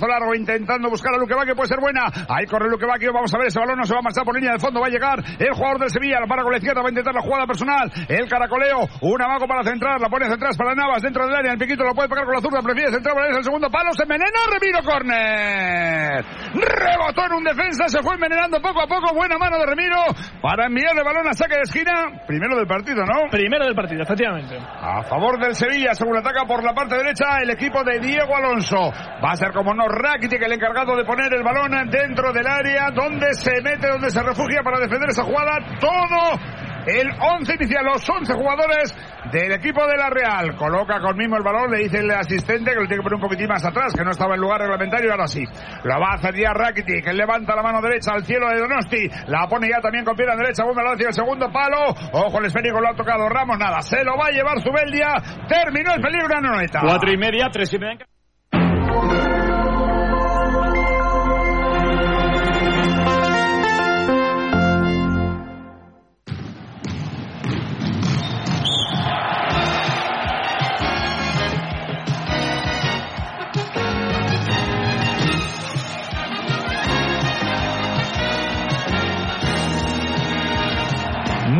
largo intentando buscar a Luque que puede ser buena. Ahí corre Luque vamos a ver ese balón, no se va a marchar por línea de fondo, va a llegar el jugador del Sevilla, la para con la izquierda, va a intentar la jugada personal, el caracoleo, un amago para centrar, la pone central para Navas dentro del área, el piquito lo puede pegar con la zurda, prefiere centrar, es el segundo palo, se envenena, Remiro Corner. Rebotó en un defensa, se fue envenenando poco a poco, buena mano de Remiro para enviar el balón a saque de esquina, primero del partido, ¿no? Primero del partido, efectivamente. A favor del Sevilla, según ataca por la parte derecha el equipo de Diego Alonso. Va a ser como no Rakitic el encargado de poner el balón dentro del área donde se mete, donde se refugia para defender esa jugada. Todo el 11 inicial, los 11 jugadores del equipo de la Real. Coloca con mismo el balón, le dice el asistente que lo tiene que poner un poquitín más atrás, que no estaba en lugar reglamentario, ahora sí. Lo va a hacer ya Rakitic, que levanta la mano derecha al cielo de Donosti, la pone ya también con pierna derecha, vuelve hacia el segundo palo. Ojo, el esférico lo ha tocado Ramos, nada, se lo va a llevar Zubeldia. Terminó el peligro, no está. Cuatro y media, tres y media.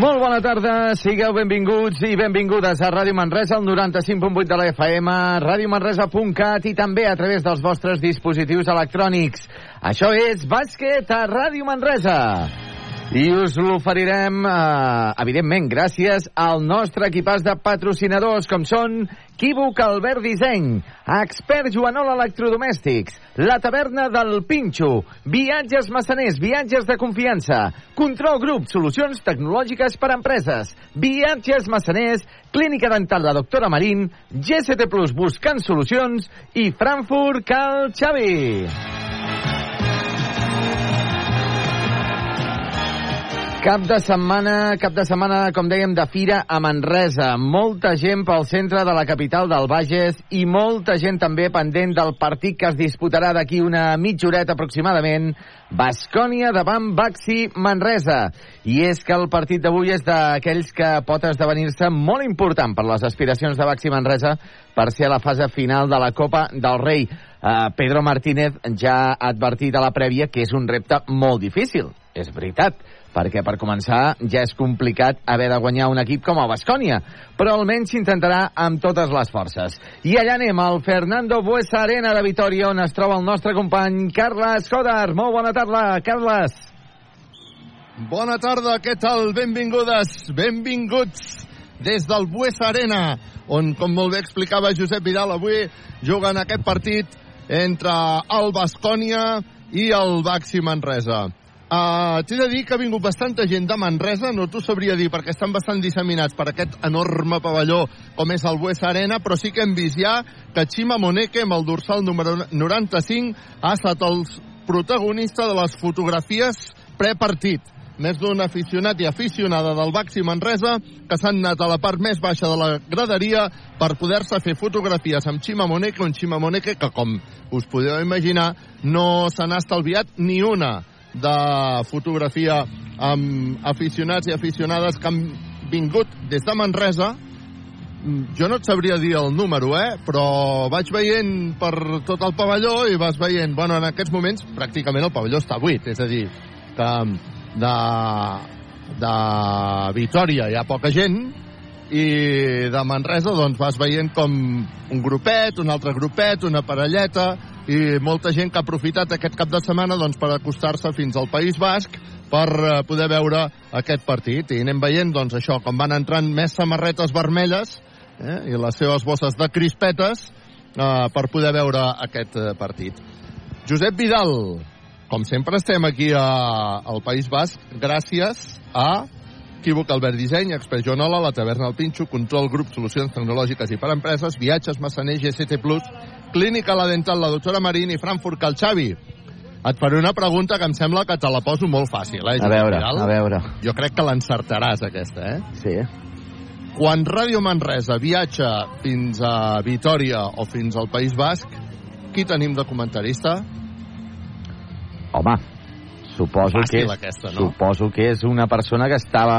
Molt bona tarda, sigueu benvinguts i benvingudes a Ràdio Manresa, al 95.8 de la FM, radiomanresa.cat i també a través dels vostres dispositius electrònics. Això és Bàsquet a Ràdio Manresa. I us l'oferirem, eh, evidentment, gràcies al nostre equipàs de patrocinadors, com són Equívoc Albert Disseny, Expert Joanol Electrodomèstics, La Taverna del Pinxo, Viatges Massaners, viatges de confiança, Control Grup, solucions tecnològiques per a empreses, Viatges Massaners, Clínica Dental de Doctora Marín, GST Plus buscant solucions i Frankfurt Cal Xavi. Cap de setmana, cap de setmana, com dèiem, de fira a Manresa. Molta gent pel centre de la capital del Bages i molta gent també pendent del partit que es disputarà d'aquí una mitja horeta aproximadament. Bascònia davant Baxi Manresa. I és que el partit d'avui és d'aquells que pot esdevenir-se molt important per les aspiracions de Baxi Manresa per ser a la fase final de la Copa del Rei. Uh, Pedro Martínez ja ha advertit a la prèvia que és un repte molt difícil. És veritat perquè per començar ja és complicat haver de guanyar un equip com el Bascònia, però almenys s'intentarà amb totes les forces. I allà anem al Fernando Buesa Arena de Vitoria, on es troba el nostre company Carles Codar. Molt bona tarda, Carles. Bona tarda, què tal? Benvingudes, benvinguts des del Buesa Arena, on, com molt bé explicava Josep Vidal, avui juguen aquest partit entre el Bascònia i el Baxi Manresa. Uh, T'he de dir que ha vingut bastanta gent de Manresa, no t'ho sabria dir perquè estan bastant disseminats per aquest enorme pavelló com és el Buesa Arena, però sí que hem vist ja que Chima Moneke, amb el dorsal número 95, ha estat el protagonista de les fotografies prepartit. Més d'un aficionat i aficionada del Baxi Manresa que s'han anat a la part més baixa de la graderia per poder-se fer fotografies amb Chima Moneke, un Chima Moneke que, com us podeu imaginar, no se n'ha estalviat ni una de fotografia amb aficionats i aficionades que han vingut des de Manresa. Mm, jo no et sabria dir el número, eh? però vaig veient per tot el pavelló i vas veient, bueno, en aquests moments pràcticament el pavelló està buit, és a dir, que de, de Vitoria hi ha poca gent i de Manresa doncs vas veient com un grupet, un altre grupet, una parelleta, i molta gent que ha aprofitat aquest cap de setmana doncs, per acostar-se fins al País Basc per eh, poder veure aquest partit. I anem veient doncs, això, com van entrant més samarretes vermelles eh, i les seves bosses de crispetes eh, per poder veure aquest eh, partit. Josep Vidal, com sempre estem aquí a, al País Basc gràcies a Equívoc Albert Disseny, Expert Joanola, La Taverna al Pinxo, Control Grup, Solucions Tecnològiques i per Empreses, Viatges, Massaner, GCT Plus, Clínica La Dental, la doctora Marín i Frankfurt Cal Xavi. Et faré una pregunta que em sembla que te la poso molt fàcil, eh? A veure, a veure. Jo crec que l'encertaràs, aquesta, eh? Sí. Quan Ràdio Manresa viatja fins a Vitoria o fins al País Basc, qui tenim de comentarista? Home, suposo Fàcil, que és, aquesta, no? suposo que és una persona que estava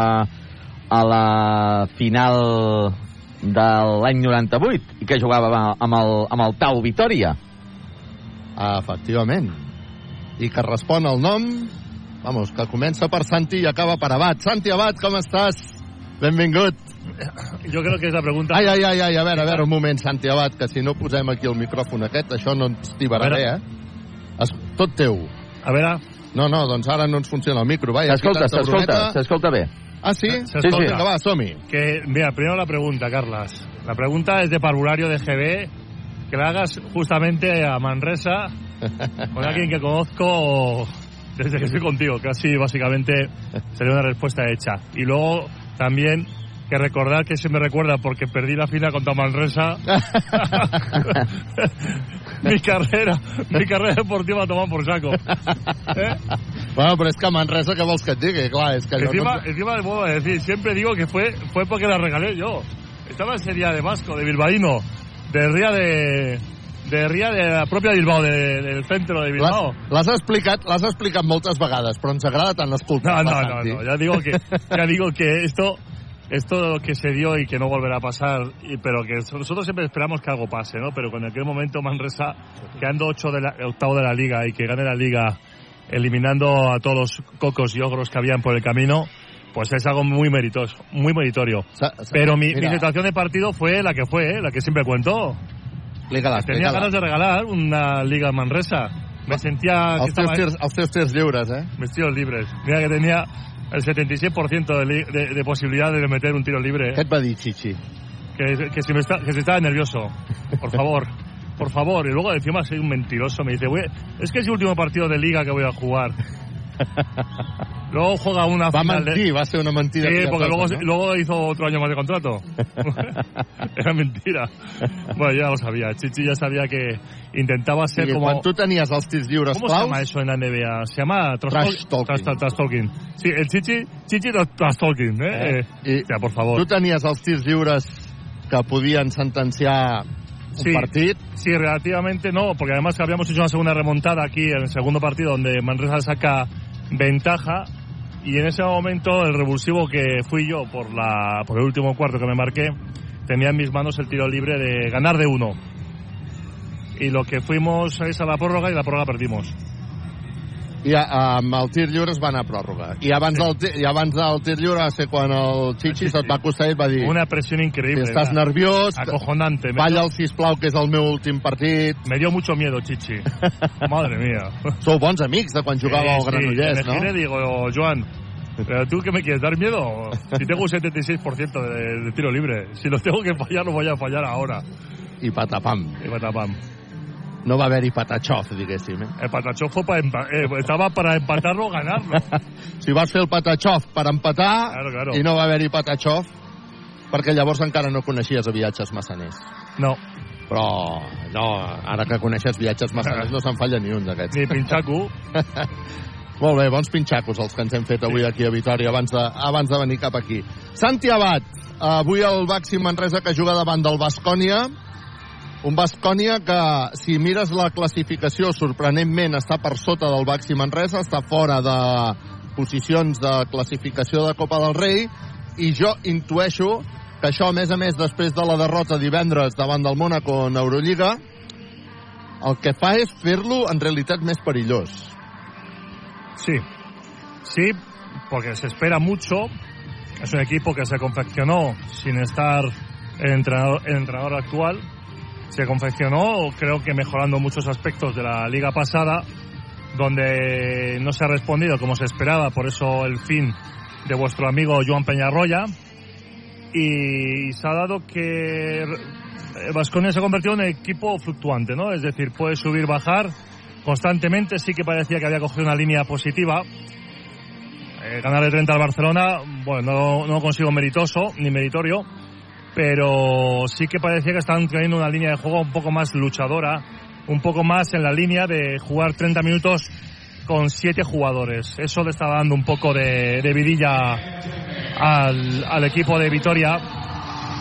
a la final de l'any 98 i que jugava amb el, amb el Tau Vitoria. Efectivament. I que respon al nom, vamos, que comença per Santi i acaba per Abad. Santi Abad, com estàs? Benvingut. Yo creo que es la pregunta. Ai, ai, ai, ai, a veure, a veure, un moment, Santi Abad, que si no posem aquí el micròfon aquest, això no ens tibarà bé, veure. eh? Es, tot teu. A ah, No, no, doncs ara no ens funciona el micro. S'escolta, s'escolta, s'escolta bé. Ah, sí? Se Sí, sí. Vinga, va, som-hi. que, mira, primero la pregunta, Carlas. La pregunta es de parvulario de GB, que la hagas justamente a Manresa, con alguien que conozco desde que estoy contigo, casi básicamente sería una respuesta hecha. Y luego también que recordar que se me recuerda porque perdí la final contra Manresa. mi carrera, mi carrera deportiva tomada por saco. ¿Eh? Bueno, però és que a Manresa, què vols que et digui? Clar, és que Encima, no... encima le puedo decir, siempre digo que fue, fue porque la regalé yo. Estaba ese día de Vasco, de Bilbaíno, de Ría de, de Ría de la propia Bilbao, de- del centro de Bilbao. l'has explicat, l'has explicat moltes vegades, però ens agrada tant No, escoltar-la, no, no, Santi. no, ya digo que, ya digo que esto, esto que se dio y que no volverá a pasar, y, pero que nosotros siempre esperamos que algo pase, ¿no? Pero con aquel momento Manresa, quedando ocho de la, octavo de la liga y que gane la liga eliminando a todos los cocos y ogros que habían por el camino, pues es algo muy meritoso, muy meritorio. Sa- sa- Pero mi, mi situación de partido fue la que fue, ¿eh? la que siempre cuento. Explica-la, Tenía ganas de regalar una liga en Manresa. Me sentía que estaba tirs, els teus tirs lliures, eh? mis tiros libres. Mira que tenía el 76% de, de, de posibilidad de meter un tiro libre. Què ¿eh? Chichi? Que, que, si me está, que si estaba nervioso. Por favor. Por favor. Y luego encima soy un mentiroso. Me dice, "Güey, es que es el último partido de liga que voy a jugar. Luego juega una Va final de- mentir, va ser una mentida. Sí, porque luego, no? luego hizo otro año más de contrato. Era mentira. Bueno, ya lo sabía. Chichi ya sabía que intentaba ser I como... quan tu tenies els tirs lliures ¿Cómo se claus, llama eso en la NBA? Se llama Trash talking. Trash, trash- trash talking. Sí, el Chichi, Chichi trash, talking, ¿eh? Eh, Eh, i o sea, por favor. tu tenies els tirs lliures que podien sentenciar un Sí. partit. Sí, relativamente no, porque además habíamos hecho una segunda remontada aquí en el segundo partido donde Manresa saca ventaja y en ese momento el revulsivo que fui yo por la por el último cuarto que me marqué tenía en mis manos el tiro libre de ganar de uno. Y lo que fuimos es a la prórroga y la prórroga perdimos. I a, amb el tir lliure es va anar a pròrroga. I abans, del, ti- i abans del tir lliure va ser quan el Chichi se't va acostar i va dir Una presión si increíble. estàs nerviós, acojonante. Balla el sisplau, que és el meu últim partit. me dio mucho miedo, Chichi. Madre mía. Sou bons amics de quan jugava al Sí, sí, Granollers, me no? y digo, Joan, ¿pero tú qué me quieres dar miedo? Si tengo un 76% de, de tiro libre. Si lo tengo que fallar, lo voy a fallar ahora. I patapam. Y patapam. No va haver-hi patachov, diguéssim. Eh? El fue para empa- eh, estaba para empatarlo o ganarlo. si vas fer el patachov per empatar Claro, claro. i no va haver-hi patachov perquè llavors encara no coneixies a viatges massaners. No, Però no, ara que coneixes viatges massaners no se'n falla ni un d'aquests. ni pinchacu. Molt bé, bons pinxacos els que ens hem fet avui aquí a Vitoria abans de, abans de venir cap aquí. Santi Abad, avui el Baxi Manresa que juga davant del Bascònia, un Bascònia que, si mires la classificació, sorprenentment està per sota del Baxi Manresa, està fora de posicions de classificació de Copa del Rei, i jo intueixo que això, a més a més, després de la derrota divendres davant del Mónaco en Eurolliga, el que fa és fer-lo en realitat més perillós. Sí, sí, porque se espera mucho. Es un equipo que se confeccionó sin estar el entrenador, el entrenador actual. Se confeccionó, creo que mejorando muchos aspectos de la liga pasada, donde no se ha respondido como se esperaba, por eso el fin de vuestro amigo Joan Peñarroya. Y se ha dado que Vasconia se ha convertido en un equipo fluctuante, ¿no? Es decir, puede subir, bajar constantemente. Sí que parecía que había cogido una línea positiva. Eh, ganar de 30 al Barcelona, bueno, no, no consigo meritoso ni meritorio, pero sí que parecía que estaban teniendo una línea de juego un poco más luchadora, un poco más en la línea de jugar 30 minutos con siete jugadores. Eso le está dando un poco de, de vidilla al, al equipo de Vitoria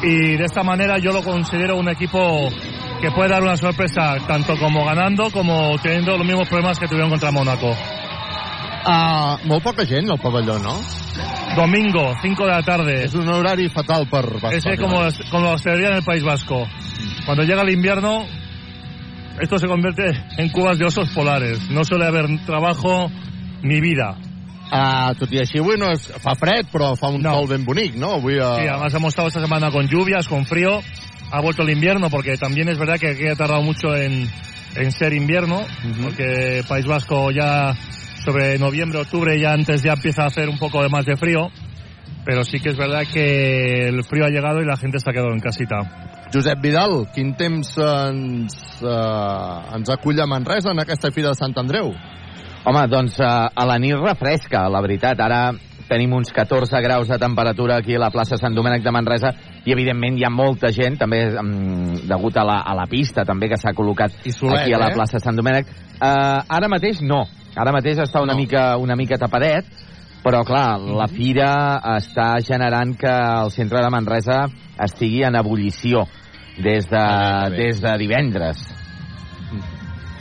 y de esta manera yo lo considero un equipo que puede dar una sorpresa tanto como ganando como teniendo los mismos problemas que tuvieron contra Mónaco. Uh, molt poca gent al pavelló, no? Domingo, 5 de la tarde. És un horari fatal per Bascònia. Ese como, como se vería en el País Vasco. Cuando llega el invierno, esto se convierte en cubas de osos polares. No suele haber trabajo ni vida. Uh, tot i així, avui no és, fa fred, però fa un No. sol ben bonic, no? Avui, uh... Sí, además hemos estado esta semana con lluvias, con frío. Ha vuelto el invierno porque también es verdad que aquí ha tardado mucho en, en ser invierno, porque País Vasco ya sobre noviembre, octubre ya antes ya empieza a hacer un poco de más de frío. Pero sí que es verdad que el frío ha llegado y la gente se ha quedado en casita. Josep Vidal, quin temps ens, uh, ens acull a Manresa en aquesta Fira de Sant Andreu? Home, doncs eh, a la nit refresca, la veritat. Ara tenim uns 14 graus de temperatura aquí a la plaça Sant Domènec de Manresa i evidentment hi ha molta gent, també mm, degut a la, a la pista també que s'ha col·locat solet, aquí a la eh? plaça Sant Domènec. Uh, ara mateix no, ara mateix està una, No. mica, una mica tapadet, però clar, la fira està generant que el centre de Manresa estigui en ebullició des de, Ah, bé, bé. des de divendres.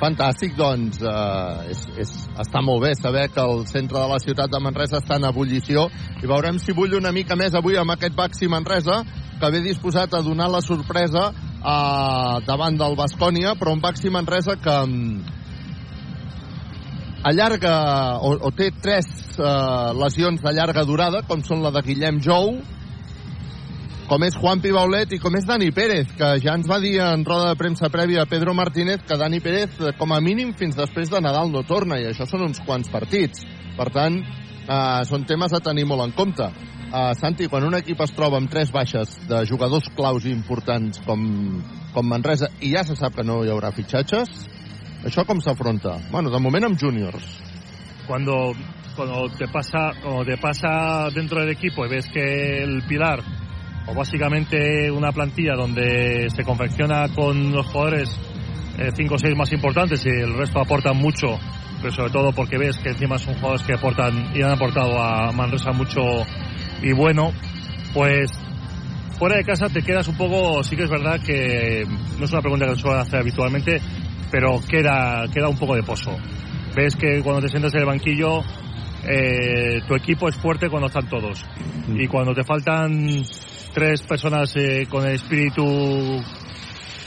Fantàstic, doncs eh, és, és, està molt bé saber que el centre de la ciutat de Manresa està en ebullició i veurem si bull una mica més avui amb aquest Baxi Manresa que ve disposat a donar la sorpresa eh, davant del Bascònia però un Baxi Manresa que mm, allarga o, o té tres eh, lesions de llarga durada com són la de Guillem Jou com és Juan Pibaulet i com és Dani Pérez, que ja ens va dir en roda de premsa prèvia a Pedro Martínez que Dani Pérez, eh, com a mínim, fins després de Nadal no torna, i això són uns quants partits. Per tant, eh, són temes a tenir molt en compte. Eh, Santi, quan un equip es troba amb tres baixes de jugadors claus importants com, com Manresa, i ja se sap que no hi haurà fitxatges, això com s'afronta? Bueno, de moment amb júniors. cuando cuando te pasa cuando te pasa dentro del equipo y ves que el pilar o básicamente una plantilla donde se confecciona con los jugadores eh, cinco o seis más importantes y el resto aportan mucho pero sobre todo porque ves que encima son jugadores que aportan y han aportado a Manresa mucho y bueno pues fuera de casa te quedas un poco sí que es verdad que no es una pregunta que suelo hacer habitualmente pero queda queda un poco de pozo ves que cuando te sientas en el banquillo eh, tu equipo es fuerte cuando están todos y cuando te faltan tres personas eh, con el espíritu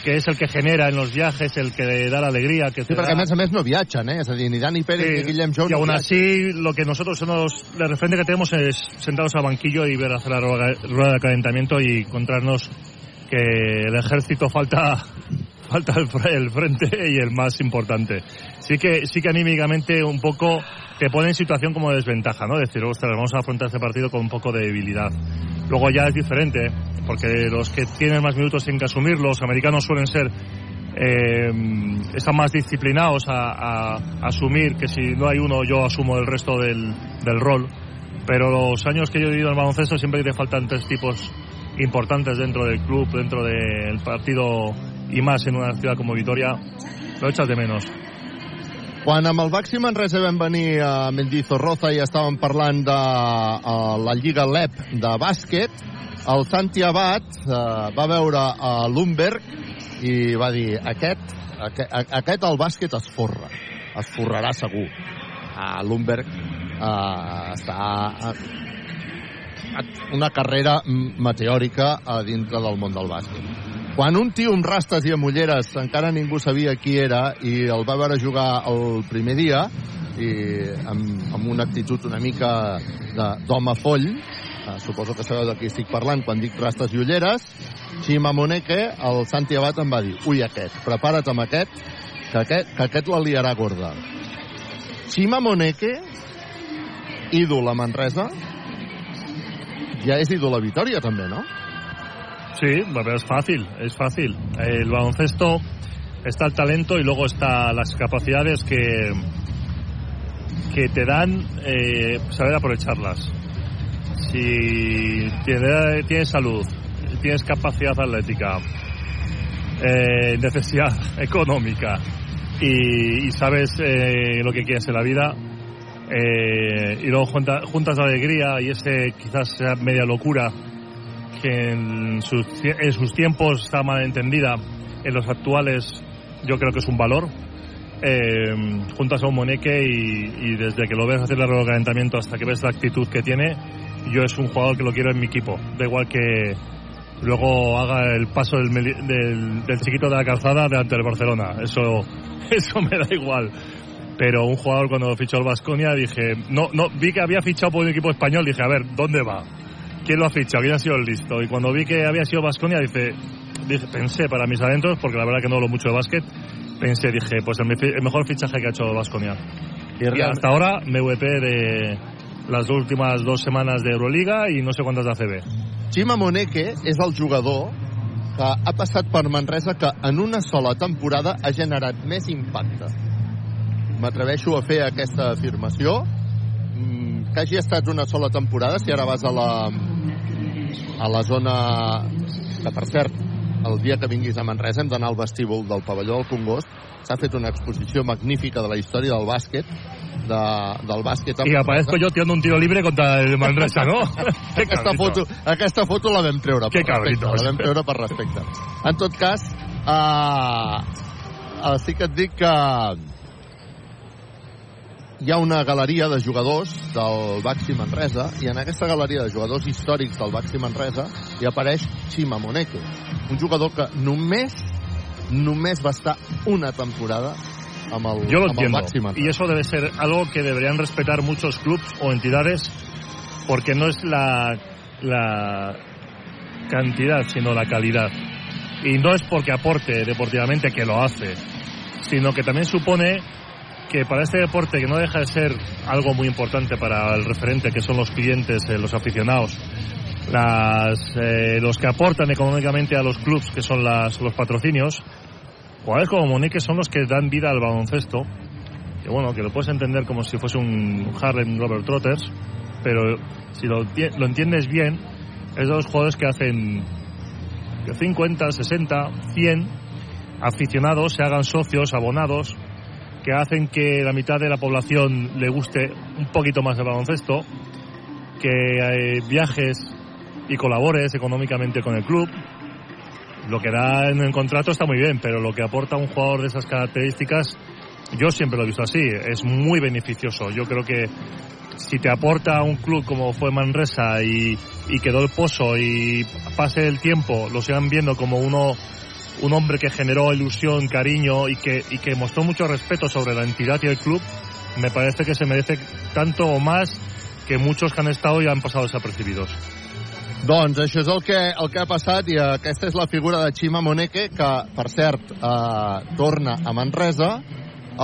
que es el que genera en los viajes, el que da la alegría, que Sí, te perquè a da... més a més no viatgen, eh? És a dir, ni Dani Pérez ni Sí, Guillem Jou y no aún viatgen. así, lo que nosotros nos, de referente que tenemos es sentados al banquillo y ver hacer la rueda rueda de calentamiento y encontrarnos que el ejército falta falta el, el frente y el más importante. Sí que sí que anímicamente un poco te pone en situación como de desventaja, ¿no? Decir, ostras, vamos a afrontar este partido con un poco de debilidad. Luego ya es diferente, porque los que tienen más minutos tienen que asumir, los americanos suelen ser eh, están más disciplinados a, asumir que si no hay uno yo asumo el resto del, del rol. Pero los años que yo he vivido en baloncesto siempre te faltan tres tipos importantes dentro del club, dentro del partido y más en una ciudad como Vitoria, lo echas de menos. Quan amb el Baxi Manresa vam venir a Mendizorroza i estàvem parlant de la Lliga LEP de bàsquet, el Santi Abad uh, va veure a Lumberg i va dir aquest, aquest, aquest el bàsquet es forra, es forrarà segur. A Lumberg uh, està a una carrera meteòrica a dintre del món del bàsquet. Quan un tio amb rastes i amb ulleres encara ningú sabia qui era i el va veure jugar el primer dia i amb, amb una actitud una mica d'home foll, eh, suposo que sabeu de qui estic parlant quan dic rastes i ulleres, Xima Moneke, el Santi Abad em va dir ui aquest, prepara't amb aquest, que aquest, que aquest la liarà gorda. Xima Moneke, ídol a Manresa, ja és ídol a Vitoria també, no? Sí, pero es fácil, es fácil. El baloncesto está el talento y luego está las capacidades que que te dan eh, saber aprovecharlas. Si tienes, salud, tienes capacidad atlética, eh, necesidad económica y, y sabes eh, lo que quieres en la vida, eh, y luego junta- juntas la alegría y ese quizás sea media locura que en sus, en sus tiempos está mal entendida, en los actuales yo creo que es un valor. Eh, juntas a un Moneque y, y desde que lo ves hacer el recalentamiento hasta que ves la actitud que tiene, yo es un jugador que lo quiero en mi equipo. Da igual que luego haga el paso del, del, del chiquito de la calzada delante del Barcelona. Eso, eso me da igual pero un jugador cuando fichó el Vasconia dije, no, no, vi que había fichado por un equipo español, dije, a ver, ¿dónde va? ¿Quién lo ha fichado? ¿Quién ha sido el listo? Y cuando vi que había sido Vasconia, dije, dije, pensé para mis adentros, porque la verdad que no hablo mucho de básquet, pensé, dije, pues el, mejor fichaje que ha hecho Vasconia. Y, hasta ahora MVP de las últimas dos semanas de Euroliga i no sé quantes d'ACB. Chima Moneke és el jugador que ha passat per Manresa que en una sola temporada ha generat més impacte m'atreveixo a fer aquesta afirmació que hagi estat una sola temporada si ara vas a la a la zona que per cert el dia que vinguis a Manresa hem d'anar al vestíbul del pavelló del Congost. S'ha fet una exposició magnífica de la història del bàsquet de, del bàsquet i aparezco jo tirando un tiro libre contra el Manresa, no? aquesta, foto, aquesta foto la vam treure per respecte, la vam treure per respecte. En tot cas uh, uh, sí que et dic que hi ha una galeria de jugadors del Baxi Manresa i en aquesta galeria de jugadors històrics del Baxi Manresa hi apareix Chima Moneke, un jugador que només només va estar una temporada amb el, Yo lo amb el Baxi Manresa. Y eso debe ser algo que deberían respetar muchos clubs o entidades porque no es la, la cantidad, sino la calidad. Y no es porque aporte deportivamente, que lo hace, sino que también supone que para este deporte, que no deja de ser algo muy importante para el referente, que son los clientes, eh, los aficionados, las, eh, los que aportan económicamente a los clubs, que son las, los patrocinios, jugadores como Monique son los que dan vida al baloncesto, que bueno, que lo puedes entender como si fuese un Harlem Robert Trotters, pero si lo, entiendes bien, es de los jugadores que hacen 50, 60, 100 aficionados se hagan socios, abonados, que hacen que la mitad de la población le guste un poquito más el baloncesto, que viajes y colabores económicamente con el club. Lo que da en el contrato está muy bien, pero lo que aporta un jugador de esas características, yo siempre lo he visto así, es muy beneficioso. Yo creo que si te aporta un club como fue Manresa y, y quedó el pozo y pase el tiempo, lo sigan viendo como uno un hombre que generó ilusión, cariño y que, y que mostró mucho respeto sobre la entidad y el club, me parece que se merece tanto o más que muchos que han estado y han pasado desapercibidos. Doncs això és el que, el que ha passat i aquesta és la figura de Chima Moneke que, per cert, eh, torna a Manresa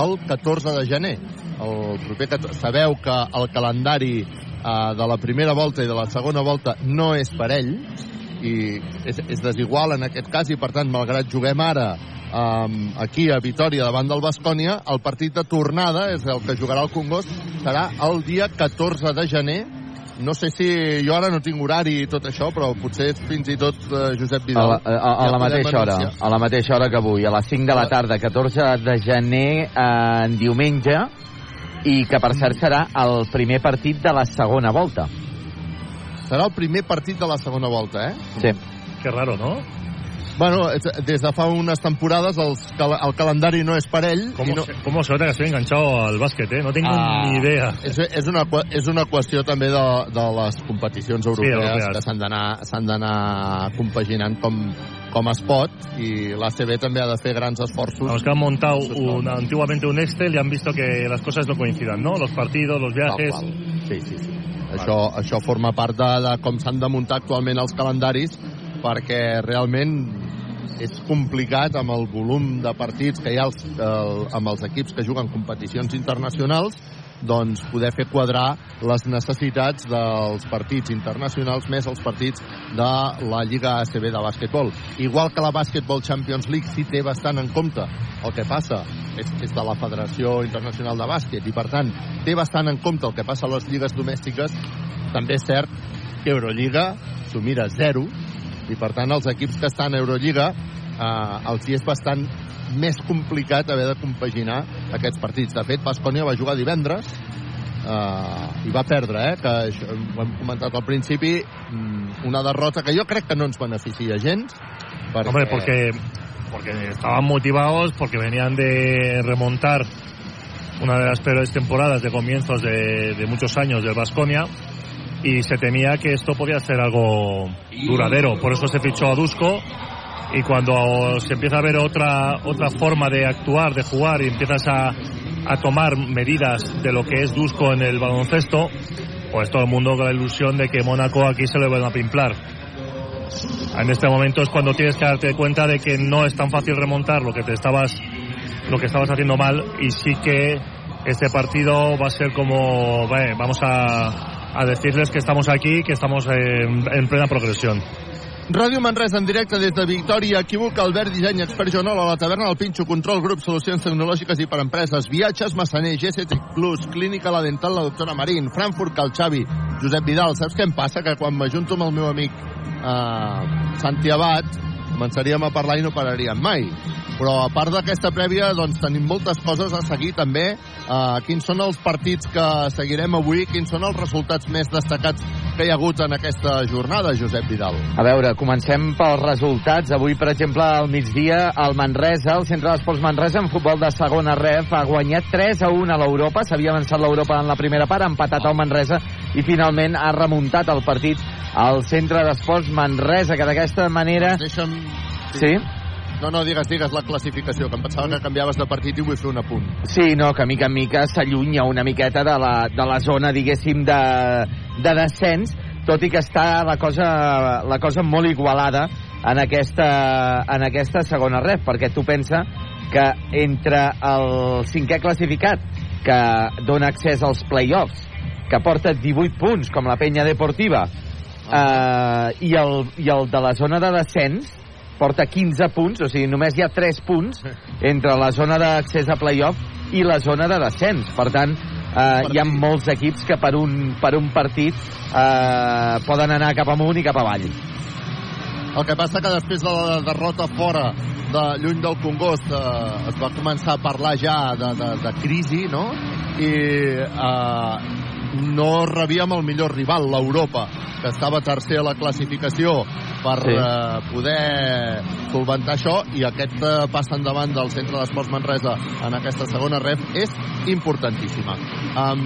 el 14 de gener. El proper, sabeu que el calendari eh, de la primera volta i de la segona volta no és per ell, i és, és desigual en aquest cas i per tant malgrat juguem ara um, aquí a Vitoria davant del Bascònia el partit de tornada és el que jugarà el Congost serà el dia 14 de gener no sé si jo ara no tinc horari i tot això, però potser és fins i tot uh, Josep Vidal. A la, a, a, ja la mateixa hora, a la mateixa hora que avui, a les 5 de la tarda, 14 de gener, eh, en diumenge, i que per cert serà el primer partit de la segona volta. Serà el primer partit de la segona volta, eh? Sí. Que raro, ¿no? Bueno, des de fa unes temporades el, el calendari no és per ell. ¿Cómo, no... se, ¿Cómo se nota que estoy enganchado al básquet, eh? No tengo ah, ni idea. És, és, una, és una qüestió també de, de les competicions europees, sí, europees. que s'han d'anar compaginant com, com es pot i l'ACB també ha de fer grans esforços. Los que han montado un, antiguamente un Excel y han visto que las cosas no coincidan, ¿no? Los partidos, los viajes... Sí, sí, sí. Això, això forma part de, de com s'han de muntar actualment els calendaris perquè realment és complicat amb el volum de partits que hi ha els, el, amb els equips que juguen competicions internacionals doncs poder fer quadrar les necessitats dels partits internacionals més els partits de la Lliga ACB de bàsquetbol. Igual que la Basketball Champions League sí té bastant en compte el que passa és, és de la Federació Internacional de Bàsquet i per tant té bastant en compte el que passa a les lligues domèstiques també és cert que Eurolliga s'ho mira zero i per tant els equips que estan a Eurolliga eh, els hi és bastant més complicat haver de compaginar aquests partits. De fet, Bascònia va jugar divendres eh, i va perdre, eh, que això, ho hem comentat al principi, mm, una derrota que jo crec que no ens beneficia gens. Perquè... Hombre, porque, porque estaban motivados, porque venían de remontar una de las peores temporadas de comienzos de, de muchos años del Basconia y se temía que esto podía ser algo duradero. Por eso se fichó a Dusko y cuando se empieza a ver otra, otra forma de actuar, de jugar y empiezas a, a tomar medidas de lo que es Dusko en el baloncesto, pues todo el mundo con la ilusión de que Mónaco aquí se le van a pimplar. En este momento es cuando tienes que darte cuenta de que no es tan fácil remontar lo que te estabas lo que estabas haciendo mal y sí que este partido va a ser como bé, vamos a, a decirles que estamos aquí, que estamos en, en plena progresión. Ràdio Manresa en directe des de Victòria, Equívoc, Albert, Disseny, Expert Jonol, a la taverna del Pinxo, Control Grup, Solucions Tecnològiques i per Empreses, Viatges, Massaner, GST Plus, Clínica La Dental, la doctora Marín, Frankfurt, Cal Xavi, Josep Vidal. Saps què em passa? Que quan m'ajunto amb el meu amic eh, Santi Abad, començaríem a parlar i no pararíem mai. Però a part d'aquesta prèvia, doncs tenim moltes coses a seguir també. Uh, quins són els partits que seguirem avui? Quins són els resultats més destacats que hi ha hagut en aquesta jornada, Josep Vidal? A veure, comencem pels resultats. Avui, per exemple, al migdia, el Manresa, el Centre d'Esports Manresa, en futbol de segona ref, ha guanyat 3 a 1 a l'Europa. S'havia avançat l'Europa en la primera part, ha empatat el Manresa i finalment ha remuntat el partit al Centre d'Esports Manresa, que d'aquesta manera... Sí? No, no, digues, digues la classificació, que em pensava que canviaves de partit i vull fer un apunt. Sí, no, que mica en mica s'allunya una miqueta de la, de la zona, diguéssim, de, de descens, tot i que està la cosa, la cosa molt igualada en aquesta, en aquesta segona ref, perquè tu pensa que entre el cinquè classificat, que dona accés als play-offs, que porta 18 punts, com la penya deportiva, eh, i, el, i el de la zona de descens porta 15 punts, o sigui, només hi ha 3 punts entre la zona d'accés a playoff i la zona de descens. Per tant, eh, hi ha molts equips que per un, per un partit eh, poden anar cap amunt i cap avall. El que passa que després de la derrota fora de lluny del Congost eh, es va començar a parlar ja de, de, de crisi, no? I eh, no rebíem el millor rival, l'Europa, que estava tercer a la classificació per Sí. eh, poder solventar això i aquest eh, pas endavant del Centre d'Esports Manresa en aquesta segona ref és importantíssima. Um,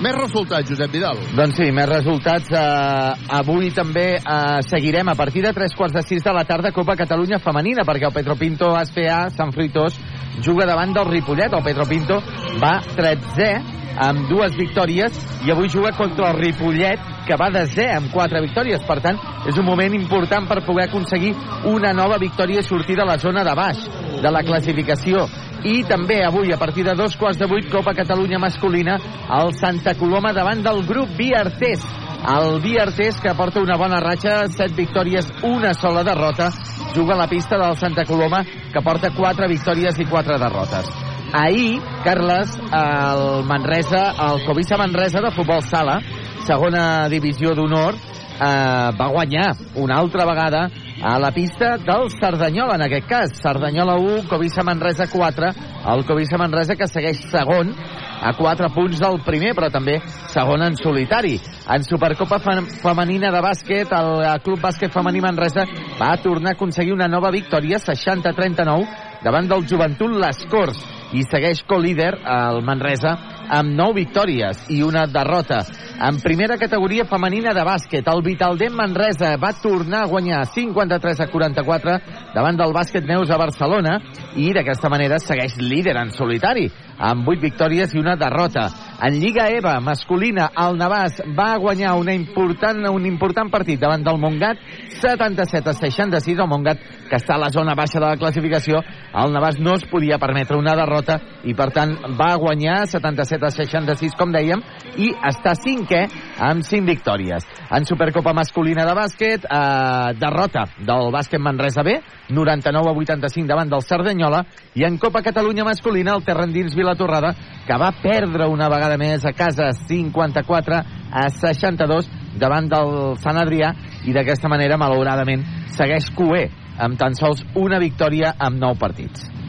més resultats, Josep Vidal. Doncs sí, més resultats. Eh, avui també eh, seguirem a partir de tres quarts de sis de la tarda Copa Catalunya Femenina, perquè el Petropinto SPA Sant Fruitós juga davant del Ripollet. El Petropinto va 13è amb dues victòries i avui juga contra el Ripollet que va desè amb quatre victòries. Per tant és un moment important per poder aconseguir una nova victòria i sortir de la zona de baix de la classificació. I també avui a partir de dos quarts de vuit Copa Catalunya masculina al Santa Coloma davant del grup Viartés el Viartés que porta una bona ratxa set victòries, una sola derrota juga a la pista del Santa Coloma que porta quatre victòries i quatre derrotes ahir, Carles, el Manresa, el Covisa Manresa de futbol sala, segona divisió d'honor, eh, va guanyar una altra vegada a la pista del Cerdanyola, en aquest cas. Cerdanyola 1, Covisa Manresa 4, el Covisa Manresa que segueix segon a 4 punts del primer, però també segon en solitari. En Supercopa Fe- Femenina de Bàsquet, el Club Bàsquet Femení Manresa va tornar a aconseguir una nova victòria, 60-39, davant del Joventut Les Corts i segueix co-líder el Manresa amb 9 victòries i una derrota. En primera categoria femenina de bàsquet, el Vitaldent Manresa va tornar a guanyar 53 a 44 davant del bàsquet Neus a Barcelona i d'aquesta manera segueix líder en solitari amb 8 victòries i una derrota. En Lliga EVA masculina, el Navàs va guanyar una important, un important partit davant del Montgat 77 a 66, el Montgat que està a la zona baixa de la classificació, el Navàs no es podia permetre una derrota i per tant va guanyar 77 a 66, com dèiem, i està cinquè amb 5 victòries. En Supercopa masculina de bàsquet, eh, derrota del bàsquet Manresa B, 99 a 85 davant del Cerdanyola, i en Copa Catalunya masculina, el Terrendins Vilatorrada, que va perdre una vegada més a casa 54 a 62 davant del Sant Adrià i d'aquesta manera, malauradament, segueix cué amb tan sols una victòria amb 9 partits.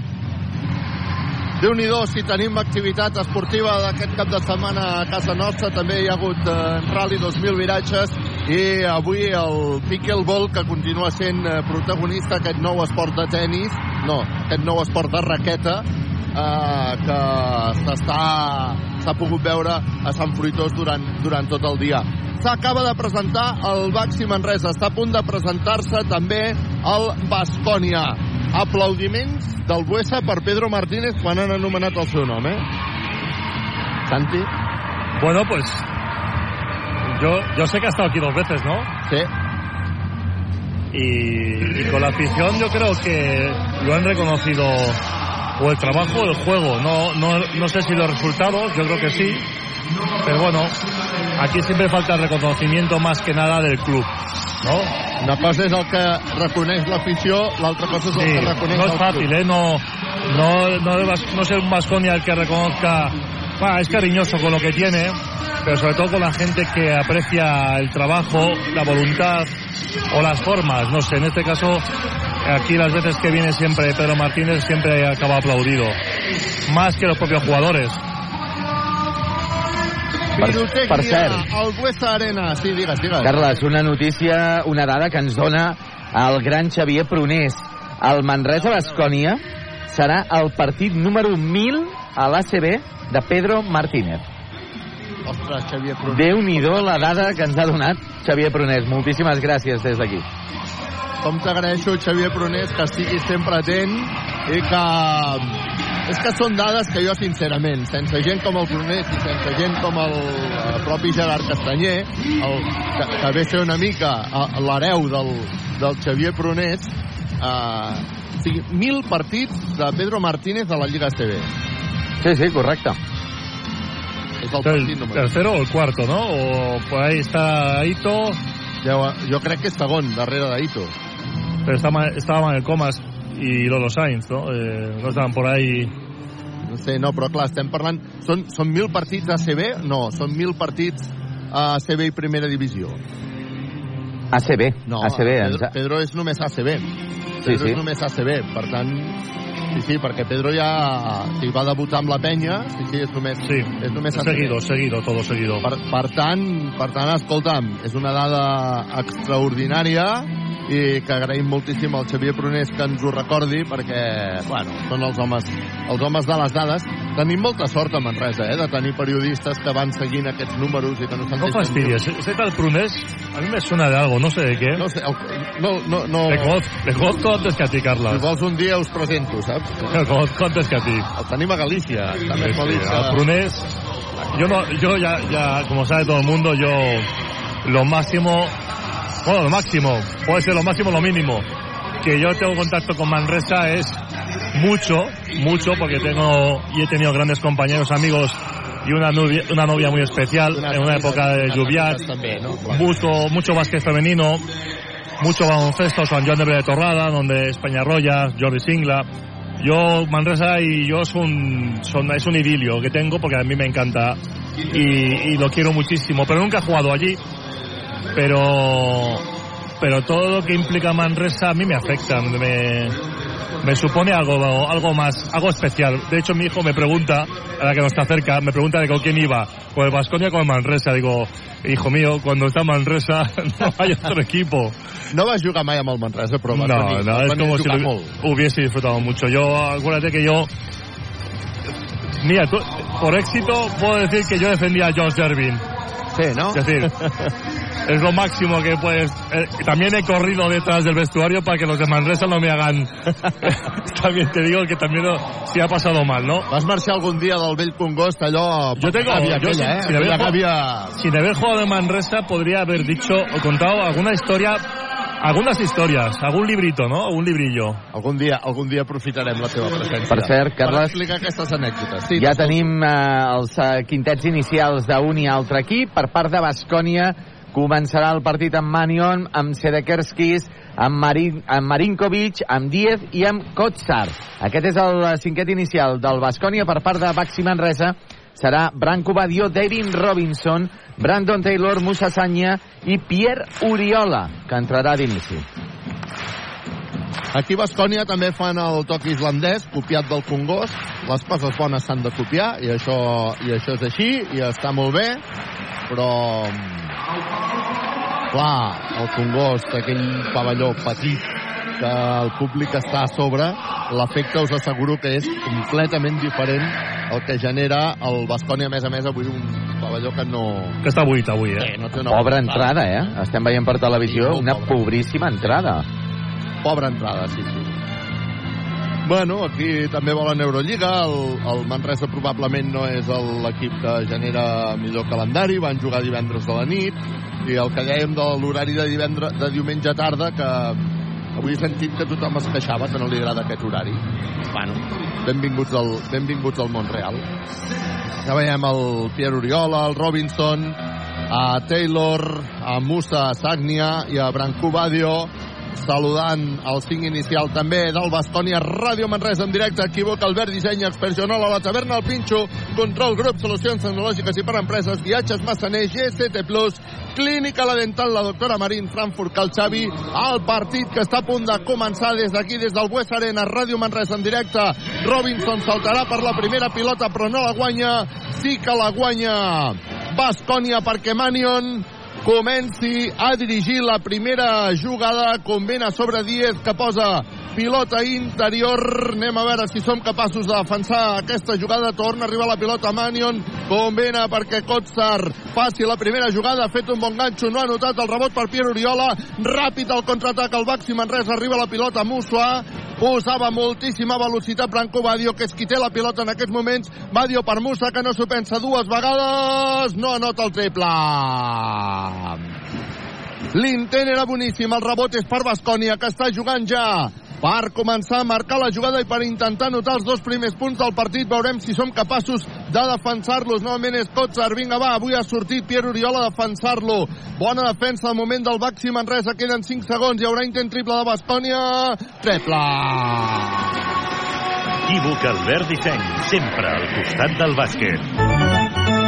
Déu nhi si tenim activitat esportiva d'aquest cap de setmana a casa nostra. També hi ha hagut eh, Rally 2000 viratges i avui el pickleball que continua sent eh, protagonista aquest nou esport de tennis, no, aquest nou esport de raqueta eh, que s'està s'ha pogut veure a Sant Fruitós durant, durant tot el dia. S'acaba de presentar el Baxi Manresa, està a punt de presentar-se també el Bascònia. Aplaudiments del Buesa per Pedro Martínez quan han anomenat el seu nom, eh? Santi? Bueno, pues yo, yo sé que ha estado aquí dos veces, ¿no? Sí. Y, y con la afición yo creo que lo han reconocido o el trabajo o el juego. No, no, no sé si los resultados, yo creo que sí. Pero bueno, aquí siempre falta el reconocimiento más que nada del club, ¿no? Una cosa és el que reconeix l'afició, l'altra cosa és el Sí, que reconeix no fácil, club. ¿eh? No, no, no, no ser un Vasconia el que reconozca. Bueno, es cariñoso con lo que tiene, pero sobre todo con la gente que aprecia el trabajo, la voluntad o las formas. No sé, en este caso, aquí las veces que viene siempre Pedro Martínez siempre acaba aplaudido. Más que los propios jugadores. Per- per cert. al Buesa Arena. Sí, digues, digues. Carles, una notícia, una dada que ens dona el gran Xavier Prunés. El Manresa-Bascònia serà el partit número 1000 a l'ACB de Pedro Martínez. Ostres, Xavier Prunés. Déu-n'hi-do la dada que ens ha donat Xavier Prunés. Moltíssimes gràcies des d'aquí. Com t'agraeixo, Xavier Prunés, que estiguis sempre atent i que... És que són dades que jo, sincerament, sense gent com el Prunés i sense gent com el eh, propi Gerard Castanyer, el, que, que ve a ser una mica l'hereu del, del Xavier Prunés, eh, o sigui, mil partits de Pedro Martínez a la Lliga CB. Sí, sí, correcte. És el El número tercero o el cuarto, ¿no? O por ahí está Aito, Jo, jo crec que és segon, darrere d'Aito. Pero estaba, estaban el Comas y Lolo Sainz, ¿no? Eh, no estaban por ahí. No sé, no, però clar, estem parlant... Són, són mil partits a CB? No, són mil partits a CB i primera divisió. ACB. No, ACB. Pedro, Pedro és només ACB. Sí, Pedro sí. és només ACB, per tant... Sí, sí, perquè Pedro ja si va debutar amb la penya, sí, sí, és només, Sí, és només ACB. seguido, seguido, todo seguido. Per, per tant, per tant, escolta'm, és una dada extraordinària i que agraïm moltíssim al Xavier Prunés que ens ho recordi perquè, bueno, són els homes, els homes de les dades. Tenim molta sort a Manresa, eh, de tenir periodistes que van seguint aquests números i que no se'n No fastidies, ese tal Prunés, a mí me suena de algo, no sé de qué. No sé, el, no, no, no... Le, conozco, le conozco antes que a ti, Si Carlas. vols un dia us presento, saps? Le conozco antes que a ti. El tenim a Galícia. Està Sí, sí, feliç a que... Prunés, yo, no, yo ya, ya, como sabe todo el mundo, yo lo máximo, bueno, lo máximo, puede ser lo máximo, lo mínimo, que yo tengo contacto con Manresa es mucho, mucho, porque tengo y he tenido grandes compañeros, amigos y una novia, una novia muy especial en una época de lluviat, També, no? Mucho, mucho básquet femenino, mucho baloncesto, San Joan de Torrada, donde es Peñarroya, Jordi Singla. Yo, Manresa y yo es un, son, es un idilio que tengo porque a mí me encanta y, y lo quiero muchísimo, pero nunca he jugado allí. Pero, pero todo lo que implica Manresa a mí me afecta, me, me supone algo, algo más, algo especial. De hecho, mi hijo me pregunta, ahora que no está cerca, me pregunta de con quién iba, con el Vasconia con el Manresa. Digo, hijo mío, cuando está Manresa no hay otro equipo. No vas jugar mai amb el Manresa, però No, no, es como a si lo hubiese disfrutado mucho. Yo, acuérdate que yo, mira, tú- por éxito puedo decir que yo defendía a Josh Dervin. Sí, no? Es decir, es lo máximo que puedes. eh, también he corrido detrás del vestuario para que los de Manresa no me hagan. también te digo que también sí ha pasado mal, ¿no? Vas marxar algun dia del vell Congost, allò... Jo tengo- Gàbia jo aquella, eh? si la Aquella veo- gàbia... Sin haber jugado en Manresa, podría haber dicho o contado alguna historia, algunas historias, algún librito, ¿no? Algún librillo. Algun dia, algun dia aprofitarem la teva presència. Per cert, Per Carles, explicar aquestes anècdotes. Sí, Ja tenim eh, els eh, quintets inicials d'un i altre equip. Per part de Bascònia començarà el partit amb Manion, amb Sedekerskis, amb, Marin, amb Marinkovic, amb Diez i amb Kotsar. Aquest és el cinquet inicial del Bascònia per part de Baxi Manresa. Serà Branco Badio, David Robinson, Brandon Taylor, Musa Sanya i Pierre Oriola, que entrarà d'inici. Aquí a Bascònia també fan el toc islandès, copiat del Congost. Les coses bones s'han de copiar, i això, i això és així, i està molt bé, però... mm, Clar, el Congost, aquell pavelló petit, que el públic està a sobre, l'efecte us asseguro que és completament diferent el que genera el Bascònia, a més a més, avui un pavelló que no... Que està buit avui, eh? Eh, no té una Pobra entrada, eh? Estem veient per televisió Sí, una pobra. pobríssima entrada. Pobra entrada, sí, sí. Bueno, aquí també volen Eurolliga. El, el Manresa probablement no és l'equip que genera millor calendari. Van jugar divendres de la nit. I el que dèiem de l'horari de, divendres, de diumenge tarda, que avui he sentit que tothom es queixava que no li agrada aquest horari. Bueno, benvinguts al, benvinguts al món real. Ja veiem el Pierre Oriola, el Robinson, a Taylor, a Musa Sagnia i a Branco Badio saludant el 5 inicial també del Bascònia Ràdio Manresa en directe, equivoca Albert Disseny, Expert Joanola, la taverna El Pinxo, Control Grup, Solucions Tecnològiques i per Empreses, Viatges Massaner, GCT+, Clínica La Dental, la doctora Marín, Frankfurt, Cal Xavi, el partit que està a punt de començar des d'aquí, des del Bues Arena, Ràdio Manresa en directe, Robinson saltarà per la primera pilota però no la guanya, sí que la guanya. Bascònia perquè Manion comenci a dirigir la primera jugada, convena sobre Diez que posa pilota interior. Anem a veure si som capaços de defensar aquesta jugada. Torna a arribar la pilota a Manion. Convena perquè Kotsar passi la primera jugada. Ha fet un bon ganxo. No ha notat el rebot per Pierre Oriola. Ràpid el contraatac al Baxi Manresa. Arriba la pilota a. Posava moltíssima velocitat Branco Badio, que és qui té la pilota en aquests moments. Badio per Musa, que no s'ho pensa dues vegades. No anota el triple. L'intent era boníssim, el rebot és per Bascònia, que està jugant ja per començar a marcar la jugada i per intentar anotar els dos primers punts del partit. Veurem si som capaços de defensar-los. Novament és Kotsar. Vinga, va, avui ha sortit Pierre Oriola a defensar-lo. Bona defensa al moment del Baxi Manresa. Queden 5 segons. Hi haurà intent triple de Bascònia. Triple! Equívoc Albert Disseny, sempre al costat del bàsquet.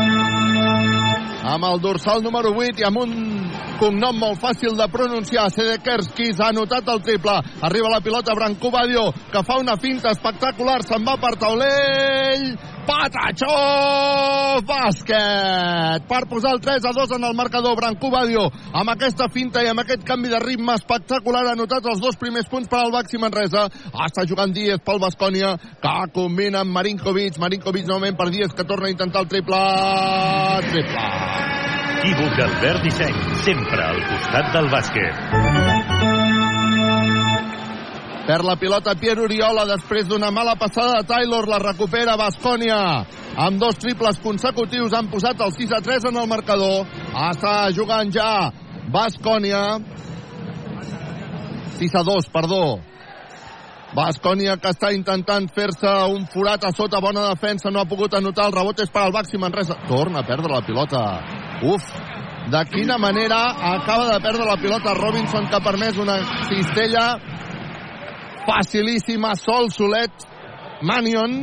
amb el dorsal número 8 i amb un cognom molt fàcil de pronunciar. Sedekerskis ha anotat el triple. Arriba la pilota Branco Badio, que fa una finta espectacular. Se'n va per taulell. Patachó! Bàsquet! Per posar el 3 a 2 en el marcador. Branco Badio, amb aquesta finta i amb aquest canvi de ritme espectacular, ha anotat els dos primers punts per al Baxi Manresa. Està jugant Díez pel Bascònia, que combina amb Marinkovic. Marinkovic novament per Díez, que torna a intentar el triple. Triple. Equívoc Albert Disseny, sempre al costat del bàsquet. Per la pilota Pierre Oriola després d'una mala passada de Taylor, la recupera Bascònia. Amb dos triples consecutius han posat el 6 a 3 en el marcador. Està jugant ja Bascònia. 6 a 2, perdó. Bascònia que està intentant fer-se un forat a sota, bona defensa, no ha pogut anotar, el rebot és per al Baxi Manresa. Torna a perdre la pilota. Uf, de quina manera acaba de perdre la pilota Robinson que ha permès una cistella facilíssima, sol, solet, Manion.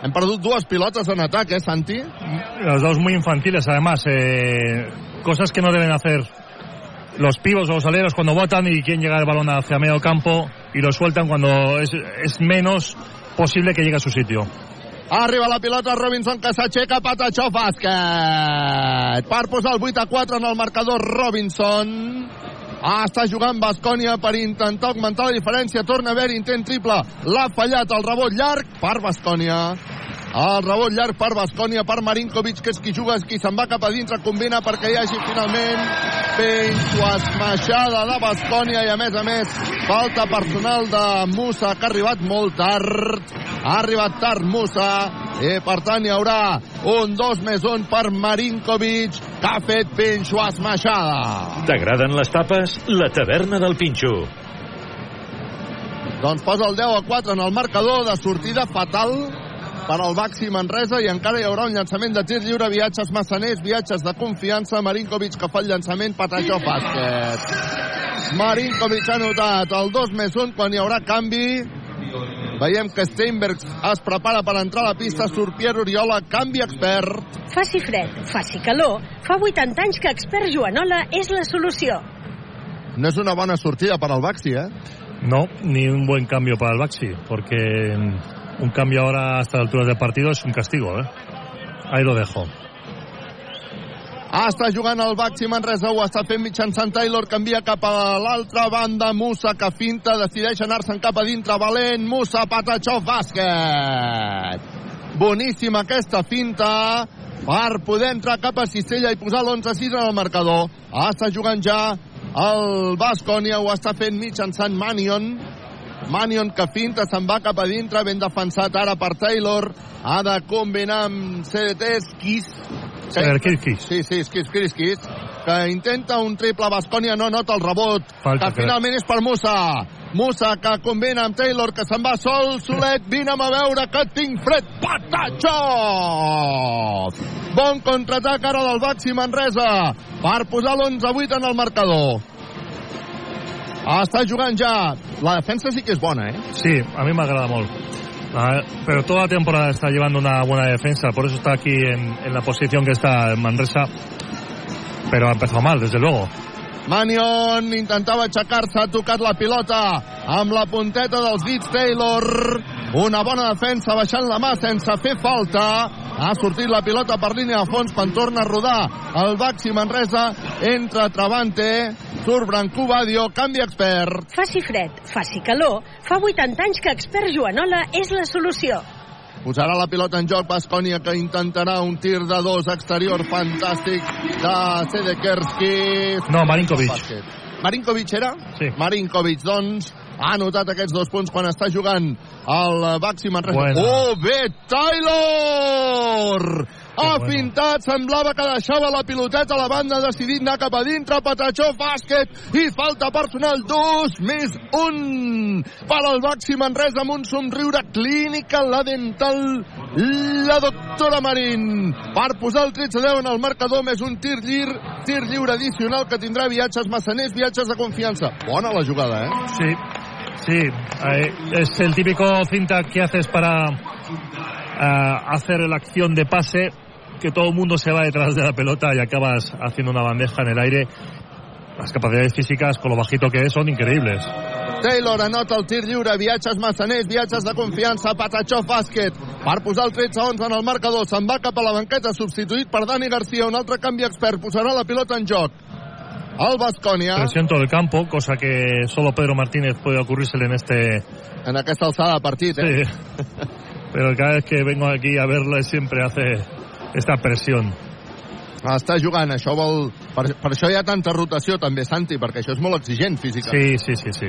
Hem perdut dues pilotes en atac, eh, Santi? Los dos muy infantiles, además. eh, cosas que no deben hacer los pibos o los aleros cuando votan y quieren llegar el balón hacia medio campo y lo sueltan cuando es, es menos posible que llegue a su sitio. Arriba la pilota Robinson que s'aixeca, Patachó, bàsquet. Per posar el 8 a 4 en el marcador Robinson. Ah, està jugant Bascònia per intentar augmentar la diferència. Torna a haver intent triple. L'ha fallat el rebot llarg per Bascònia. El rebot llarg per Bascònia, per Marinkovic, que és qui juga, és qui se'n va cap a dintre, combina perquè hi hagi finalment esmaixada de Bascònia i a més a més falta personal de Musa que ha arribat molt tard ha arribat tard Musa i per tant hi haurà un 2 més 1 per Marinkovic que ha fet penjo esmaixada T'agraden les tapes? La taverna del Pinxo. doncs posa el 10 a 4 en el marcador de sortida fatal per al Baxi Manresa i encara hi haurà un llançament de tir lliure, viatges massaners, viatges de confiança, Marinkovic que fa el llançament, Patachó bàsquet. Marinkovic ha notat el 2 més 1 quan hi haurà canvi. Veiem que Steinberg es prepara per entrar a la pista, surt Pierre Oriola, canvi expert. Faci fred, faci calor, fa 80 anys que Expert Joanola és la solució. No és una bona sortida per al Baxi, eh? No, ni un buen cambio para el Baxi, porque mm, un cambio ahora a estas alturas del partido es un castigo. ¿eh? Ahí lo dejo. Està jugant el Baxi Manresa, ho està fent mitjançant Taylor, canvia cap a l'altra banda, Musa que finta, decideix anar-se'n cap a dintre, valent, Musa, Patachov, bàsquet. Boníssima aquesta finta per poder entrar cap a Cistella i posar l'11-6 en el marcador. Està jugant ja el Bascònia, ho està fent mitjançant Manion. Manion que finta, se'n va cap a dintre, ben defensat ara per Taylor. Ha de combinar amb CDT, Skis. Sí, sí, Skis, Skis, Skis. Que intenta un triple Bascònia, no nota el rebot. Falta, que finalment és per Musa. Musa que combina amb Taylor, que se'n va sol, solet, vine'm a veure que tinc fred, Patachov! Bon contraatac ara del Baxi Manresa per posar l'11-8 en el marcador. Està jugant ja. La defensa sí que és bona, ¿eh? Sí, a mí me agrada molt. Ah, Pero toda la temporada está llevando una buena defensa, por eso está aquí en, en la posición que está en Manresa. Pero ha empezado mal, desde luego. Manion intentava aixecar-se, ha tocat la pilota amb la punteta dels dits Taylor. Una bona defensa baixant la mà sense fer falta. Ha sortit la pilota per línia de fons quan torna a rodar el Baxi Manresa. Entra Travante, surt Brancú Badio, canvi expert. Faci fred, faci calor, fa 80 anys que expert Joanola és la solució. Posarà la pilota en joc Bascònia que intentarà un tir de dos exterior fantàstic de Sedekerski. No, Marinkovic. Marinkovic era? Sí. Marinkovic, doncs, ha anotat aquests dos punts quan està jugant el Baxi Manresa. Buena. Oh, bé, Taylor! Ha bueno. fintat, semblava que deixava la piloteta a la banda, ha decidit anar cap a dintre, Patachó, bàsquet i falta personal, dos més un per al Baxi Manresa amb un somriure clínica, la dental, la doctora Marín, per posar el 13-10 en el marcador, més un tir lliure, tir lliure addicional que tindrà viatges massaners, viatges de confiança. Bona la jugada, eh? Sí, sí. eh, es el típico cinta que haces para eh, hacer la acción de pase, que todo el mundo se va detrás de la pelota y acabas haciendo una bandeja en el aire. Las capacidades físicas, con lo bajito que es, son increíbles. Taylor anota el tir lliure, viatges massaners, viatges de confiança, Patachó bàsquet, per posar el 13-11 en el marcador, se'n va cap a la banqueta, substituït per Dani Garcia, un altre canvi expert, posarà la pilota en joc. El Bascònia, Presión todo el campo, cosa que solo Pedro Martínez puede ocurrírsele en este... en aquesta alçada de partit, eh? Sí. Pero cada vez que vengo aquí a verle siempre hace esta presión. Està jugant, això vol... Per, per això hi ha tanta rotació també, Santi, perquè això és molt exigent físicament. Sí, sí, sí, sí.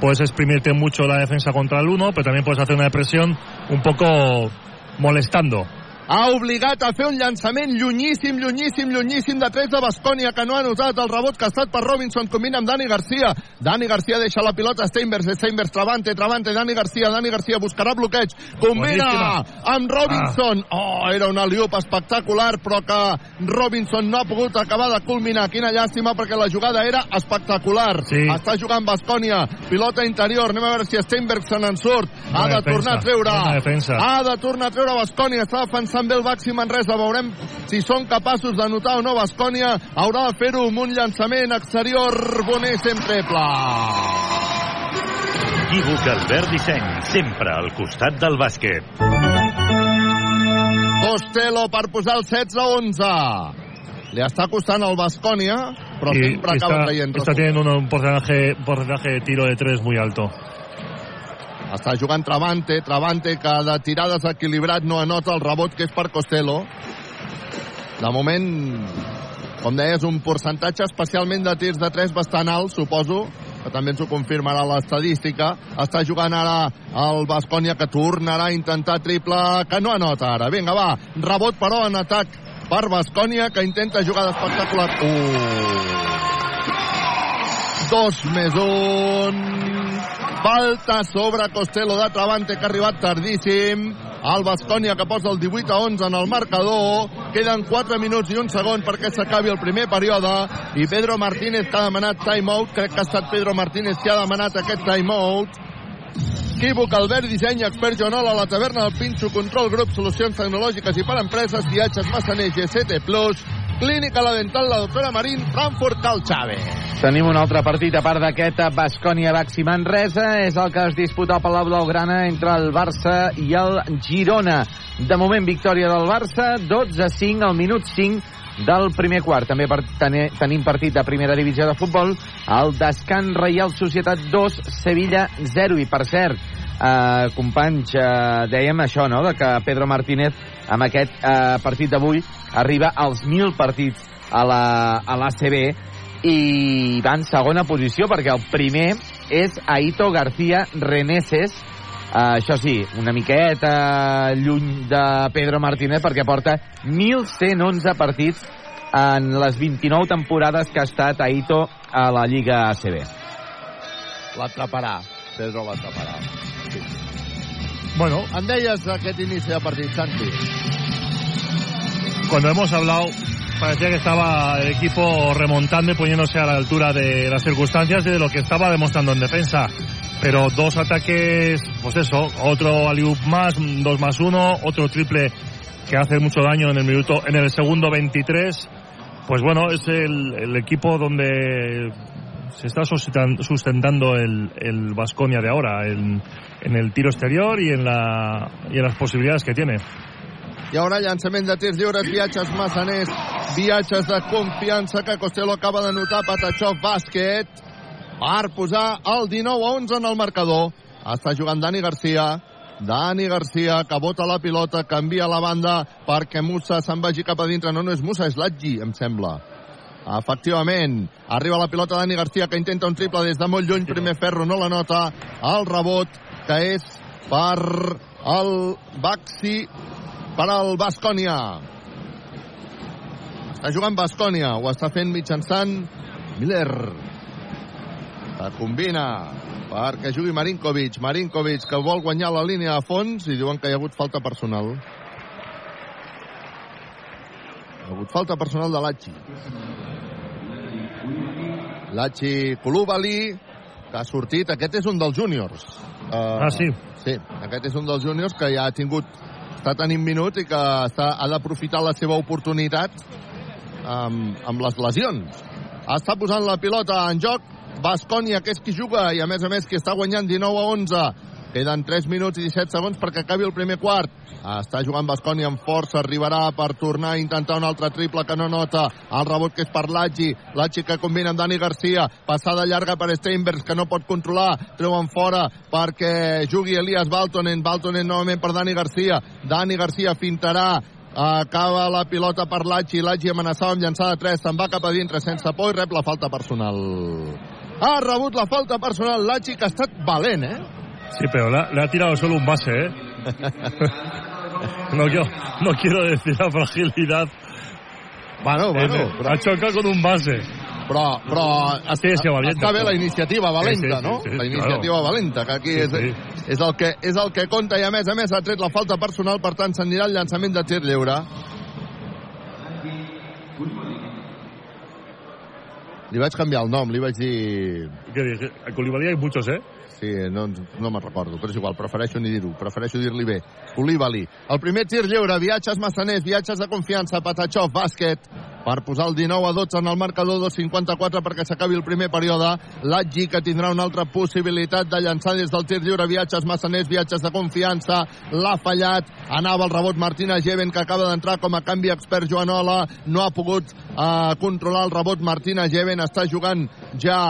Puedes exprimirte mucho la defensa contra el uno, pero también puedes hacer una presión un poco molestando. Ha obligat a fer un llançament llunyíssim, llunyíssim, llunyíssim de 3 de Bascònia, que no ha notat el rebot que ha estat per Robinson, combina amb Dani Garcia. Dani Garcia deixa la pilota a Steinbergs, Steinbergs, Travante, Travante, Dani Garcia, Dani Garcia buscarà bloqueig, combina Boníssima. amb Robinson. Oh, era un aliup espectacular, però que Robinson no ha pogut acabar de culminar. Quina llàstima, perquè la jugada era espectacular. Sí. Està jugant Bascònia, pilota interior, anem a veure si Steinbergs se n'en surt. Ha de tornar a treure. Ha de tornar a treure Bascònia, està defensant bé el Baxi Manresa, veurem si són capaços de notar o no Bascònia, haurà de fer-ho amb un llançament exterior, Bonéssim triple. Equívoc Albert Disseny, sempre al costat del bàsquet. Costello per posar el 16-11. Li està costant el Bascònia, però y sempre acaba está, traient. está teniendo un, un porcentaje, porcentaje de tiro de tres muy alto. Està jugant Travante, Travante que de tirar desequilibrat no anota el rebot que és per Costello. De moment, com deies, un percentatge especialment de tirs de 3 bastant alt, suposo, que també ens ho confirmarà l'estadística. Està jugant ara el Bascònia que tornarà a intentar triple, que no anota ara. Vinga, va, rebot però en atac per Bascònia, que intenta jugada espectacular. Uh. Dos més un. Falta sobre Costello de Travante, que ha arribat tardíssim. El Bascònia que posa el 18 a 11 en el marcador. Queden 4 minuts i un segon perquè s'acabi el primer període. I Pedro Martínez que ha demanat timeout. Crec que ha estat Pedro Martínez qui ha demanat aquest timeout. Equívoc, Albert, disseny, expert Joanola, la taverna del Pinxo, control grup, solucions tecnològiques i per empreses, viatges, massaners, GCT+, Clínica La Dental, la doctora Marín, Frankfurt Calxave. Tenim un altre partit a part d'aquest Bascònia-Baxi Manresa. És el que es disputa al Palau Blaugrana entre el Barça i el Girona. De moment, victòria del Barça, 12-5 al minut 5 del primer quart. També per, ten, tenim partit de primera divisió de futbol. El Descan Reial Societat 2, Sevilla 0. I per cert, eh, companys, eh, dèiem això, no?, de que Pedro Martínez amb aquest eh, partit d'avui arriba als 1.000 partits a la a l'ACB i va en segona posició perquè el primer és Aito García Reneses Uh, això sí, una miqueta lluny de Pedro Martínez perquè porta 1.111 partits en les 29 temporades que ha estat Aito a la Lliga ACB. L'atraparà. Pedro l'atraparà. Sí. Bueno, Em deies aquest inici de partit, Santi. Cuando hemos hablado parecía que estaba el equipo remontando y poniéndose a la altura de las circunstancias y de lo que estaba demostrando en defensa. Pero dos ataques, pues eso, otro aliup más, dos más uno, otro triple que hace mucho daño en el minuto, en el segundo 23. Pues bueno, es el, el equipo donde se está sustentan- sustentando el, el Vasconia de ahora, en, en el tiro exterior y en, la, y en las posibilidades que tiene. Hi haurà llançament de tirs lliures, viatges massaners, viatges de confiança que Costello acaba de notar, Patachov, bàsquet, per posar el 19 a 11 en el marcador. Està jugant Dani Garcia, Dani Garcia, que bota la pilota, canvia la banda perquè Musa se'n vagi cap a dintre. No, no és Musa, és Latgi, em sembla. Efectivament, arriba la pilota Dani Garcia que intenta un triple des de molt lluny, primer ferro no la nota, el rebot que és per el Baxi per al Bascònia. Està jugant Bascònia, ho està fent mitjançant Miller. La combina perquè jugui Marinkovic. Marinkovic que vol guanyar la línia de fons i diuen que hi ha hagut falta personal. Hi ha hagut falta personal de Lachi. Lachi Kulubali, que ha sortit. Aquest és un dels júniors. Uh, Ah, sí? Sí, aquest és un dels júniors que ja ha tingut està tenint minuts i que està, ha d'aprofitar la seva oportunitat amb, amb les lesions. Està posant la pilota en joc Bascònia, que és qui juga, i a més a més qui està guanyant 19 a 11. Queden 3 minuts i 17 segons perquè acabi el primer quart. Està jugant Bascònia amb força, arribarà per tornar a intentar un altre triple que no nota. El rebot que és per Laggi, Laggi que combina amb Dani Garcia, passada llarga per Steinbergs que no pot controlar, treuen fora perquè jugui Elias Baltonen, Baltonen novament per Dani Garcia, Dani Garcia fintarà, acaba la pilota per Laggi, Laggi amenaçava amb llançada 3, se'n va cap a dintre sense por i rep la falta personal. Ha rebut la falta personal Laggi que ha estat valent, eh? Sí, pero le ha, le ha tirado solo un base, ¿eh? no, quiero, no quiero decir la fragilidad. Bueno, bueno, Eh, però, ha chocado con un base. però, però Sí, sí, valiente, està bé la iniciativa valenta, Sí, sí, no? sí, sí, la iniciativa valenta, que aquí Sí, és, sí. és, el que, és el que compta i a més a més ha tret la falta personal, per tant s'anirà el llançament de tir lliure. Li vaig canviar el nom, li vaig dir... Que dije, a Koulibaly hay muchos, ¿eh? Sí, no, no me'n recordo, però és igual, prefereixo ni dir-ho, prefereixo dir-li bé. Koulibaly. El primer tir lliure, viatges massaners, viatges de confiança, Patachov, bàsquet, per posar el 19 a 12 en el marcador, 2.54 perquè s'acabi el primer període. Latgi, que tindrà una altra possibilitat de llançar des del tir lliure, viatges massaners, viatges de confiança, l'ha fallat, anava el rebot Martina Geven, que acaba d'entrar com a canvi expert Joanola, no ha pogut eh, controlar el rebot Martina Geven, està jugant ja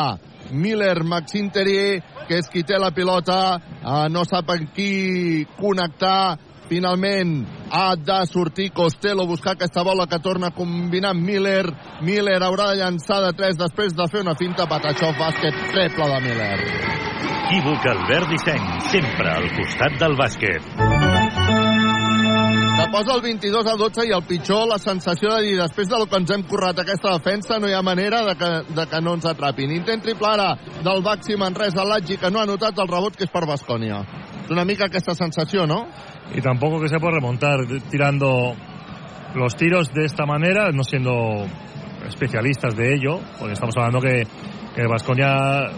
Miller Maxim Terrier, que és qui té la pilota, uh, no sap en qui connectar, finalment ha de sortir Costello buscar aquesta bola que torna a combinar amb Miller. Miller haurà de llançar de 3 després de fer una finta. Patachov, bàsquet, triple de Miller. Equívoc Albert Disseny, sempre al costat del bàsquet. Que posa el 22 a 12 i el pitjor, la sensació de dir, després del que ens hem currat aquesta defensa, no hi ha manera de que, de que no ens atrapin. Intent triple ara del Baxi Manresa Latgi, que no ha notat el rebot, que és per Bascònia. És una mica aquesta sensació, no? Y tampoco que se puede remontar tirando los tiros de esta manera, no siendo especialistas de ello, porque estamos hablando que, que Vasconia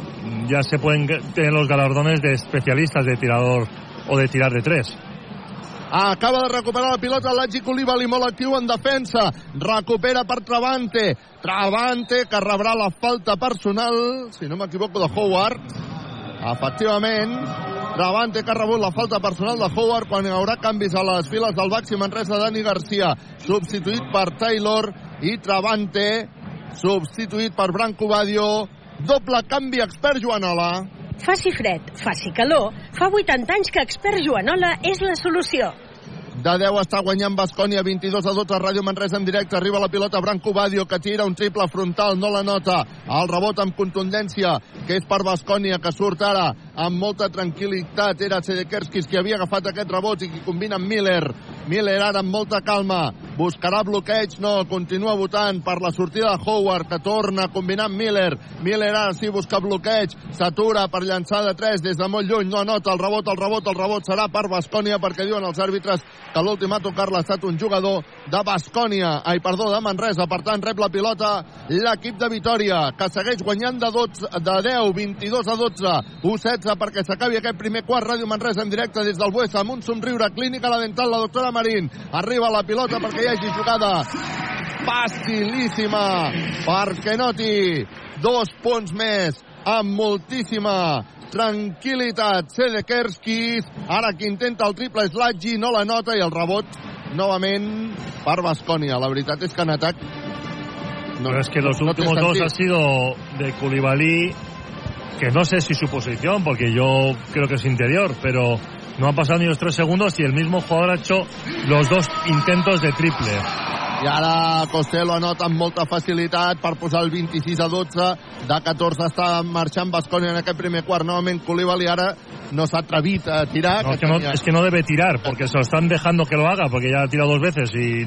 ya se pueden tener los galardones de especialistas de tirador o de tirar de tres. Acaba de recuperar la pilota l'Agi Colibali, molt actiu en defensa. Recupera per Travante. Travante, que rebrà la falta personal, si no m'equivoco, de Howard. Efectivament, Travante que ha rebut la falta personal de Howard quan hi haurà canvis a les files del Baxi Manresa Dani Garcia, substituït per Taylor i Travante, substituït per Branco Badio. Doble canvi expert Joanola. Faci fred, faci calor, fa 80 anys que Expert Joanola és la solució. De 10 està guanyant Bascònia, 22 a 12, Ràdio Manresa en directe, arriba la pilota Branco Badio, que tira un triple frontal, no la nota, el rebot amb contundència, que és per Bascònia, que surt ara amb molta tranquil·litat, era Sedekerskis qui havia agafat aquest rebot i qui combina amb Miller, Miller ara amb molta calma, buscarà bloqueig, no, continua votant per la sortida de Howard, que torna a combinar amb Miller, Miller ara sí busca bloqueig, s'atura per llançar de 3 des de molt lluny, no anota el rebot, el rebot, el rebot serà per Bascònia, perquè diuen els àrbitres que l'últim a tocar-la ha estat un jugador de Bascònia, ai, perdó, de Manresa, per tant, rep la pilota l'equip de Vitoria, que segueix guanyant de, 12, de 10, 22 a 12, 1-16 perquè s'acabi aquest primer quart, Ràdio Manresa en directe des del Buesa, amb un somriure clínica la dental, la doctora Marín, arriba la pilota perquè hi hagi jugada facilíssima perquè noti dos punts més amb moltíssima tranquil·litat. Sedekerskis ara que intenta el triple és Laggi no la nota i el rebot novament per Bascònia. La veritat és que en atac no, es que los no últimos dos han sido de Koulibaly, que no sé si su posición, porque yo creo que es interior, pero no han pasado ni los tres segundos y el mismo jugador ha hecho los dos intentos de triple. I ara Costello anota amb molta facilitat per posar el 26 a 12. De 14 està marxant Bascònia en aquest primer quart. Novament Koulibaly ara no s'ha atrevit a tirar. No, es, que no, tenia- es que no debe tirar, porque se lo están dejando que lo haga, porque ya ha tirado dos veces y...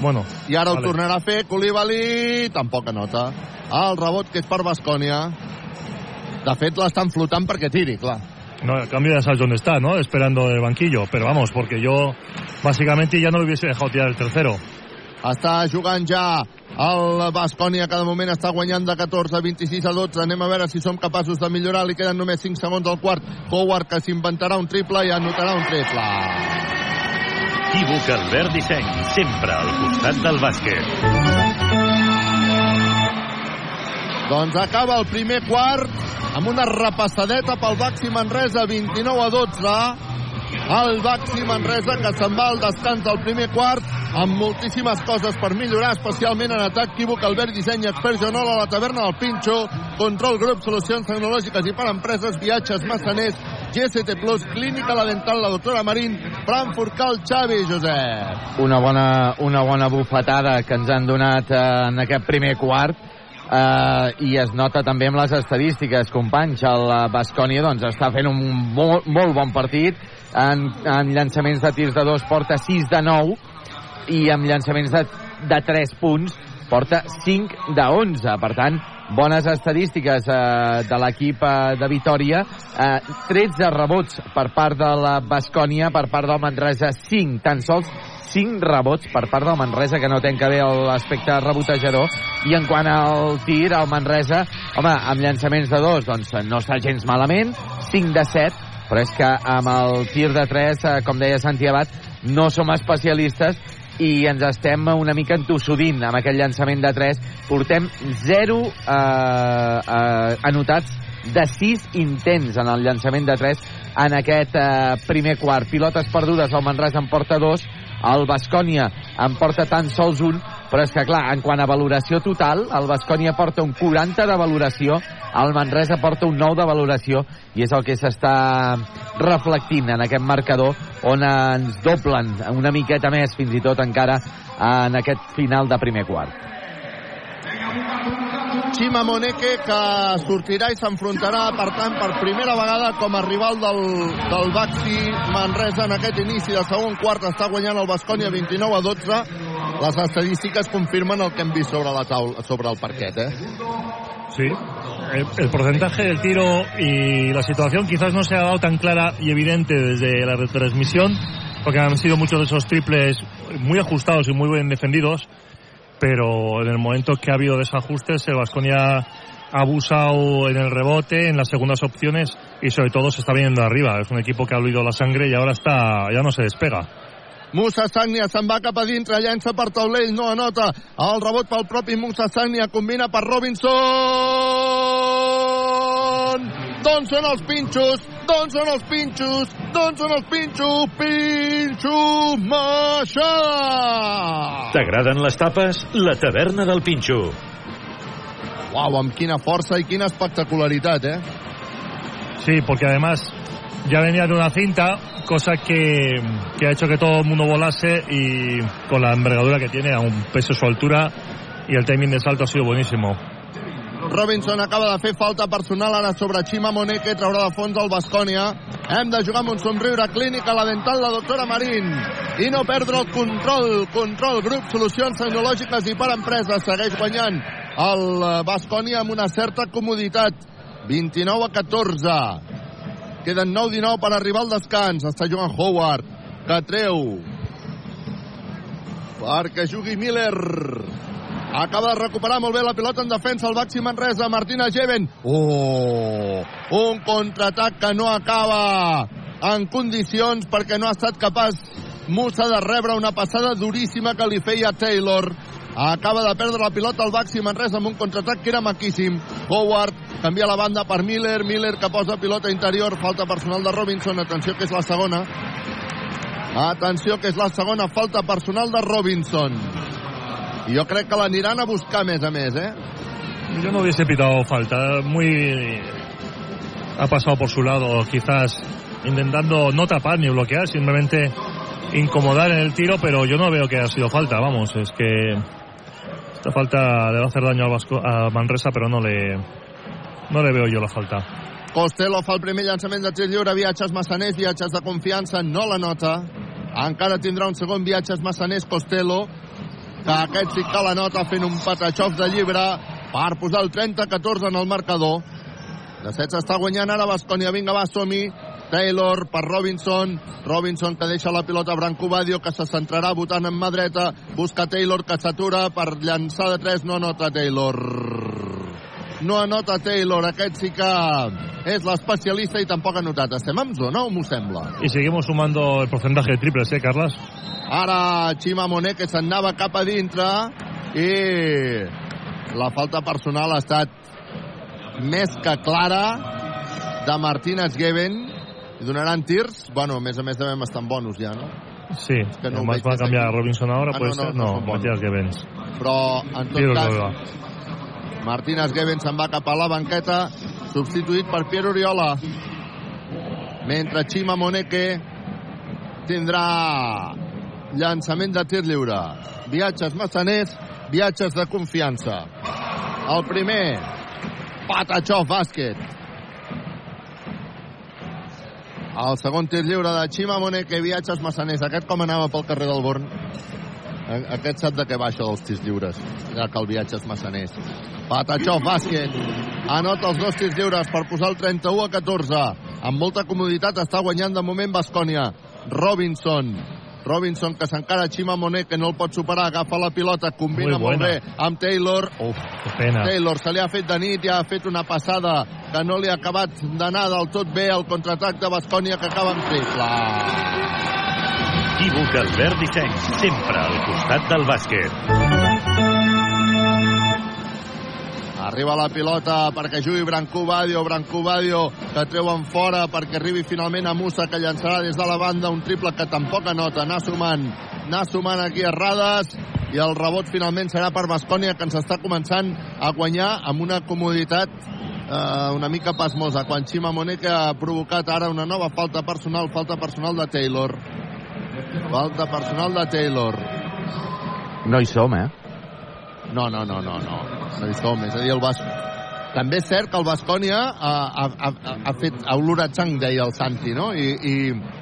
Bueno, I ara ho Vale. tornarà a fer Koulibaly, tampoc anota. El rebot que és per Bascònia. De fet, l'estan flotant perquè tiri, clar. no, el cambio ya sabes dónde está, ¿no? Esperando el banquillo, pero vamos, porque yo básicamente ya no hubiese dejado tirar el tercero. Està jugant ja el Bascònia, que de moment està guanyant de 14 a 26 a 12. Anem a veure si som capaços de millorar. Li queden només 5 segons al quart. Howard, que s'inventarà un triple i anotarà un triple. Equívoc Albert Disseny, sempre al costat del bàsquet. Doncs acaba el primer quart amb una repassadeta pel Baxi Manresa, 29 a 12. El Baxi Manresa que se'n va al descans del primer quart amb moltíssimes coses per millorar, especialment en atac Quívoc, Albert Disseny, Expert Joanola, la taverna del Pinxo, Control Grup, Solucions Tecnològiques i per Empreses, Viatges Massaners, GST Plus, Clínica La Dental, la doctora Marín, Frankfurt Cal, Xavi, Josep. una bona, una bona bufetada que ens han donat eh, en aquest primer quart eh, i es nota també amb les estadístiques companys, el Bascònia doncs, està fent un molt, molt bon partit en, en llançaments de tirs de dos porta 6 de 9 i amb llançaments de, de 3 punts porta 5 de 11 per tant, bones estadístiques eh, de l'equip eh, de Vitoria. Eh, 13 rebots per part de la Bascònia per part del Manresa 5, tan sols 5 rebots per part del Manresa, que no tenca bé l'aspecte rebotejador. I en quant al tir, el Manresa, home, amb llançaments de dos, doncs no està gens malament, 5 de 7, però és que amb el tir de 3, eh, com deia Santi Abad, no som especialistes i ens estem una mica entossudint amb aquest llançament de 3. Portem 0 eh, eh, anotats de 6 intents en el llançament de 3 en aquest eh, primer quart. Pilotes perdudes, el Manresa en porta 2, el Bascònia en porta tan sols un, però és que clar, en quant a valoració total, el Bascònia porta un 40 de valoració, el Manresa porta un 9 de valoració, i és el que s'està reflectint en aquest marcador, on ens doblen una miqueta més, fins i tot encara, en aquest final de primer quart. Xima Moneke que sortirà i s'enfrontarà, per tant, per primera vegada com a rival del, del Baxi Manresa en aquest inici de segon quart. Està guanyant el Bascònia 29 a 12. Les estadístiques confirmen el que hem vist sobre la taula, sobre el parquet, eh? Sí. El, el porcentaje del tiro y la situación quizás no se ha dado tan clara y evidente desde la retransmisión, porque han sido muchos de esos triples muy ajustados y muy bien defendidos, pero en el momento que ha habido desajustes, el Vasconia ha abusado en el rebote, en las segundas opciones y sobre todo se está viendo arriba. Es un equipo que ha olido la sangre y ahora está ya no se despega. Musa Sagnia se'n va cap a dintre, llença per no anota. El rebot pel propi Musa Sagnia, combina per Robinson. D'on són els pinxos? D'on són els pinxos? D'on són els pinxos? Pinxo Maixada! T'agraden les tapes? La taverna del Pinxo. Uau, amb quina força i quina espectacularitat, eh? Sí, porque además ya venía de una cinta, cosa que, que ha hecho que todo el mundo volase y con la envergadura que tiene, a un peso su altura y el timing de salto ha sido buenísimo. Robinson acaba de fer falta personal ara sobre Xima Monet, que traurà de fons el Bascònia. Hem de jugar amb un somriure clínic a la dental la doctora Marín. I no perdre el control. Control, grup, solucions tecnològiques i per empreses. Segueix guanyant el Bascònia amb una certa comoditat. 29 a 14. Queden 9-19 per arribar al descans. Està jugant Howard, que treu perquè jugui Miller. Acaba de recuperar molt bé la pilota en defensa el Baxi Manresa, Martina Geven. Oh! Un contraatac que no acaba en condicions perquè no ha estat capaç Musa de rebre una passada duríssima que li feia Taylor. Acaba de perdre la pilota el Baxi Manresa amb un contraatac que era maquíssim. Howard canvia la banda per Miller, Miller que posa pilota interior, falta personal de Robinson, atenció que és la segona. Atenció que és la segona falta personal de Robinson. I jo crec que l'aniran a buscar més a més, eh? Yo no hubiese pitado falta, muy ha pasado por su lado, quizás intentando no tapar ni bloquear, simplemente incomodar en el tiro, pero yo no veo que ha sido falta, vamos, es que esta falta le va a hacer daño al Vasco, a Manresa, pero no le no le veo yo la falta. Costello fa el primer llançament de tir lliure, viatges massaners, viatges de confiança, no la nota. Encara tindrà un segon viatges massaners, Costello, que aquest sí que la nota fent un patatxof de llibre per posar el 30-14 en el marcador. De set s'està guanyant ara Bascònia. Vinga, va, som -hi. Taylor per Robinson. Robinson que deixa la pilota a Branco Badio, que se centrarà votant en mà dreta. Busca Taylor, que s'atura per llançar de 3. No anota Taylor. No anota Taylor. Aquest sí que és l'especialista i tampoc ha notat. Estem en zona o m'ho sembla? Y seguimos sumando el porcentaje de triples, ¿eh, Carlas? Ara Xima Monet que se'n anava cap a dintre i la falta personal ha estat més que clara de Martínez Geben i donaran tirs, bueno, a més a més devem estar en bonus ja, no? Sí, que no veig va a des cambiar a d'aquí. Robinson ahora, Ah, no, no, ser. no No, buenos. Matías Gevens. Però en tot Piero cas. Martínez Geben se'n va cap a la banqueta substituït per Piero Oriola. Mentre Xima Moneke tindrà llançament de tir lliure. Viatges massaners viatges de confiança. El primer Patachov bàsquet el segon tir lliure de Xima Moneke viatges massaners. Aquest com anava pel carrer del Born aquest sap de què baixa dels tirs lliures? Ja que el viatge és massaners. Patachov, bàsquet anota els dos tirs lliures per posar el 31 a 14 amb molta comoditat està guanyant de moment Bascònia. Robinson. Robinson que s'encara Xima Monet que no el pot superar, agafa la pilota combina Muy molt bé amb Taylor. Uf, pena. Taylor se li ha fet de nit i ha fet una passada que no li ha acabat d'anar del tot bé el contraatac de Bascònia que acaba amb triple Equívoc Albert Disseny, sempre al costat del bàsquet. Arriba la pilota perquè jugui Branco Badio, Branco Badio que treuen fora perquè arribi finalment a Musa que llançarà des de la banda un triple que tampoc anota, anar sumant anar sumant aquí errades i el rebot finalment serà per Bascònia que ens està començant a guanyar amb una comoditat eh, una mica pasmosa. Quan Xima Monet ha provocat ara una nova falta personal, falta personal de Taylor falta personal de Taylor No hi som, eh? no, no, no, no, no. No hi som. És a dir, el Bas... També és cert que el Bascònia ha, ha, ha, ha fet a Oloratzang, deia el Santi, no? I, i,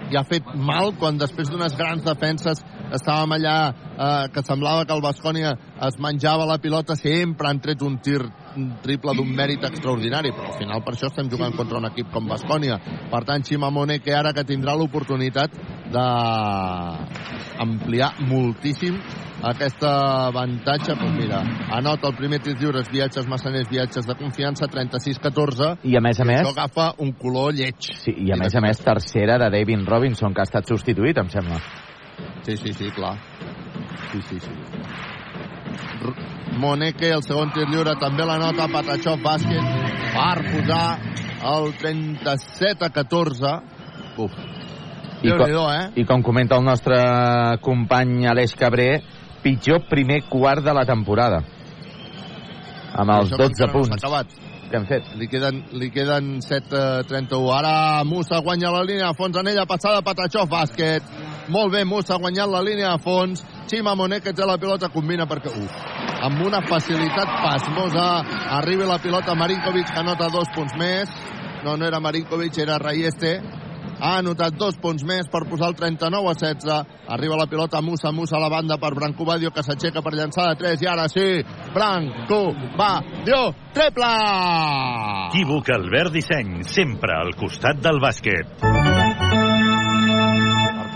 i ha fet mal quan després d'unes grans defenses estàvem allà eh, que semblava que el Bascònia es menjava la pilota, sempre han tret un tir un triple d'un mèrit extraordinari, però al final per això estem jugant contra un equip com Bascònia. Per tant, Xima Monet, que ara que tindrà l'oportunitat d'ampliar moltíssim aquesta avantatge. Pues mira, anota el primer tir lliures, viatges massaners, viatges de confiança, 36-14. I a més a més... Això agafa un color lleig. Sí, i a més a més, tercera de David Robinson, que ha estat substituït, em sembla. Sí, sí, sí, clar. Sí, sí, sí. R Moneke, el segon tir lliure, també la nota Patachov bàsquet per posar el 37 a 14. Uf. I, déu co nhi eh? I com comenta el nostre company Aleix Cabré, pitjor primer quart de la temporada. Amb els Això que 12 encara no s'ha punts acabat. que hem fet. Li queden, li queden 7-31. Ara Musa guanya la línia de fons en ella, passada Patachov, bàsquet. Molt bé, Musa ha guanyat la línia de fons. Xima Monet té la pilota, combina perquè... Uf, amb una facilitat pasmosa arriba la pilota Marinkovic, que anota dos punts més. No, no era Marinkovic, era Raieste. Ha anotat dos punts més per posar el 39 a 16. Arriba la pilota Musa, Musa a la banda per Branco Badio, que s'aixeca per llançar de 3. I ara sí, Branco Badio, triple! Equívoc Albert Disseny, sempre al costat del bàsquet.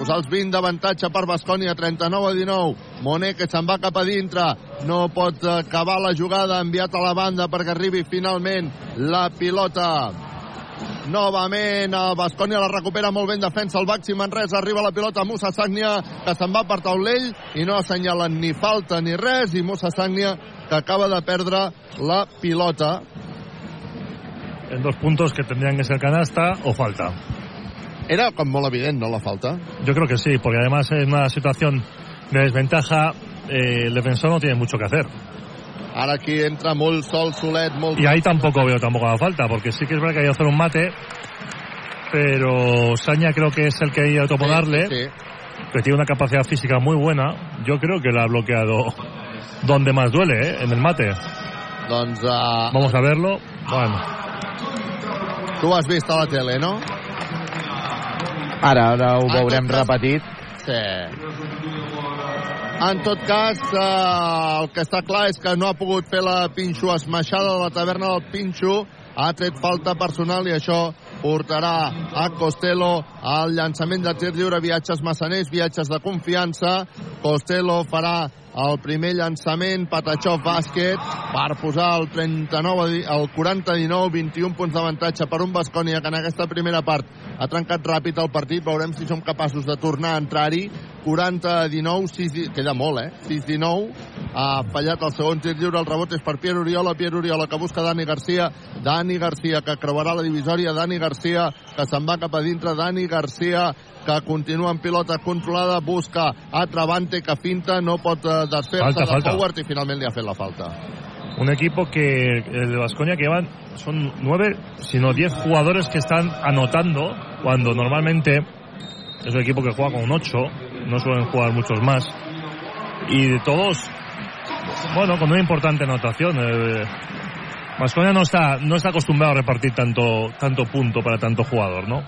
Posar els 20 d'avantatge per Bascònia, 39 a 19. Monet que se'n va cap a dintre, no pot acabar la jugada, enviat a la banda perquè arribi finalment la pilota. Novament, el Bascònia la recupera molt ben defensa el Baxi Manresa, arriba la pilota Musa Sagnia, que se'n va per taulell i no assenyalen ni falta ni res, i Musa Sagnia que acaba de perdre la pilota. En dos puntos que tendrían que ser canasta o falta. Era com molt evident, no, la falta? Yo creo que sí, porque además en una situación de desventaja eh, el defensor no tiene mucho que hacer. Ara aquí entra molt sol, solet, molt... Y ahí tampoco veo tampoco la falta, porque sí que es verdad que hay que hacer un mate, pero Saña creo que es el que hay que autoponarle, Sí, sí. que tiene una capacidad física muy buena. Yo creo que la ha bloqueado donde más duele, ¿eh? en el mate. Doncs uh, Vamos a verlo. Bueno, ho has vist a la tele, no? Ara, ara ho Ah, veurem cas- repetit. Sí. En tot cas, eh, el que està clar és que no ha pogut fer la pinxo esmaixada de la taverna del pinxo. Ha tret falta personal i això portarà a Costello al llançament de tir lliure, viatges massaners, viatges de confiança. Costello farà el primer llançament, Patachov bàsquet, per posar el 39, a di- el 40-19, 21 punts d'avantatge per un Bascònia que en aquesta primera part ha trencat ràpid el partit. Veurem si som capaços de tornar a entrar-hi. 40-19, 6, di- queda molt, eh? 6-19, ha fallat el segon tir lliure, el rebot és per Pierre Oriola, Pierre Oriola que busca Dani Garcia, Dani Garcia que creuarà la divisòria, Dani Garcia que se'n va cap a dintre, Dani Garcia que continua en pilota controlada, busca a Travante que finta, no pot eh, desfer-se Falta, de falta. Howard i finalment li ha fet la falta. un equipo que el de Vasconia que van son nueve, sino diez jugadores que están anotando cuando normalmente es un equipo que juega con ocho, no suelen jugar muchos más. Y de todos, bueno, con una importante anotación. Eh, Vasconia no está, no está acostumbrado a repartir tanto, tanto punto para tanto jugador, ¿no?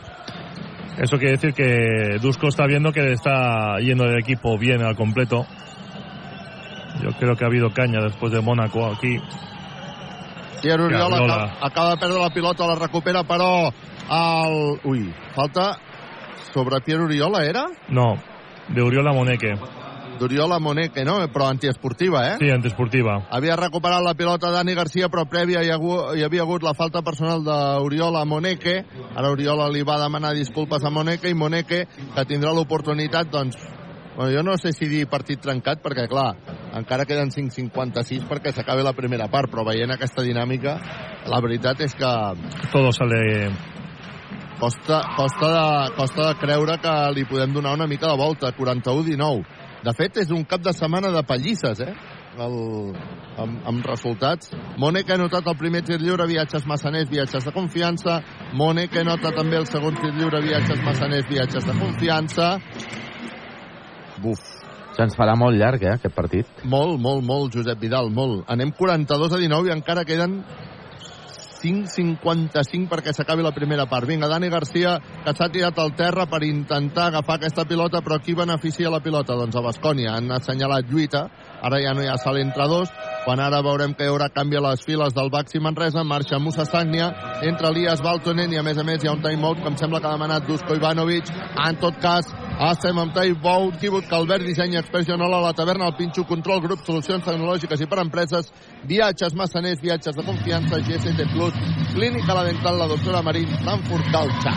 Eso quiere decir que Dusko está viendo que está yendo el equipo bien al completo. Yo creo que ha habido caña después de Mónaco aquí. Pierre Oriola Oriola. acaba, acaba de perdre la pilota, la recupera però el... Ui, falta sobre Pierre Oriola, era? No, de Uriola Moneque. D'Oriola Moneque, no? Però antiesportiva, eh? Sí, antisportiva. Havia recuperat la pilota Dani Garcia, però prèvia hi, ha hagut, hi havia hagut la falta personal d'Oriola Moneque. Ara Oriola li va demanar disculpes a Moneque i Moneque, que tindrà l'oportunitat, doncs, bueno, jo no sé si dir partit trencat, perquè, clar, encara queden 5.56 perquè s'acabi la primera part, però veient aquesta dinàmica, la veritat és que Todo sale. costa, costa, de, costa de creure que li podem donar una mica de volta, 41-19. De fet, és un cap de setmana de pallisses, eh? El, amb, amb resultats. Mone que ha notat el primer tir lliure, viatges massaners, viatges de confiança. Mone que nota també el segon tir lliure, viatges massaners, viatges de confiança. Buf, Se'ns farà molt llarg, eh, aquest partit. molt, molt, molt, Josep Vidal, molt. Anem 42 a 19 i encara queden 5.55 perquè s'acabi la primera part. Vinga, Dani Garcia, que s'ha tirat al terra per intentar agafar aquesta pilota, però qui beneficia la pilota? Doncs a Bascònia. Han assenyalat lluita, ara ja no hi ha salt entre dos, quan ara veurem que hi haurà canvi a les files del Baxi Manresa, marxa Musa Sagnia, entra Elias Baltonen i a més a més hi ha un timeout que em sembla que ha demanat Dusko Ivanovic. En tot cas, Estem amb Bou, Kibut, Calvert, Disseny, Expert Joanola, La Taverna, el Pinxo, Control, Grup, Solucions Tecnològiques i per Empreses, Viatges, Massaners, Viatges de Confiança, GST Plus, Clínica La Dental, la doctora Marín, Frankfurt, Calxa.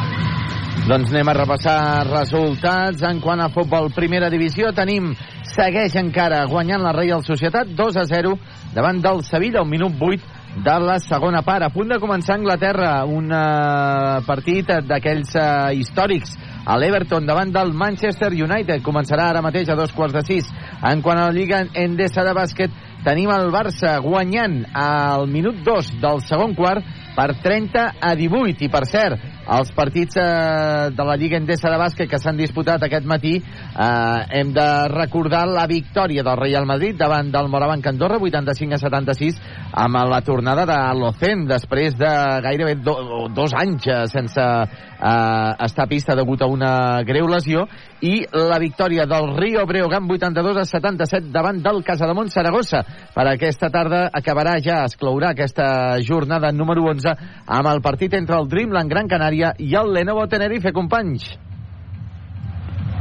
Doncs anem a repassar resultats. En quant a futbol primera divisió, tenim segueix encara guanyant la Reial Societat 2 a 0 davant del Sevilla, un minut 8 de la segona part. A punt de començar Anglaterra un uh, partit d'aquells uh, històrics a l'Everton davant del Manchester United. Començarà ara mateix a dos quarts de sis. En quant a la Lliga Endesa de bàsquet, tenim el Barça guanyant al minut 2 del segon quart per 30 a 18. I per cert, els partits eh, de la Lliga Endesa de bàsquet que s'han disputat aquest matí eh, hem de recordar la victòria del Real Madrid davant del Morabanc Andorra 85 a 76 amb la tornada de l'Ocen després de gairebé do, dos anys eh, sense eh, estar a pista degut a una greu lesió. I la victòria del Rio Breogán 82 a 77 davant del Casademont Saragossa. Per aquesta tarda acabarà ja, es clourà aquesta jornada número 11 amb el partit entre el Dreamland Gran Canària i el Lenovo Tenerife, companys.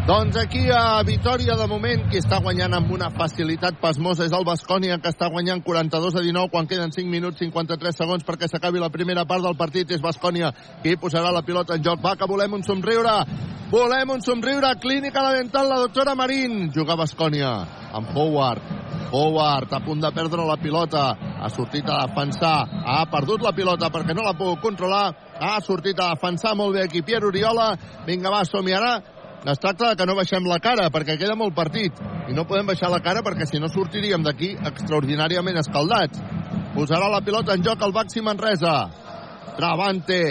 Doncs aquí a Vitoria, de moment, qui està guanyant amb una facilitat pasmosa és el Bascònia, que està guanyant 42 a 19 quan queden 5 minuts 53 segons perquè s'acabi la primera part del partit. És Bascònia qui posarà la pilota en joc. Va, que volem un somriure. Volem un somriure. Clínica la dental, la doctora Marín. Juga Bascònia amb Howard. Howard a punt de perdre la pilota. Ha sortit a defensar. Ha perdut la pilota perquè no l'ha pogut controlar. Ha sortit a defensar molt bé aquí Pierre Oriola. Vinga, va, som ara. Es tracta que no baixem la cara, perquè queda molt partit. I no podem baixar la cara perquè si no sortiríem d'aquí extraordinàriament escaldats. Posarà la pilota en joc el Baxi Manresa. Travante.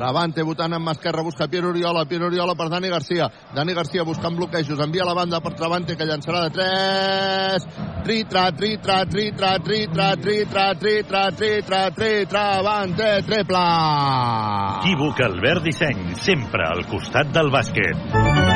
Travante votant amb esquerra, busca Pierre Oriola, Pierre Oriola per Dani Garcia. Dani Garcia buscant bloquejos, envia la banda per Travante que llançarà de 3. Tritra, tritra, tritra, tritra, tritra, tritra, tritra, tritra, Travante, triple. Equívoc Albert Disseny, sempre al costat del bàsquet.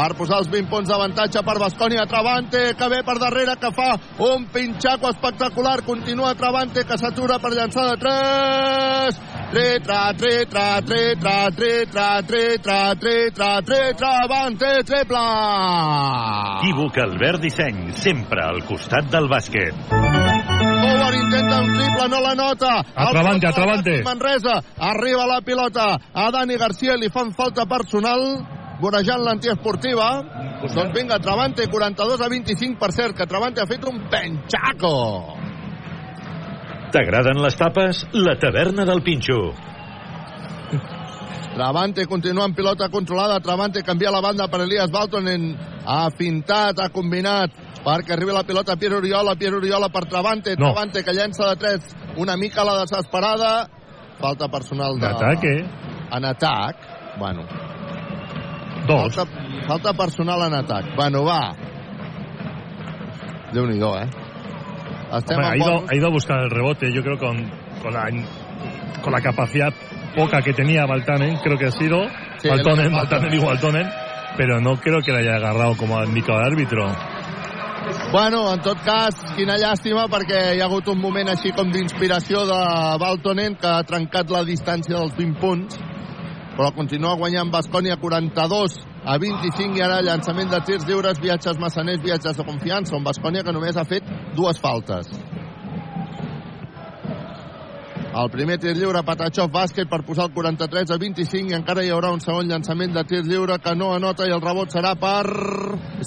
Per posar els 20 punts d'avantatge per Bascònia. Travante, que ve per darrere, que fa un pinxaco espectacular. Continua Travante, que s'atura per llançar de 3. Tritra, tritra, tritra, tritra, tritra, tritra, tritra, Travante, triple! Equívoc Albert Disseny, sempre al costat del bàsquet. Howard intenta un triple, no la nota. Atravante, atravante. Manresa, arriba la pilota a Dani Garcia, li fan falta personal, vorejant l'antiesportiva. Doncs vinga, Travante, 42 a 25, per cert, que Travante ha fet un penxaco. T'agraden les tapes? La taverna del Pinxo. Travante continua amb pilota controlada. Travante canvia la banda per Elias Baltonen. Ha fintat, ha combinat perquè arriba la pilota Pierre Oriola. Pierre Oriola per Travante. No. Travante que llença de 3 una mica a la desesperada. Falta personal de... D'ataque. En atac. Bueno, Dos. falta, falta personal en atac. Bueno, va. Déu-n'hi-do, eh? Estem Hombre, ha, ido, ha ido a buscar el rebote, yo creo con, con, la, con la capacidad poca que tenía Baltanen, creo que ha sido. Sí, Baltonen, Baltanen digo Baltonen, pero no creo que le haya agarrado como ha indicado el árbitro. Bueno, en tot cas, quina llàstima perquè hi ha hagut un moment així com d'inspiració de Baltonen que ha trencat la distància dels 20 punts però continua guanyant Bascònia 42 a 25 i ara llançament de tirs lliures, viatges massaners, viatges de confiança, on Bascònia que només ha fet dues faltes. El primer tir lliure, Patachov, bàsquet per posar el 43 a 25 i encara hi haurà un segon llançament de tir lliure que no anota i el rebot serà per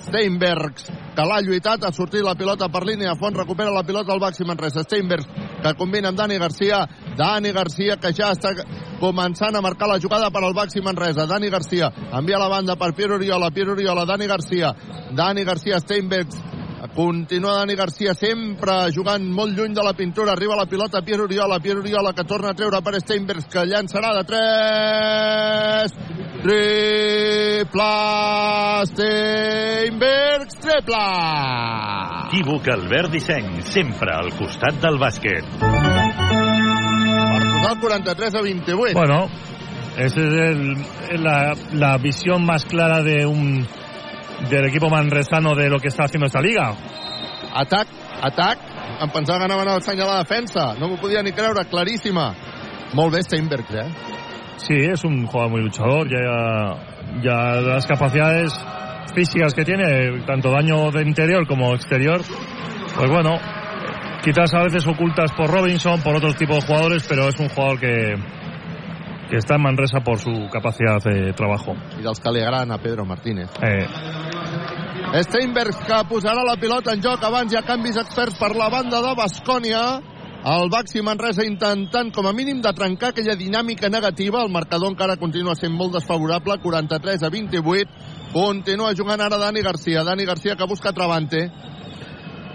Steinbergs, que l'ha lluitat, ha sortit la pilota per línia de fons, recupera la pilota al màxim en res. Steinbergs, que combina amb Dani Garcia, Dani Garcia, que ja està començant a marcar la jugada per al Baxi Manresa. Dani Garcia envia la banda per Piero Oriola, Piero Oriola, Dani Garcia, Dani Garcia, Steinbergs, Continua Dani Garcia sempre jugant molt lluny de la pintura. Arriba la pilota Pierre Oriola. Pierre Oriola que torna a treure per Steinbergs que llançarà de 3. Triple Steinbergs. Triple. Equívoc Albert Disseny, sempre al costat del bàsquet. Per posar el 43 a 28. Bueno, esa es el- la, la visión más clara de un del equipo manresano de lo que está haciendo esta liga. Atac, atac. Em pensava que anaven a assenyalar la defensa. No m'ho podia ni creure, claríssima. Molt bé Steinbergs, eh? Sí, es un jugador muy luchador, ya, ya las capacidades físicas que tiene, tanto daño de interior como exterior, pues bueno, quizás a veces ocultas por Robinson, por otros tipos de jugadores, pero es un jugador que, que està en Manresa por su capacidad de trabajo. I dels que li agraden a Pedro Martínez. Eh, Steinberg que posarà la pilota en joc abans hi ha canvis experts per la banda de Bascònia el Baxi Manresa intentant com a mínim de trencar aquella dinàmica negativa el marcador encara continua sent molt desfavorable 43 a 28 continua jugant ara Dani Garcia Dani Garcia que busca Travante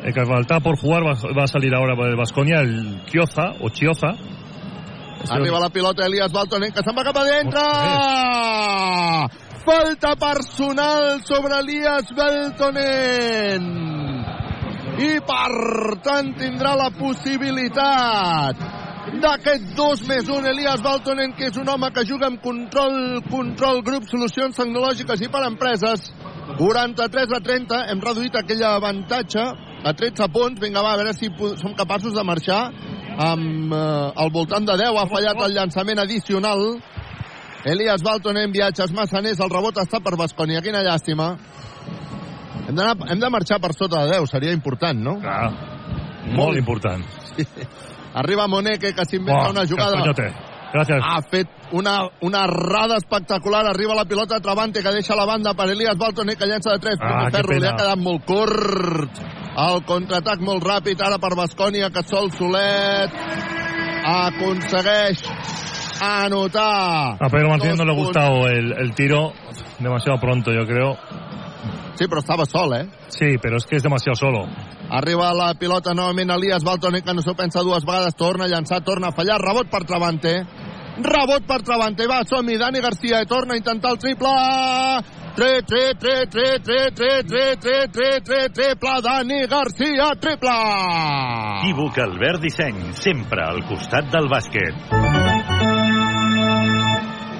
el que falta por jugar va, va a salir ahora de Basconia el Chioza o Chioza. Arriba la pilota Elias Baltonen que se'n va cap a dintre! Falta personal sobre Elias Baltonen! I per tant tindrà la possibilitat d'aquest 2 més 1 Elias Baltonen que és un home que juga amb control, control grup, solucions tecnològiques i per empreses. 43 a 30 hem reduït aquell avantatge a 13 punts, vinga va, a veure si som capaços de marxar amb eh, al voltant de 10 ha fallat el llançament addicional Elias Baltonen viatges massaners el rebot està per Bascònia quina llàstima hem, hem de marxar per sota de 10 seria important, no? Ah, molt important. Arriba Moneke que s'inventa Oh, una jugada. Gracias. ha fet una, una errada espectacular. Arriba la pilota a Travante, que deixa la banda per Elias Baltoné, que llença de 3. Ah, Ferro li ha quedat molt curt. El contraatac molt ràpid ara per Bascònia, que sol Solet aconsegueix anotar. A Pedro Martínez no le ha Dos gustado el, el tiro demasiado pronto, yo creo. Sí, però estava sol, eh? Sí, pero es que es demasiado solo. Arriba la pilota novament Elias Baltoné, que no s'ho pensa dues vegades, torna a llançar, torna a fallar, rebot per Travante. Rebot per Travante, va, som-hi, Dani Garcia, i torna a intentar el triple. Tre, tre, tre, tre, tre, tre, tre, tre, tre, tre, triple, Dani Garcia, triple! Equívoc Albert Disseny, sempre al costat del bàsquet.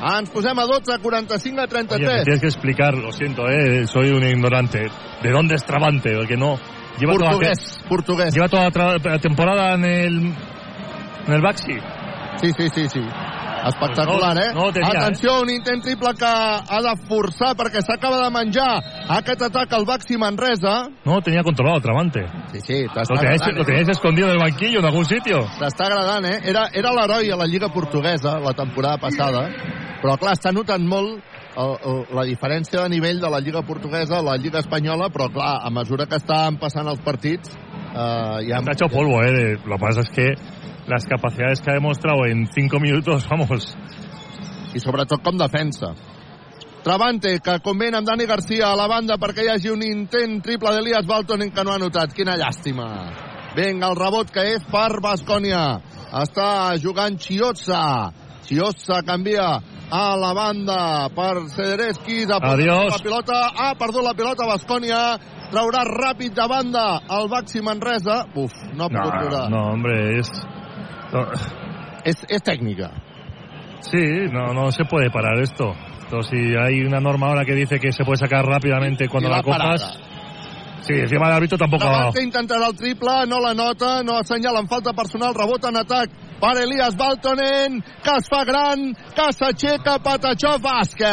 Ens posem a 12, 45 a Oye, me 33. tienes que explicar, lo siento, eh, soy un ignorante. ¿De dónde es Travante? Porque no. Lleva toda, Portuguès, portuguès. lleva toda la temporada en el, en el Baxi. Sí, sí, sí, sí. Espectacular, No, eh? no ho tenia, Atenció, un intent triple que ha de forçar perquè s'acaba de menjar aquest atac al Baxi Manresa. No, tenía controlado Travante. Sí, sí, t'està Lo agradant, lo eh? tenéis escondido en el banquillo en algún sitio. T'està agradant, eh? Era, era l'heroi a la Lliga Portuguesa la temporada passada, però clar, està notant molt la diferència de nivell de la Lliga Portuguesa a la Lliga Espanyola, però clar, a mesura que estan passant els partits, eh, ja... Ha hecho polvo, eh. Lo que pasa es que las capacidades que ha demostrado en cinco minutos, vamos, i sobretot com defensa. Travante, que conven amb Dani Garcia a la banda perquè hi hagi un intent triple d'Elias Baltonen que no ha notat. Quina llàstima. Vinga, el rebot que és per Bascònia. Està jugant Chiozza. Chiozza canvia a la banda per Cedereskis. Ha la pilota. Ha perdut la pilota Bascònia. Traurà ràpid de banda el Baxi Manresa. Uf, no ha no, pogut treure. no, hombre, es... és tècnica. Sí, no, no se puede parar esto. Entonces, si hay una norma ahora que dice que se puede sacar rápidamente cuando la la cojas... Sí, encima el árbitro tampoco... Travante intentarà el triple, no la nota, no assenyala amb falta personal, rebot en atac per Elias Baltonen, que es fa gran, que s'aixeca Patachó, bàsquet!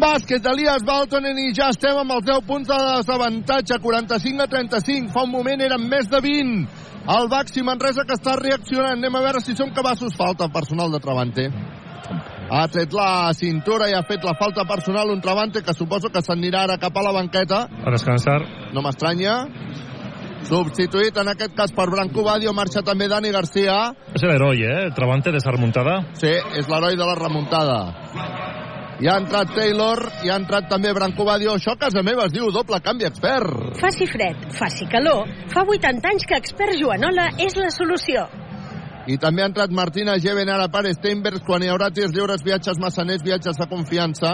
Bàsquet d'Elias Baltonen i ja estem amb els 10 punts de desavantatge, 45 a 35, fa un moment eren més de 20. El Baxi Manresa que està reaccionant, anem a veure si som capaços, falta personal de Travante. Ha tret la cintura i ha fet la falta personal un Travante que suposo que s'anirà ara cap a la banqueta A descansar. no m'estranya. Substituït en aquest cas per Branco Badio, marxa també Dani Garcia. Es el héroe, ¿eh? El Travante de esa remontada. Sí, és l'heroi de la remuntada. I ha entrat Taylor, i ha entrat també Branco Badio. Això a casa meva es diu doble canvi expert. Faci fred, faci calor, fa 80 anys que Expert Joanola és la solució. I també ha entrat Martina Geven ara per Steinbergs quan hi haurà tirs lliures, viatges massaners, viatges de confiança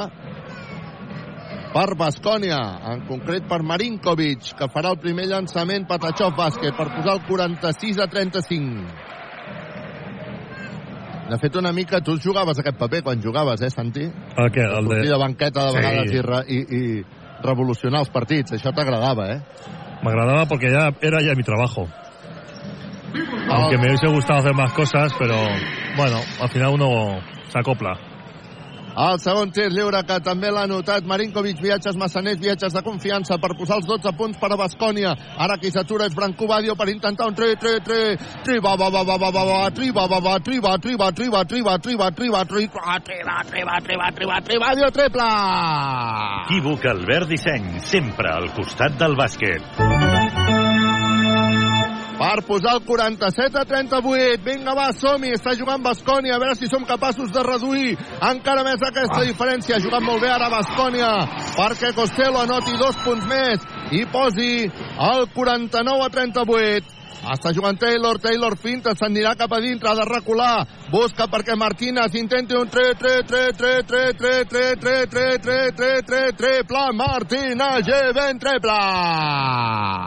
per Bascònia, en concret per Marinkovic, que farà el primer llançament Patachov bàsquet per posar el 46 a 35. De fet, una mica, tu jugaves aquest paper quan jugaves, eh, Santi? El que, el de... de banqueta de Sí. vegades i, re, i, i revolucionar els partits. Això t'agradava, eh? Me agradaba porque ya era ya mi trabajo. Aunque me hubiese gustado hacer más cosas, pero bueno, al final uno se acopla. El segon tir lliure que també l'ha notat Marinkovic, viatges massaners, viatges de confiança per posar els 12 punts per a Bascònia. Ara qui s'atura és Branco Badio per intentar un tri, tri, tri, tri, va, va, va, va, va, va, va, tri, va, va, va, tri, va, tri, va, tri, va, tri, va, tri, va, tri, va, tri, va, tri, va, tri, va, tri, va, tri, va, tri, Badio, triple! Equívoc Albert Disseny, sempre al costat del bàsquet. Per posar el 47 a 38. Vinga, va, som-hi. Està jugant Bascònia. A veure si som capaços de reduir encara més aquesta diferència. Ha jugat molt bé ara Bascònia perquè Costello anoti dos punts més i posi el 49 a 38. Està jugant Taylor, Taylor finta, s'anirà cap a dintre, ha de recular, busca perquè Martínez intenti un 3, 3, 3, 3, 3, 3, 3, 3, 3, 3, 3, 3, triple, Martínez, ben triple!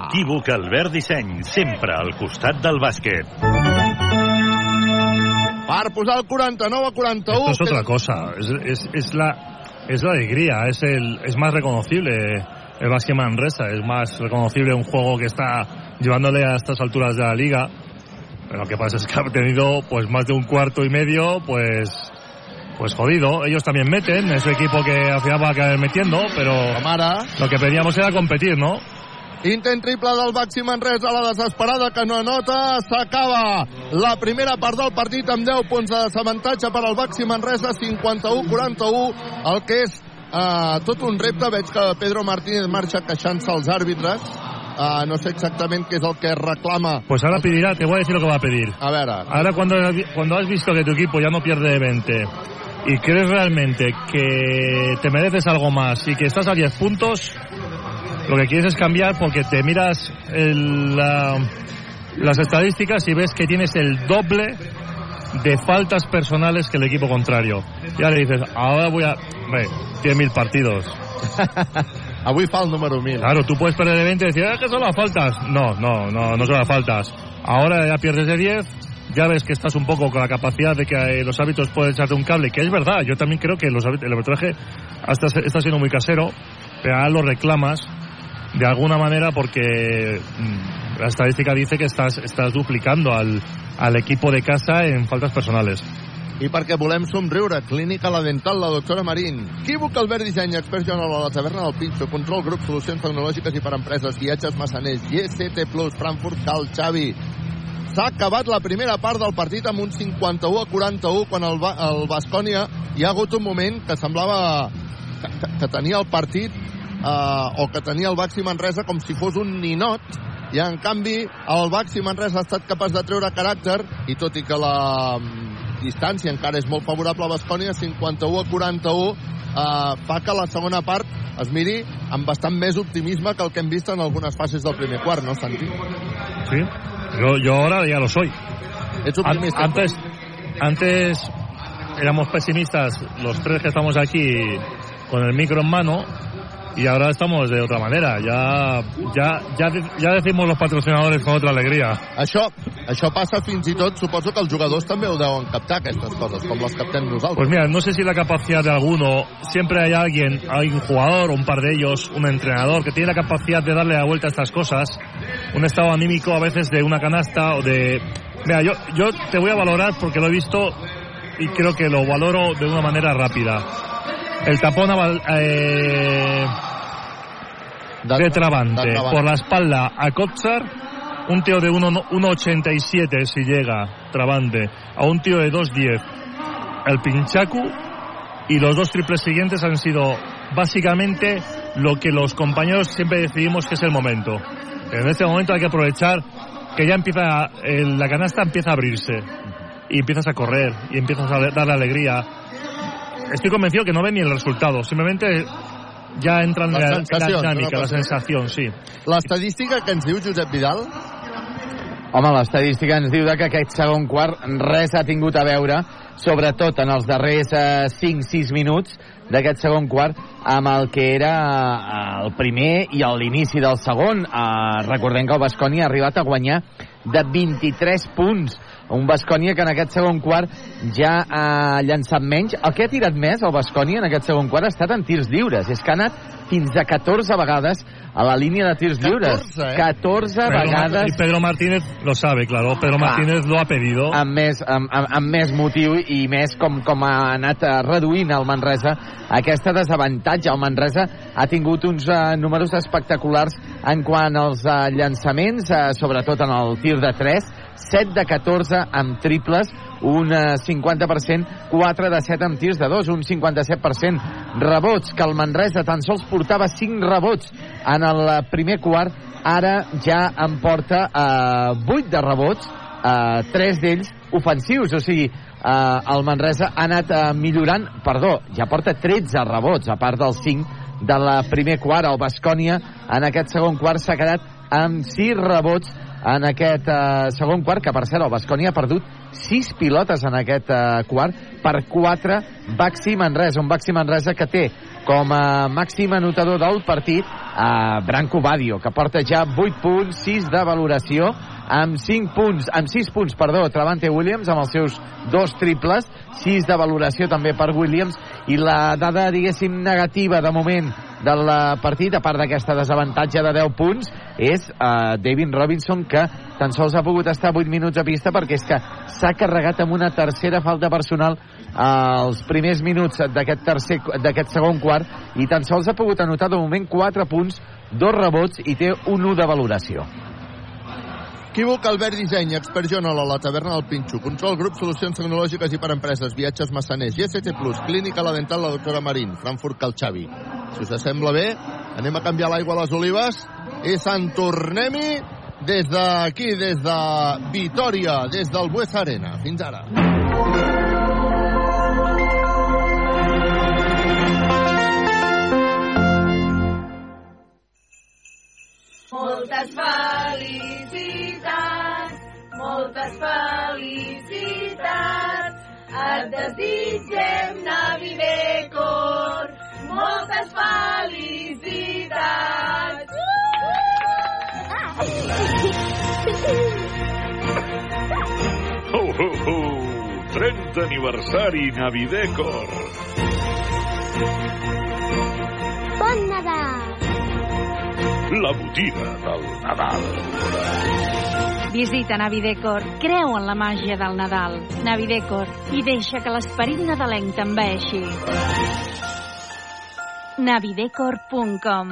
Equívoc Albert Disseny, sempre al costat del bàsquet. Per posar el 49 a 41. Esto es otra cosa, es, es, es la es la alegría, es el es más reconocible el básquet Manresa, es más reconocible un juego que está llevándole a estas alturas de la liga. Pero lo que pasa es que ha tenido pues más de un cuarto y medio, pues pues jodido. Ellos también meten, es un equipo que al final va a caer metiendo, pero Com ara, lo que pedíamos era competir, ¿no? intent triple del Baxi Manresa, la desesperada que no anota, s'acaba la primera part del partit amb 10 punts de desavantatge per al Baxi Manresa, 51-41, el que és eh, tot un repte. Veig que Pedro Martínez marxa queixant-se als àrbitres. Eh, no sé exactament què és el que reclama. Pues ahora pedirá, te voy a decir lo que va a pedir. A veure, Ahora cuando, cuando has visto que tu equipo ya no pierde de 20 y crees realmente que te mereces algo más y que estás a 10 puntos, lo que quieres es cambiar porque te miras el, la- las estadísticas y ves que tienes el doble de faltas personales que el equipo contrario. Ya le dices, ahora voy a... Tiene mil partidos. avui fa el número 1000. Claro, tú puedes perder de 20 y decir, "Ah, que son las faltas. No, no, no, no son las faltas. Ahora ya pierdes de 10, ya ves que estás un poco con la capacidad de que eh, los hábitos pueden echarte un cable, que es verdad, yo también creo que los, el arbitraje hasta está siendo muy casero, pero ahora lo reclamas de alguna manera porque mm, la estadística dice que estás, estás duplicando al, al equipo de casa en faltas personales. I perquè volem somriure, Clínica La Dental, la doctora Marín. Equívoc Albert Disseny, expert general a la taverna del Pinxo, control grup, solucions tecnològiques i per empreses, viatges massaners, GCT+, Frankfurt, Cal, Xavi. S'ha acabat la primera part del partit amb un 51 a 41 quan el, Ba- el Bascònia hi ha hagut un moment que semblava que, que, que tenia el partit eh, o que tenia el Baxi Manresa com si fos un ninot i en canvi el Baxi Manresa ha estat capaç de treure caràcter i tot i que la distància encara és molt favorable a Bascònia 51 a 41 eh, fa que la segona part es miri amb bastant més optimisme que el que hem vist en algunes fases del primer quart, no, Santi? ¿Sí? Yo, yo ahora ya lo soy. Ets An- optimista? Antes, antes éramos pesimistas los tres que estamos aquí con el micro en mano y ahora estamos de otra manera. Ya, ya, ya, ya decimos los patrocinadores con otra alegría. Això, això passa fins i tot, suposo que els jugadors també ho deuen captar, aquestes coses, com les captem nosaltres. Pues mira, no sé si la capacidad de alguno, siempre hay alguien, hay un jugador, un par de ellos, un entrenador que tiene la capacidad de darle la vuelta a estas cosas, un estado anímico a veces de una canasta o de... Mira, yo, yo te voy a valorar porque lo he visto y creo que lo valoro de una manera rápida. El tapón eh, de Travante por la espalda a Kotsar, un tío de 1 1,87 si llega Travante, a un tío de 2,10 el Pinchaku y los dos triples siguientes han sido básicamente lo que los compañeros siempre decidimos que es el momento. En este momento hay que aprovechar que ya empieza, el- la canasta empieza a abrirse y empiezas a correr y empiezas a darle alegría. Estoy convencido que no ven ni el resultado, simplemente ya entra en La la, la sensación, dinámica, una la cosa. sensación, sí. L'estadística que ens diu Josep Vidal, Home, l'estadística ens diu que aquest segon quart res ha tingut a veure, sobretot en els darrers eh, 5-6 minuts d'aquest segon quart, amb el que era eh, el primer i l'inici del segon. Eh, recordem que el Basconi ha arribat a guanyar de 23 punts. Un Bascònia que en aquest segon quart ja ha llançat menys. El que ha tirat més, el Bascònia, en aquest segon quart, ha estat en tirs lliures. És que ha anat fins a 14 vegades a la línia de tirs 14, lliures. eh? 14 Pedro vegades y Pedro Martínez lo sabe, claro. Pedro Clar. Martínez lo ha pedido. amb més, amb, amb, amb més motiu i més com, com ha anat eh, reduint el Manresa aquesta desavantatge. El Manresa ha tingut uns eh, números espectaculars en quant als eh, llançaments, eh, sobretot en el tir de 3, 7 de 14 amb triples, un eh, 50%, 4 de 7 amb tirs de 2, un 57%. Rebots, que el Manresa tan sols portava 5 rebots en el eh, primer quart, ara ja en porta eh, 8 de rebots, eh, 3 d'ells ofensius, o sigui, eh, el Manresa ha anat eh, millorant, perdó, ja porta 13 rebots, a part dels 5 de la primer quart. El Bascònia en aquest segon quart s'ha quedat amb 6 rebots en aquest eh, segon quart, que per cert el Bascònia ha perdut 6 pilotes en aquest eh, quart per 4 Baxi Manresa, un Baxi Manresa que té com a màxim anotador del partit a Branco Badio, que porta ja 8 punts, 6 de valoració, amb 5 punts, amb 6 punts, perdó, Travante Williams, amb els seus dos triples, 6 de valoració també per Williams, i la dada, diguéssim, negativa de moment del eh, partit, a part d'aquesta desavantatge de 10 punts, és uh, David Robinson, que tan sols ha pogut estar 8 minuts a pista perquè és que s'ha carregat amb una tercera falta personal als primers minuts d'aquest tercer d'aquest segon quart i tan sols ha pogut anotar de moment 4 punts, dos rebots i té un 1 de valoració. Equívoc, Albert Disseny, expert Joanola, la taverna del Pinxo, Control Grup, Solucions Tecnològiques i per Empreses, Viatges Massaners, GST Plus, Clínica La Dental, la doctora Marín, Frankfurt Cal Xavi. Si us sembla bé, anem a canviar l'aigua a les olives i se'n tornem-hi des d'aquí, des de Vitoria, des del Bues Arena. Fins ara. Moltes felicitats, moltes felicitats. Et desitgem Navidecor, moltes felicitats. Ho, ho, ho! 30 aniversari Navidecor. Bon Nadal! La botiga del Nadal. Visita Navidecor, creu en la màgia del Nadal. Navidecor, i deixa que l'esperit nadalenc t'enveixi. navidecor.com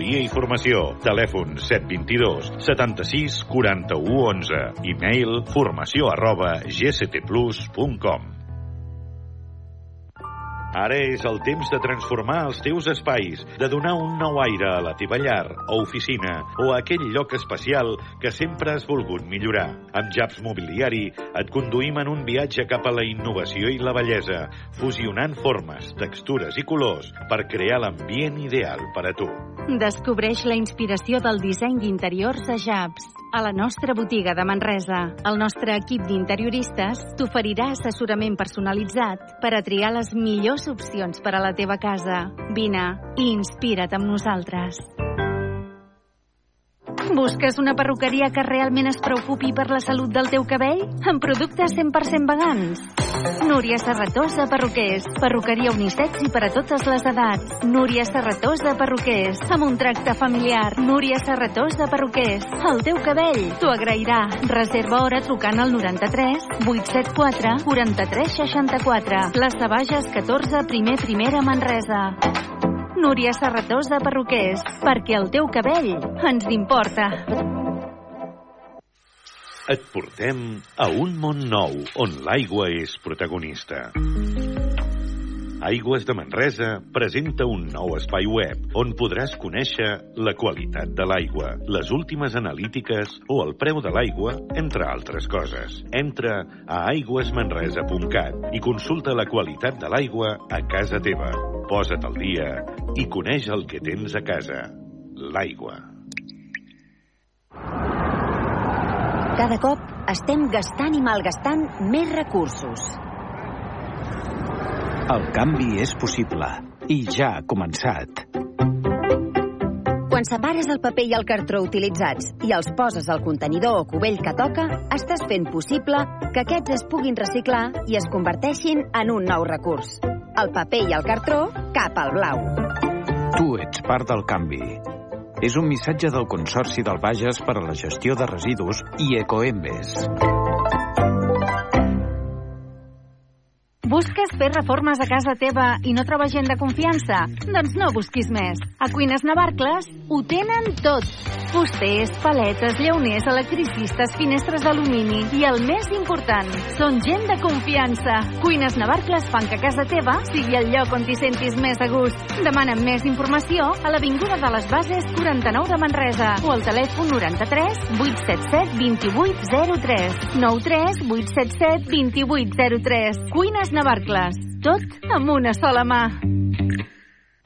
i Formació. Telèfon 722 76 41 11. E-mail formació arroba gctplus.com. Ara és el temps de transformar els teus espais, de donar un nou aire a la teva llar o oficina o a aquell lloc especial que sempre has volgut millorar. Amb Japs Mobiliari et conduïm en un viatge cap a la innovació i la bellesa, fusionant formes, textures i colors per crear l'ambient ideal per a tu. Descobreix la inspiració del disseny d'interiors a Japs. A la nostra botiga de Manresa, el nostre equip d'interioristes t'oferirà assessorament personalitzat per a triar les millors opcions per a la teva casa. Vine i inspira't amb nosaltres. Busques una perruqueria que realment es preocupi per la salut del teu cabell? Amb productes 100% vegans? Núria Serratosa Perruquers. Perruqueria unisex i per a totes les edats. Núria Serratosa Perruquers. Amb un tracte familiar. Núria Serratosa Perruquers. El teu cabell t'ho agrairà. Reserva hora trucant al 93 874 43 64. Plaça Bages 14, primer primera Manresa. Núria Serratosa Perruquers, perquè el teu cabell ens importa. Et portem a un món nou on l'aigua és protagonista. Aigües de Manresa presenta un nou espai web on podràs conèixer la qualitat de l'aigua, les últimes analítiques o el preu de l'aigua, entre altres coses. Entra a aigüesmanresa.cat i consulta la qualitat de l'aigua a casa teva. Posa't al dia i coneix el que tens a casa. L'aigua. Cada cop estem gastant i malgastant més recursos. El canvi és possible i ja ha començat. Quan separes el paper i el cartró utilitzats i els poses al contenidor o cubell que toca, estàs fent possible que aquests es puguin reciclar i es converteixin en un nou recurs. El paper i el cartró cap al blau. Tu ets part del canvi. És un missatge del Consorci del Bages per a la gestió de residus i Ecoembes. Busques fer reformes a casa teva i no trobes gent de confiança? Doncs no busquis més. A Cuines Navarcles ho tenen tot. Fusters, paletes, llauners, electricistes, finestres d'alumini i el més important, són gent de confiança. Cuines Navarcles fan que casa teva sigui el lloc on t'hi sentis més a gust. Demanen més informació a l'Avinguda de les Bases 49 de Manresa o al telèfon 93 877 2803 93 877 2803 Cuines Navarcles. Tot amb una sola mà.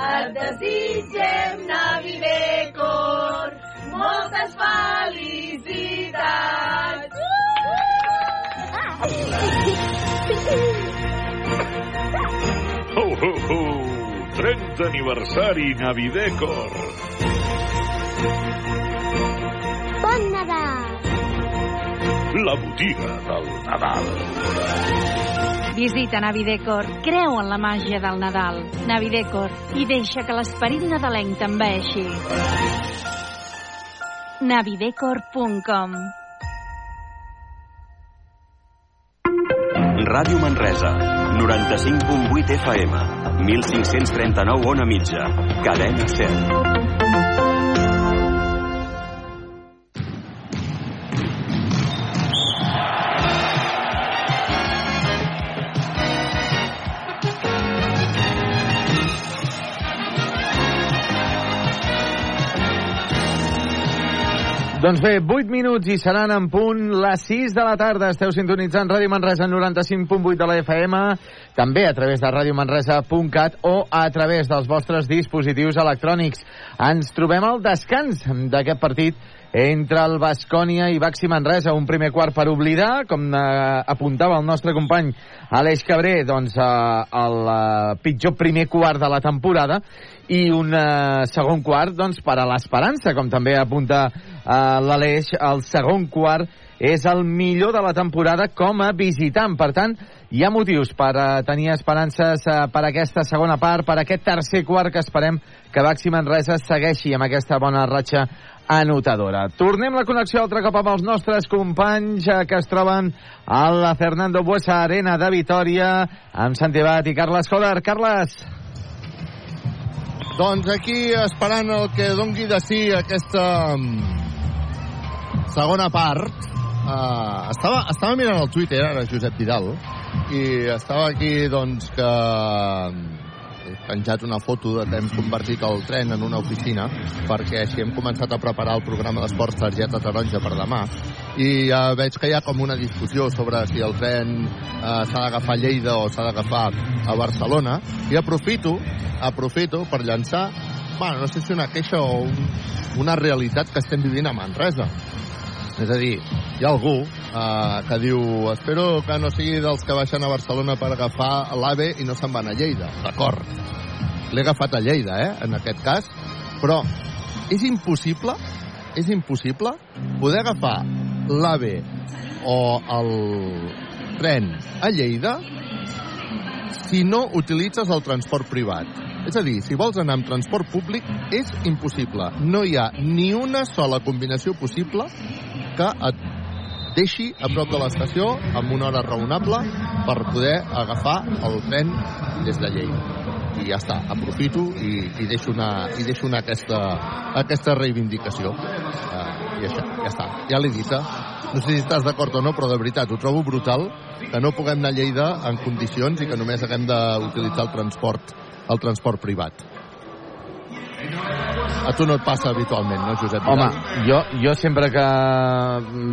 Et desitgem Navidecor, moltes felicitats. Ho, ho, ho! 30 aniversari Navidecor. Bon Nadal! La botiga del Nadal. Visita Navidecor, creu en la màgia del Nadal. Navidecor, i deixa que l'esperit nadalenc t'enveixi. navidecor.com Ràdio Manresa, 95.8 FM, 1539 on a mitja, cadena 100. Doncs bé, 8 minuts i seran en punt les 6 de la tarda. Esteu sintonitzant Ràdio Manresa 95.8 de la FM, també a través de radiomanresa.cat o a través dels vostres dispositius electrònics. Ens trobem al descans d'aquest partit entre el Bascònia i Baxi Manresa. Un primer quart per oblidar, com eh, apuntava el nostre company Aleix Cabré, doncs eh, el eh, pitjor primer quart de la temporada i un eh, segon quart doncs, per a l'esperança, com també apunta eh, l'Aleix, el segon quart és el millor de la temporada com a visitant. Per tant, hi ha motius per uh, tenir esperances uh, per aquesta segona part, per aquest tercer quart que esperem que Baxi Manresa segueixi amb aquesta bona ratxa anotadora. Tornem la connexió altre cop amb els nostres companys eh, que es troben a la Fernando Buesa Arena de Vitoria amb Santi Bat i Carles Coder. Carles! Doncs aquí esperant el que dongui de si aquesta mm, segona part. Uh, estava, estava mirant el Twitter, ara Josep Vidal, i estava aquí, doncs, que he penjat una foto de que hem convertit el tren en una oficina perquè així hem començat a preparar el programa d'esports targeta taronja per demà i ja veig que hi ha com una discussió sobre si el tren eh, s'ha d'agafar a Lleida o s'ha d'agafar a Barcelona i aprofito aprofito per llançar bueno, no sé si una queixa o un, una realitat que estem vivint a Manresa. És a dir, hi ha algú eh, que diu espero que no sigui dels que baixen a Barcelona per agafar l'AVE i no se'n van a Lleida. D'acord. L'he agafat a Lleida, eh, en aquest cas. Però és impossible, és impossible poder agafar l'AVE o el tren a Lleida si no utilitzes el transport privat. És a dir, si vols anar amb transport públic, és impossible. No hi ha ni una sola combinació possible que et deixi a prop de l'estació amb una hora raonable per poder agafar el tren des de Lleida. I ja està, aprofito i, i deixo anar, i deixo anar aquesta, aquesta reivindicació. Uh, I això, ja està, ja l'he dita. No sé si estàs d'acord o no, però de veritat, ho trobo brutal que no puguem anar a Lleida en condicions i que només haguem d'utilitzar el transport, el transport privat. A tu no et passa habitualment, no, Josep? Home, jo, jo sempre que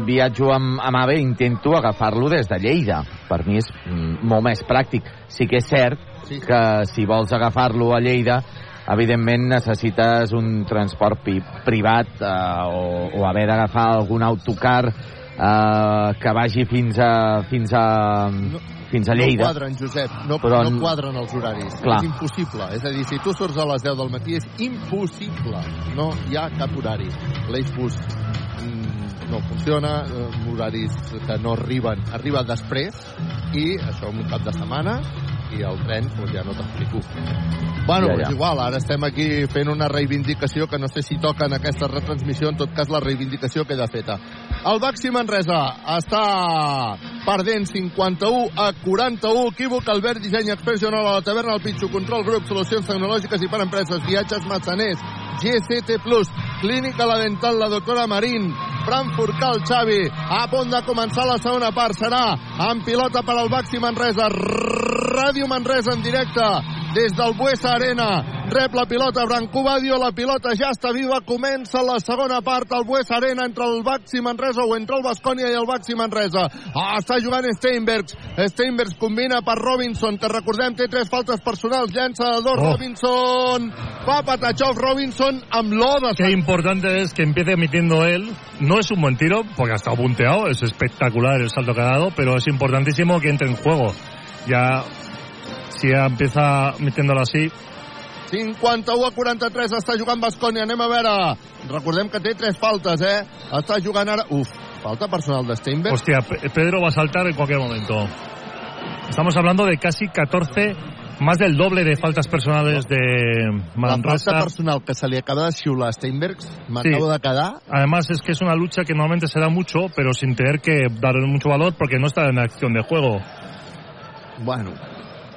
viatjo amb, amb AVE intento agafar-lo des de Lleida. Per mi és mm, molt més pràctic. Sí que és cert Sí. que si vols agafar-lo a Lleida, evidentment necessites un transport privat eh, o, o haver d'agafar algun autocar eh, que vagi fins a, fins a, fins a Lleida. No quadren, Josep, no, Però no quadren els horaris. Clar. És impossible. És a dir, si tu surts a les 10 del matí, és impossible. No hi ha cap horari. L'Eixbus mm, no funciona, eh, horaris que no arriben, arriba després, i això un cap de setmana, i el tren, doncs ja no t'explico. Bueno, Ja, ja, és igual, ara estem aquí fent una reivindicació que no sé si toca en aquesta retransmissió, en tot cas la reivindicació queda feta. El Baxi Manresa està perdent 51 a 41. Equívoc, Albert, Disseny Expert, Joanola, la taverna, el Pitxo, Control Grup, Solucions Tecnològiques i per Empreses, Viatges Massaners, GCT+, Clínica La Dental, la doctora Marín, Frankfurt Cal Xavi, a punt de començar la segona part, serà amb pilota per al Baxi Manresa, Ràdio Manresa en directe des del Buesa Arena. Rep la pilota Branco Badio, la pilota ja està viva, comença la segona part al Buesa Arena entre el Baxi Manresa o entre el Bascònia i el Baxi Manresa. Ah, està jugant Steinbergs. Steinbergs combina per Robinson, que recordem té tres faltes personals, llença de dos, Oh. Robinson, fa Patachov, Robinson amb l'O de Qué importante es que empiece emitiendo él. No es un buen tiro, porque ha estado punteado, es espectacular el salto que ha dado, pero es importantísimo que entre en juego. Ya, ya empieza metiéndolo así, 51 a 43 està jugant Bascònia. Anem a veure. Recordem que té tres faltes, eh? Està jugant ara... Uf, falta personal de Steinberg. hostia, Pe- Pedro va a saltar en cualquier momento. Estamos hablando de casi 14, más del doble de faltas personales de La falta Manresa. personal que se li acaba de xiular a Steinbergs, Sí. m'acabo de quedar... Además es que es una lucha que normalmente se da mucho, pero sin tener que darle mucho valor porque no está en acción de juego. Bueno,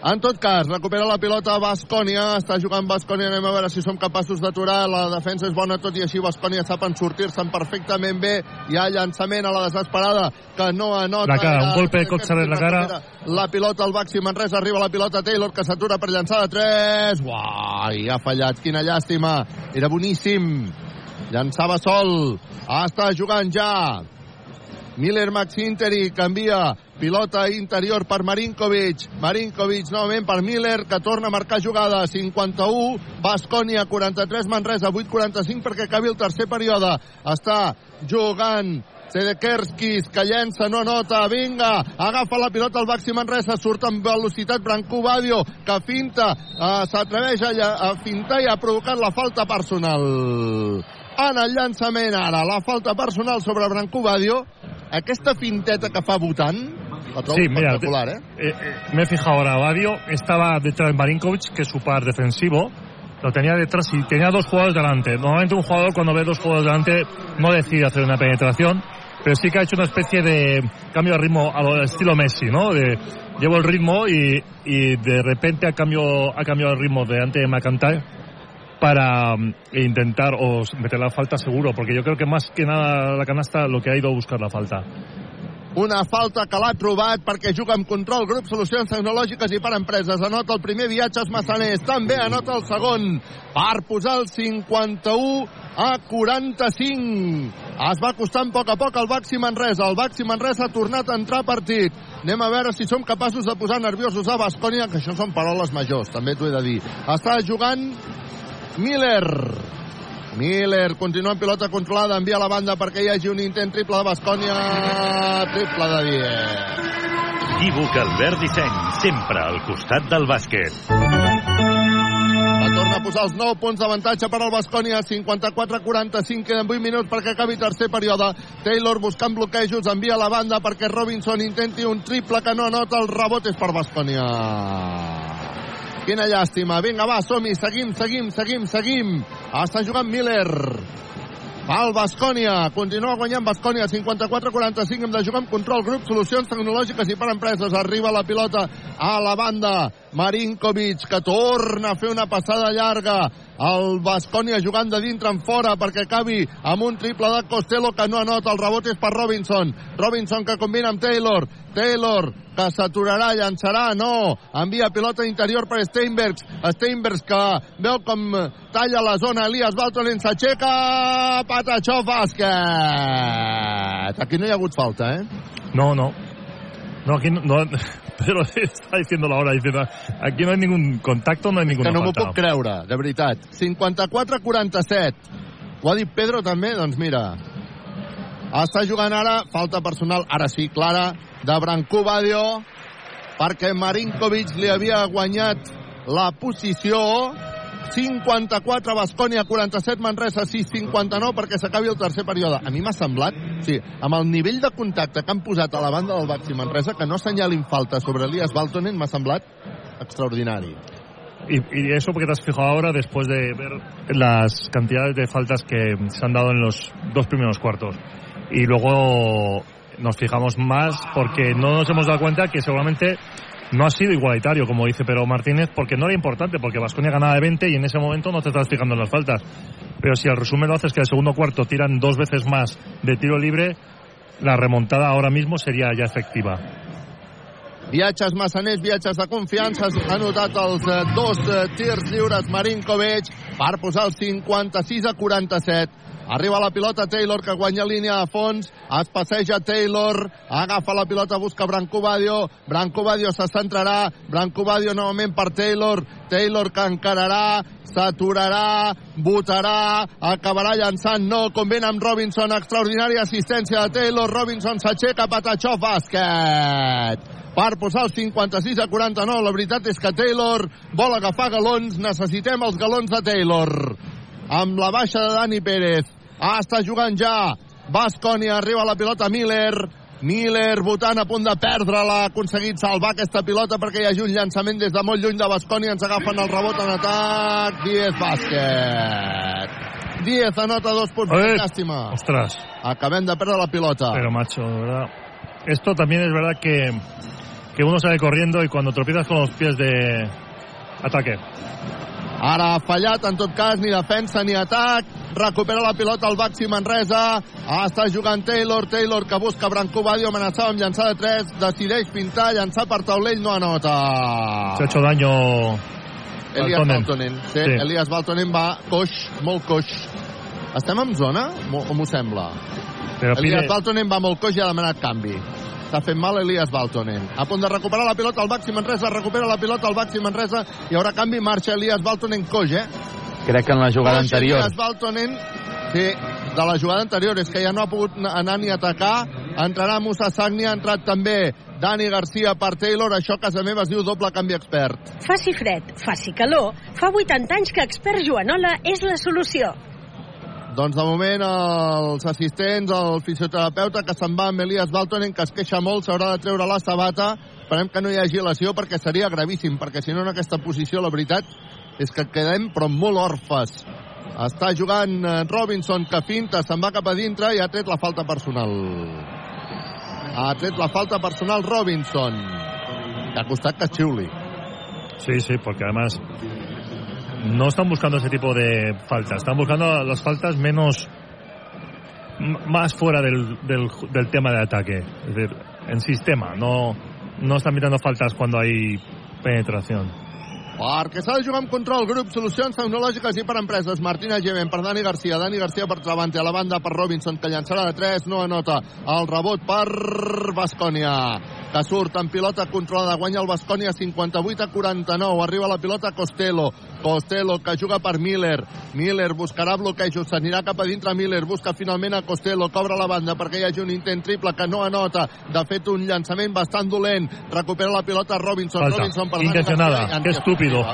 en tot cas, recupera la pilota Bascònia, està jugant Bascònia, anem a veure si som capaços d'aturar, la defensa és bona, tot i així Bascònia sap en sortir-se'n perfectament bé, hi ha llançament a la desesperada, que no anota... La cara, un golpe de Kotzer en la cara. La pilota al Baxi Manresa, arriba la pilota Taylor, que s'atura per llançar de 3, uai, ha fallat, quina llàstima, era boníssim, llançava sol, està jugant ja, Miller Max Interi canvia pilota interior per Marinkovic. Marinkovic novament per Miller que torna a marcar jugada. 51 Bascònia 43 Manresa 8-45 perquè acabi el tercer període. Està jugant Sedekerskis, que llença, no nota, vinga, agafa la pilota al Baxi Manresa, surt amb velocitat Branco Badio, que finta, eh, s'atreveix a, a fintar i ha provocat la falta personal. En el llançament ara, la falta personal sobre Branco Badio, aquesta finteta que fa votant, la trobo Sí, mira, espectacular, eh? Eh, eh, me he fijado ahora, Badio estaba detrás de Marinkovic, que es su par defensivo, lo tenía detrás y tenía dos jugadores delante. Normalmente un jugador cuando ve dos jugadores delante no decide hacer una penetración, pero sí que ha hecho una especie de cambio de ritmo al estilo Messi, ¿no? De, llevo el ritmo y, y de repente ha, cambio, ha cambiado el ritmo delante de McIntyre para mm, intentar o meter la falta seguro, porque yo creo que más que nada la canasta lo que ha ido a buscar la falta. Una falta que l'ha trobat perquè juga amb control, grup solucions tecnològiques i per empreses. Anota el primer viatges massaners, també anota el segon per posar el 51 a 45. Es va costant a poc a poc el Baxi Manresa. El Baxi Manresa ha tornat a entrar a partit. Anem a veure si som capaços de posar nerviosos a Bascònia, que això són paraules majors, també t'ho he de dir. Està jugant Miller. Miller continua amb pilota controlada, envia a la banda perquè hi hagi un intent triple de Bascònia. Triple de 10. Equívoc Albert Disseny, sempre al costat del bàsquet. La torna a posar els 9 punts d'avantatge per al Bascònia, 54-45, queden 8 minuts perquè acabi tercer període. Taylor buscant bloquejos, envia a la banda perquè Robinson intenti un triple que no anota, el rebot és per Bascònia. Quina llàstima. Vinga, va, som-hi, seguim, seguim, seguim, seguim. Està jugant Miller. El Bascònia. Continua guanyant Bascònia. 54-45. Hem de jugar amb control grup, solucions tecnològiques i per empreses. Arriba la pilota a la banda. Marinkovic, que torna a fer una passada llarga. El Bascònia jugant de dintre en fora perquè acabi amb un triple de Costello que no anota. El rebot és per Robinson. Robinson que combina amb Taylor. Taylor que s'aturarà, llançarà, no. Envia pilota interior per Steinbergs. Steinbergs que veu com talla la zona. Elias Baltonen s'aixeca. Patachó bàsquet. Aquí no hi ha hagut falta, eh? No, no. No, aquí no, no Pedro está diciendo la hora, diciendo, aquí no hay ningún contacto, no hay ninguna Que no m'ho puc creure, de veritat. 54-47. Ho ha dit Pedro també? Doncs mira, està jugant ara, falta personal, ara sí, clara, de Brancú Badio, perquè Marinkovic li havia guanyat la posició 54 Bascònia, 47 Manresa, 6 59 perquè s'acabi el tercer període. A mi m'ha semblat, sí, amb el nivell de contacte que han posat a la banda del Baxi Manresa, que no assenyalin falta sobre Elias Baltonen, m'ha semblat extraordinari. Y, y eso porque te has fijado ahora después de ver las cantidades de faltas que se han dado en los dos primeros cuartos. Y luego nos fijamos más porque no nos hemos dado cuenta que seguramente no ha sido igualitario, como dice Pedro Martínez, porque no era importante, porque Vasconia ganaba de 20 y en ese momento no te estás fijando en las faltas. Pero si al resumen lo haces que el segundo cuarto tiran dos veces más de tiro libre, la remontada ahora mismo sería ya efectiva. Viatges massaners, viatges de confiança, ha notat els eh, dos eh, tirs lliures Marinkovic per posar el 56 a 47. Arriba la pilota Taylor, que guanya línia de fons. Es passeja Taylor. Agafa la pilota, busca Brancobadio. Brancobadio se centrarà. Brancobadio novament per Taylor. Taylor que encararà. S'aturarà. Votarà. Acabarà llançant. No. Convent amb Robinson. Extraordinària assistència de Taylor. Robinson s'aixeca. Patachó bàsquet per posar el 56 a 49. La veritat és que Taylor vol agafar galons. Necessitem els galons de Taylor. Amb la baixa de Dani Pérez. Ah, està jugant ja. Bascònia arriba a la pilota Miller. Miller votant a punt de perdre-la. Ha aconseguit salvar aquesta pilota perquè hi hagi un llançament des de molt lluny de Bascònia. Ens agafen el rebot en atac. 10 bàsquet. 10 anota dos punts. Eh, Llàstima. Ostras. Acabem de perdre la pilota. Pero macho, de verdad. Esto también es verdad que, que uno sale corriendo y cuando tropiezas con los pies de ataque. Ara ha fallat, en tot cas, ni defensa ni atac. Recupera la pilota el Baxi Manresa. Està jugant Taylor. Taylor que busca Branco Badio, amenaçava amb llançar de 3. Decideix pintar, llançar per taulell, no anota. Se ha hecho daño Elias Baltonen. Baltonen. Sí, Sí. Elias Baltonen va coix, molt coix. Estem en zona? O m'ho sembla? Però Elias pide- Baltonen va molt coix i ha demanat canvi. S'ha fet mal Elias Baltonen. A punt de recuperar la pilota el Baxi Manresa, recupera la pilota el Baxi Manresa, hi haurà canvi, marxa Elias Baltonen coix, eh? Crec que en la jugada Coix, anterior. Elias Baltonen, sí, de la jugada anterior, és que ja no ha pogut anar ni atacar, entrarà Musa Sagni, ha entrat també Dani Garcia per Taylor, això a casa meva es diu doble canvi expert. Faci fred, faci calor, fa 80 anys que Expert Joanola és la solució. Doncs de moment els assistents, el fisioterapeuta que se'n va amb Elias Baltonen, que es queixa molt, s'haurà de treure la sabata. Esperem que no hi hagi lesió perquè seria gravíssim, perquè si no en aquesta posició la veritat és que quedem però molt orfes. Està jugant eh, Robinson que finta, se'n va cap a dintre i ha tret la falta personal. Ha tret la falta personal Robinson. Que ha costat que xiuli. Sí, sí, porque además no están buscando ese tipo de faltas, están buscando las faltas menos más fuera del, del, del tema de ataque, es decir, en sistema, no, no están mirando faltas cuando hay penetración. Perquè s'ha de jugar amb control, grup, solucions tecnològiques i per empreses. Martina Gemen per Dani Garcia. Dani Garcia per Travante a la banda per Robinson, que llançarà de 3, no anota. El rebot per Bascònia, que surt en pilota controlada. Guanya el Bascònia 58 a 49. Arriba la pilota Costello. Costello, que juga per Miller. Miller buscarà bloquejos, s'anirà cap a dintre Miller, busca finalment a Costello, cobra la banda perquè hi hagi un intent triple que no anota. De fet, un llançament bastant dolent. Recupera la pilota Robinson. Falta. Robinson per Intencionada. Qué estúpido.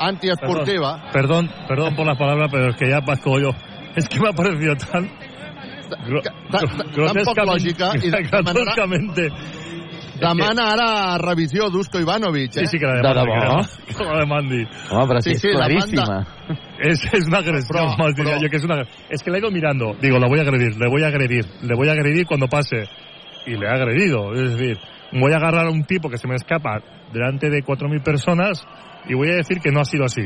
Antiesportiva. Perdón, perdón por las palabras, pero es que ya pasco yo. Es que me ha parecido tan... Tan- tan poc lògica i demanarà-. Demana ara revisió d'Usko Ivanovic, eh? Sí, sí que la demanda. que la- Que la demandi. Home, però Sí, és sí, la claríssima. Es, es una agresión más, diría yo, que es una... Es que la he ido mirando. Digo, la voy a agredir, le voy a agredir, le voy a agredir cuando pase. Y le he agredido. Es decir, voy a agarrar a un tipo que se me escapa delante de 4.000 personas y voy a decir que no ha sido así.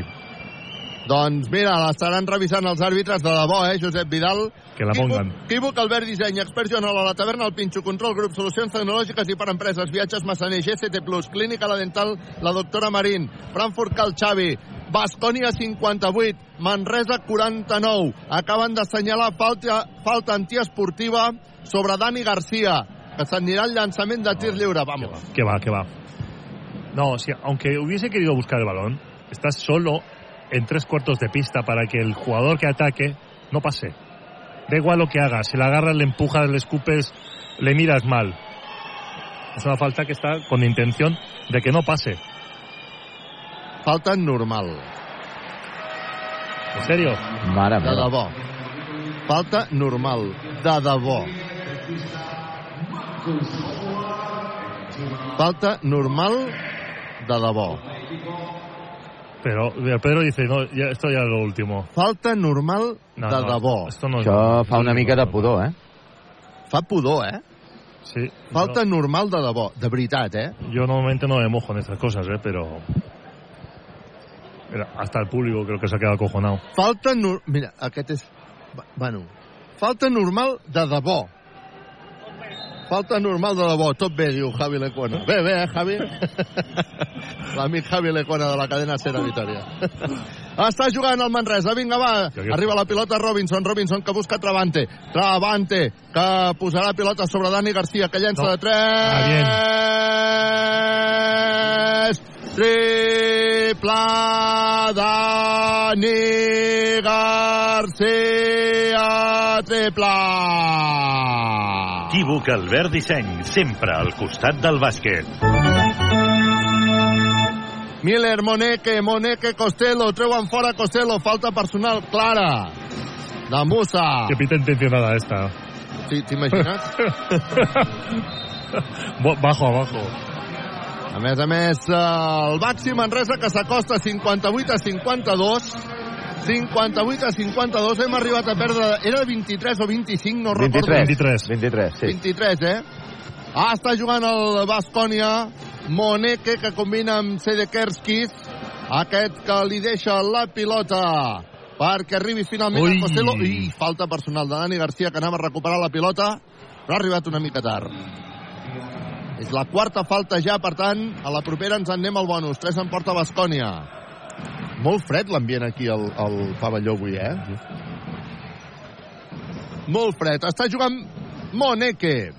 Doncs mira, l'estaran revisant els àrbitres de debò, eh, Josep Vidal. Que la pongan. Equívoc, Albert Disseny, expert Joanol a la taverna, el Pinxo Control Grup, solucions tecnològiques i per empreses, viatges Massaner, GCT+, Clínica La Dental, la doctora Marín, Frankfurt Cal Xavi, Bascònia 58, Manresa 49. Acaben d'assenyalar falta, falta antiesportiva sobre Dani Garcia, que s'anirà al llançament de tir lliure. Vamos. Que va, que va. No, si, aunque hubiese querido buscar el balón, estás solo en tres cuartos de pista para que el jugador que ataque no pase. Da igual lo que hagas, si la agarras, le empujas, le escupes, le miras mal. Es una falta que está con intención de que no pase. Falta normal. ¿En serio? Mare De meva. debò. Falta normal. De debò. Falta normal de debò. Pero pero Pedro dice, no, ya, esto ya es lo último. Falta normal No, de no, debò. Esto no Això fa una mica de pudor, eh? Fa pudor, eh? Sí. Falta normal de debò. De veritat, eh? Yo normalmente no me mojo en estas cosas, ¿eh? Pero... Mira, hasta el público creo que se ha quedado acojonado. Falta... nor- Mira, aquest és... Bueno, falta normal de debò. Falta normal de debò. Tot bé, diu Javi Lecuona. Bé, bé, eh, Javi? L'amic Javi Lecuona de la cadena Sera Vitoria. Està jugant el Manresa. Vinga, va. Arriba la pilota Robinson. Robinson que busca Travante. Travante que posarà pilota sobre Dani Garcia que llença de tres. Triple Dani Garcia. Triple. Equívoc Albert Disseny, sempre al costat del bàsquet. Miller, Moneke, Moneke, Costello, treuen fora Costello, falta personal clara. De Musa. Qué pita intencionada esta. Sí, T'imagines? Bajo, abajo. A més a més, eh, el Baxi Manresa que s'acosta 58 a 52. 58 a 52. Hem arribat a perdre... Era 23 o 25, no recordo. 23. 23, sí. 23, eh? Ah, està jugant el Bascònia. Moneke, que combina amb Sedekerskis. Aquest que li deixa la pilota perquè arribi finalment Ui. a Costello. I falta personal de Dani Garcia, que anava a recuperar la pilota, però ha arribat una mica tard. És la quarta falta ja, per tant, a la propera ens en anem al bonus. 3 en porta Bascònia. Molt fred l'ambient aquí al, al pavelló avui, eh? Molt fred. Està jugant Moneke.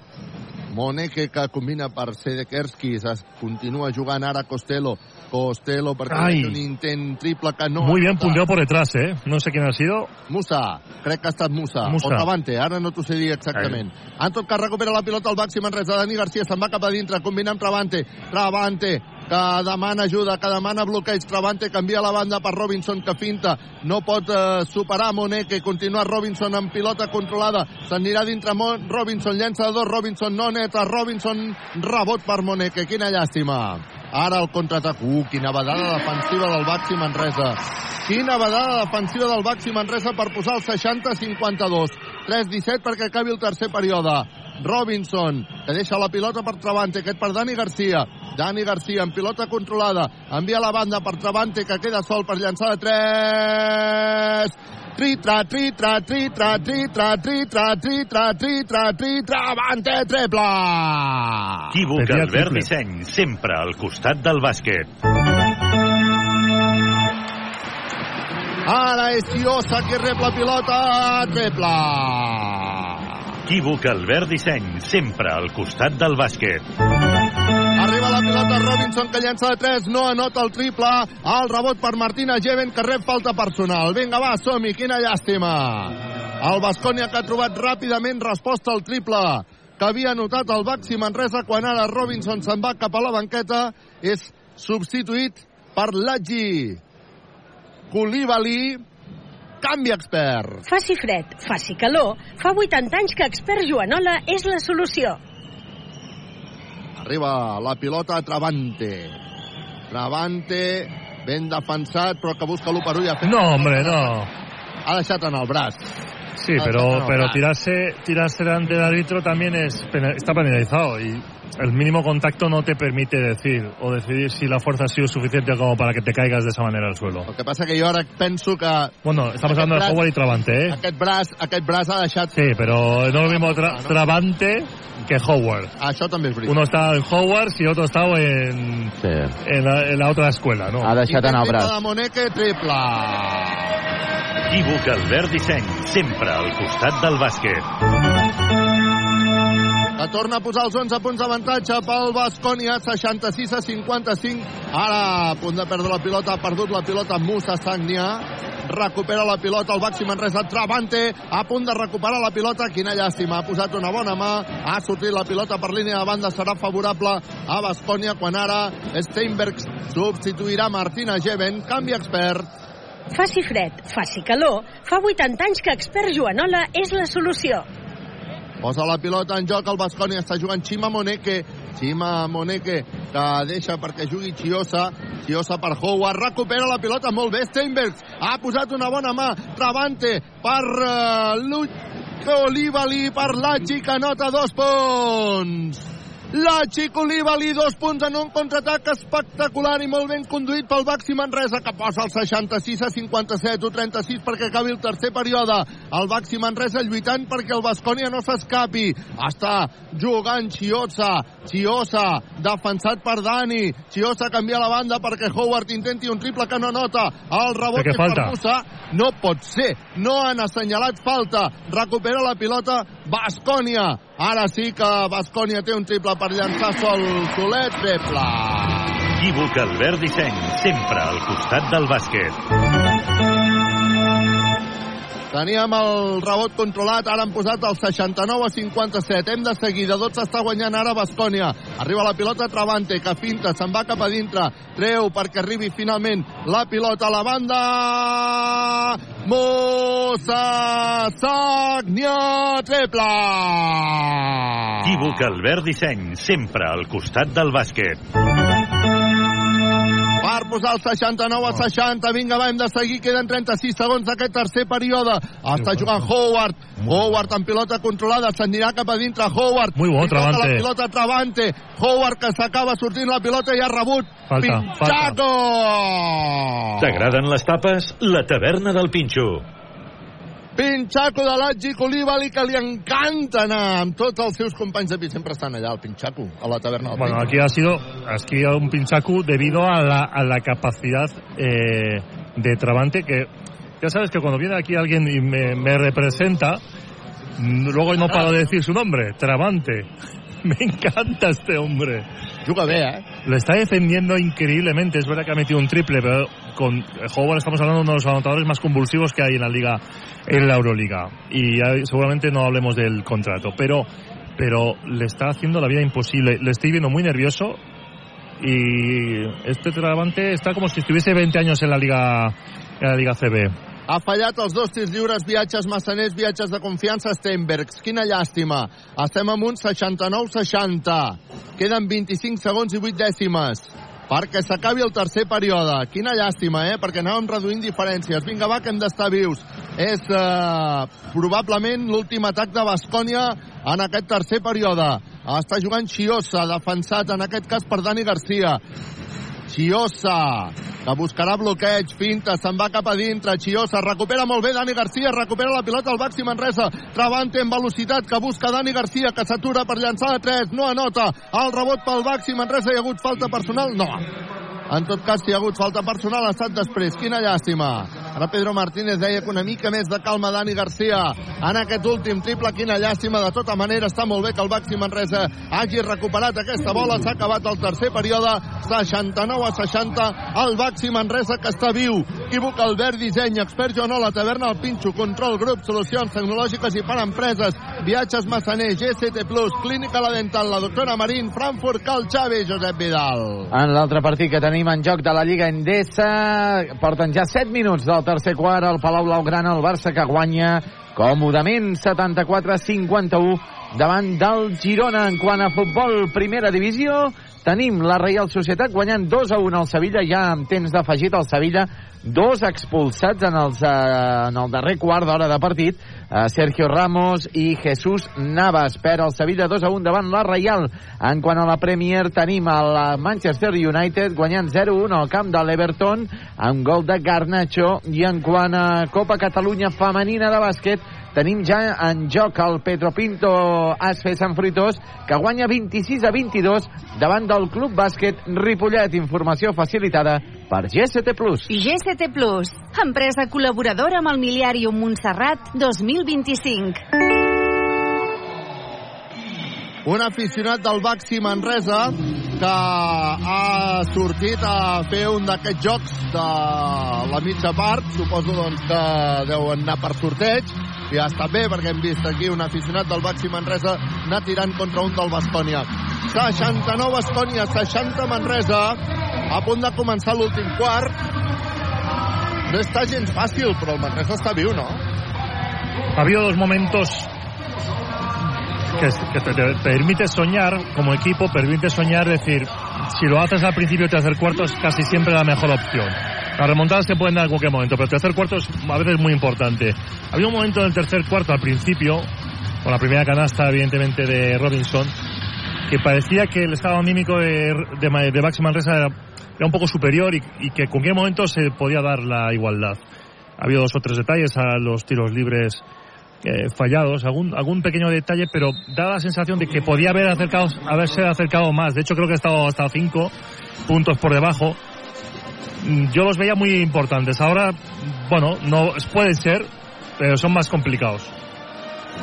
Moneke que combina per Sedekerskis. Es continua jugant ara Costello. Costello perquè Ai. un intent triple que no... Muy bien punteado por detrás, ¿eh? No sé quién ha sido. Musa, crec que ha estat Musa. Musa. O Travante, ara no t'ho sé dir exactament. En tot cas, recupera la pilota al Baxi Manresa. Dani Garcia se'n va cap a dintre, combina amb Travante. Travante, que demana ajuda, que demana bloqueig. Travante canvia la banda per Robinson, que finta. No pot eh, superar Moneke. Continua Robinson amb pilota controlada. S'anirà dintre Mon Robinson, llença dos. Robinson no neta. Robinson, rebot per Moneke. Quina llàstima. Ara el contraatac. Uh, quina vedada defensiva del Baxi Manresa. Quina vedada defensiva del Baxi Manresa per posar el 60-52. 3-17 perquè acabi el tercer període. Robinson, que deixa la pilota per Travante, aquest per Dani Garcia. Dani Garcia amb pilota controlada. Envia la banda per Travante, que queda sol per llançar de 3. Tritra, tritra, tritra, tritra, tritra, tritra, tritra, tritra, Travante, triple! Equívoc Albert. Disseny, sempre al costat del bàsquet. Ara és Iosa qui rep la pilota, triple! Equívoc Albert Disseny, sempre al costat del bàsquet. Arriba la pilota Robinson, que llença de 3, no anota el triple. El rebot per Martina Geven, que rep falta personal. Vinga, va, som-hi, quina llàstima. El Bascònia que ha trobat ràpidament resposta al triple que havia anotat el Baxi Manresa quan ara Robinson se'n va cap a la banqueta és substituït per Lagi Koulibaly canvi expert Faci fred, faci calor, fa 80 anys que expert Joanola és la solució. arriba la pilota a Travante Travante ben defensat però que busca l'1 per 1 i ha fet... No, hombre, no. ha deixat en el braç Sí, pero, pero tirarse, tirarse delante del árbitro también es, está penalizado y el mínimo contacto no te permite decir o decidir si la fuerza ha sido suficiente como para que te caigas de esa manera al suelo. el que passa que jo ara penso que Bueno, estamos hablando de Howard y Travante, ¿eh? aquest braç, aquest braç ha deixat Sí, pero no es lo mismo tra- Travante que Howard. això també és veritat Uno está en Howard y otro está en, Sí. en, la, en la otra escuela, ¿no? Ha deixat anar el triple braç. de Moneque, triple Equívoc Albert Disseny, sempre al costat del bàsquet. que torna a posar els 11 punts d'avantatge pel Bascònia, 66 a 55. Ara, a punt de perdre la pilota, ha perdut la pilota Musa Sagnia. Recupera la pilota el Baxi Manresa, Travante, a punt de recuperar la pilota. Quina llàstima, ha posat una bona mà, ha sortit la pilota per línia de banda, serà favorable a Bascònia quan ara Steinberg substituirà Martina Geven, canvi expert. Faci fred, faci calor, fa 80 anys que expert Joanola és la solució. Posa la pilota en joc, el Bascònia està jugant Xima Moneke, Xima Moneke, que deixa perquè jugui Chiosa, Chiosa per Howard, recupera la pilota molt bé, Steinbergs, ha posat una bona mà, Travante per uh, Luke Olivali, per Lachi, que dos punts. Lachi Olivali, dos punts en un contraatac espectacular i molt ben conduït pel Baxi Manresa, que posa el 66 a 57 o 36 perquè acabi el tercer període. El Baxi Manresa lluitant perquè el Bascònia no s'escapi. Està jugant Chiosa, Chiosa, defensat per Dani. Chiosa canvia la banda perquè Howard intenti un triple que no nota. El rebot què és per falta? Musa. No pot ser. No han assenyalat falta. Recupera la pilota Bascònia. Ara sí que Bascònia té un triple per llançar sol Solet. Triple. Equívoc Albert Disseny, sempre al costat del bàsquet. Teníem el rebot controlat, ara han posat el 69 a 57. Hem de seguir, de 12 està guanyant ara Bascònia. Arriba la pilota Travante, que finta, se'n va cap a dintre. Treu perquè arribi finalment la pilota a la banda. Mossa Sagnia, triple! Equívoc Albert Disseny, sempre al costat del bàsquet. Per posar el 69 a 60. Vinga, va, hem de seguir. Queden 36 segons d'aquest tercer període. Està jugant Howard. Howard amb pilota controlada. S'anirà cap a dintre Howard. Muy bon, toca Travante. La pilota Travante. Howard que s'acaba sortint la pilota i ha rebut. Falta, Pinchaco! T'agraden les tapes? La taverna del Pinxo. Pinchaco de l'Atgi Colibali que li encanta anar amb tots els seus companys de pis. Sempre estan allà, el Pinchaco, a la taverna del Bueno, aquí ha sido aquí un pinchacu debido a la, a la capacidad eh, de Travante que ya sabes que cuando viene aquí alguien y me, me representa luego no paro de decir su nombre Travante me encanta este hombre juga bé, eh lo está defendiendo increíblemente es verdad que ha metido un triple pero con Howard estamos hablando de uno de los anotadores más convulsivos que hay en la liga en la Euroliga y ya seguramente no hablemos del contrato pero pero le está haciendo la vida imposible. Le estoy viendo muy nervioso y este Travante está como si estuviese 20 años en la liga en la liga CB. Ha fallat els dos tirs lliures, viatges massaners, viatges de confiança, Steinbergs. Quina llàstima. Estem amb un 69-60. Queden 25 segons i 8 dècimes perquè s'acabi el tercer període. Quina llàstima, eh? Perquè anàvem reduint diferències. Vinga, va, que hem d'estar vius. És eh, probablement l'últim atac de Bascònia en aquest tercer període. Està jugant Chiosa, defensat en aquest cas per Dani Garcia. Chiosa, que buscarà bloqueig, finta, se'n va cap a dintre, Chiosa, recupera molt bé Dani Garcia, recupera la pilota al Baxi Manresa, Travante en velocitat, que busca Dani Garcia, que s'atura per llançar de 3, no anota, el rebot pel Baxi Manresa, hi ha hagut falta personal? No. En tot cas, si hi ha hagut falta personal, ha estat després. Quina llàstima. Ara Pedro Martínez deia que una mica més de calma Dani Garcia en aquest últim triple. Quina llàstima. De tota manera, està molt bé que el Baxi Manresa hagi recuperat aquesta bola. S'ha acabat el tercer període. 69 a 60. El Baxi Manresa que està viu. Equívoc Albert Disseny, expert Joan la taverna, el Pinxo, control grup, solucions tecnològiques i per empreses, viatges Massaner, GCT+, Clínica La Dental, la doctora Marín, Frankfurt, Cal Xavi, Josep Vidal. En l'altre partit que tenim en joc de la Lliga Endesa, porten ja 7 minuts del tercer quart, el Palau Blaugrana, el Barça que guanya còmodament 74-51 davant del Girona. En quant a futbol, primera divisió, tenim la Reial Societat guanyant 2 a 1 al Sevilla, ja amb temps d'afegit al Sevilla, dos expulsats en, els, eh, en el darrer quart d'hora de partit, eh, Sergio Ramos i Jesús Navas. Per el Sevilla 2 a 1 davant la Reial. En quant a la Premier, tenim el Manchester United guanyant 0-1 al camp de l'Everton amb gol de Garnacho. I en quant a Copa Catalunya femenina de bàsquet, tenim ja en joc el Petro Pinto Asfe Sant Fruitós, que guanya 26 a 22 davant del Club Bàsquet Ripollet. Informació facilitada per GST+. I GST Plus, empresa col·laboradora amb el Miliàrium Montserrat 2025. un aficionat del Baxi Manresa que ha sortit a fer un d'aquests jocs de la mitja part suposo doncs, que deuen anar per sorteig i ha estat bé perquè hem vist aquí un aficionat del Baxi Manresa anar tirant contra un del Bascònia 69 Bascònia 60 Manresa a punt de començar l'últim quart no està gens fàcil però el Manresa està viu, no? Ha habido dos momentos que, que te, te permite soñar como equipo, permite soñar, decir, si lo haces al principio del tercer cuarto es casi siempre la mejor opción. Las remontadas te pueden dar en cualquier momento, pero el tercer cuarto es a veces muy importante. Había un momento en el tercer cuarto al principio, con la primera canasta evidentemente de Robinson, que parecía que el estado anímico de, de, de Baxi Manresa era, era un poco superior y, y que en cualquier momento se podía dar la igualdad. Ha habido dos o tres detalles a los tiros libres eh, fallados, algún, algún pequeño detalle, pero da la sensación de que podía haber acercado, haberse acercado más. De hecho, creo que ha estado hasta cinco puntos por debajo. Mm, Yo los veía muy importantes. Ahora, bueno, no pueden ser, pero son más complicados.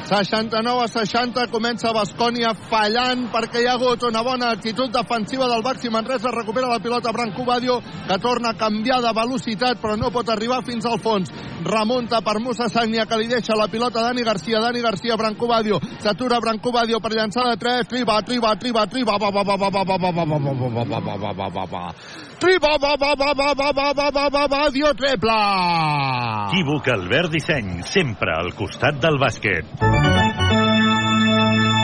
69 a 60 comença Bascònia fallant perquè hi ha hagut una bona actitud defensiva del Baxi Manresa recupera la pilota Branco Badio que torna a canviar de velocitat però no pot arribar fins al fons remunta per Musa Sagnia que li deixa la pilota Dani Garcia Dani Garcia Branco Badio s'atura Branco Badio per llançar de 3 triba, triba, triba, triba va, va, va, va, va, va, va, va, va, va, va, va, va, va, va, va, va. Triba, va, va, va, va, va, va, va, va, va, va, dio treble! Equívoc Albert Disseny, sempre al costat del bàsquet.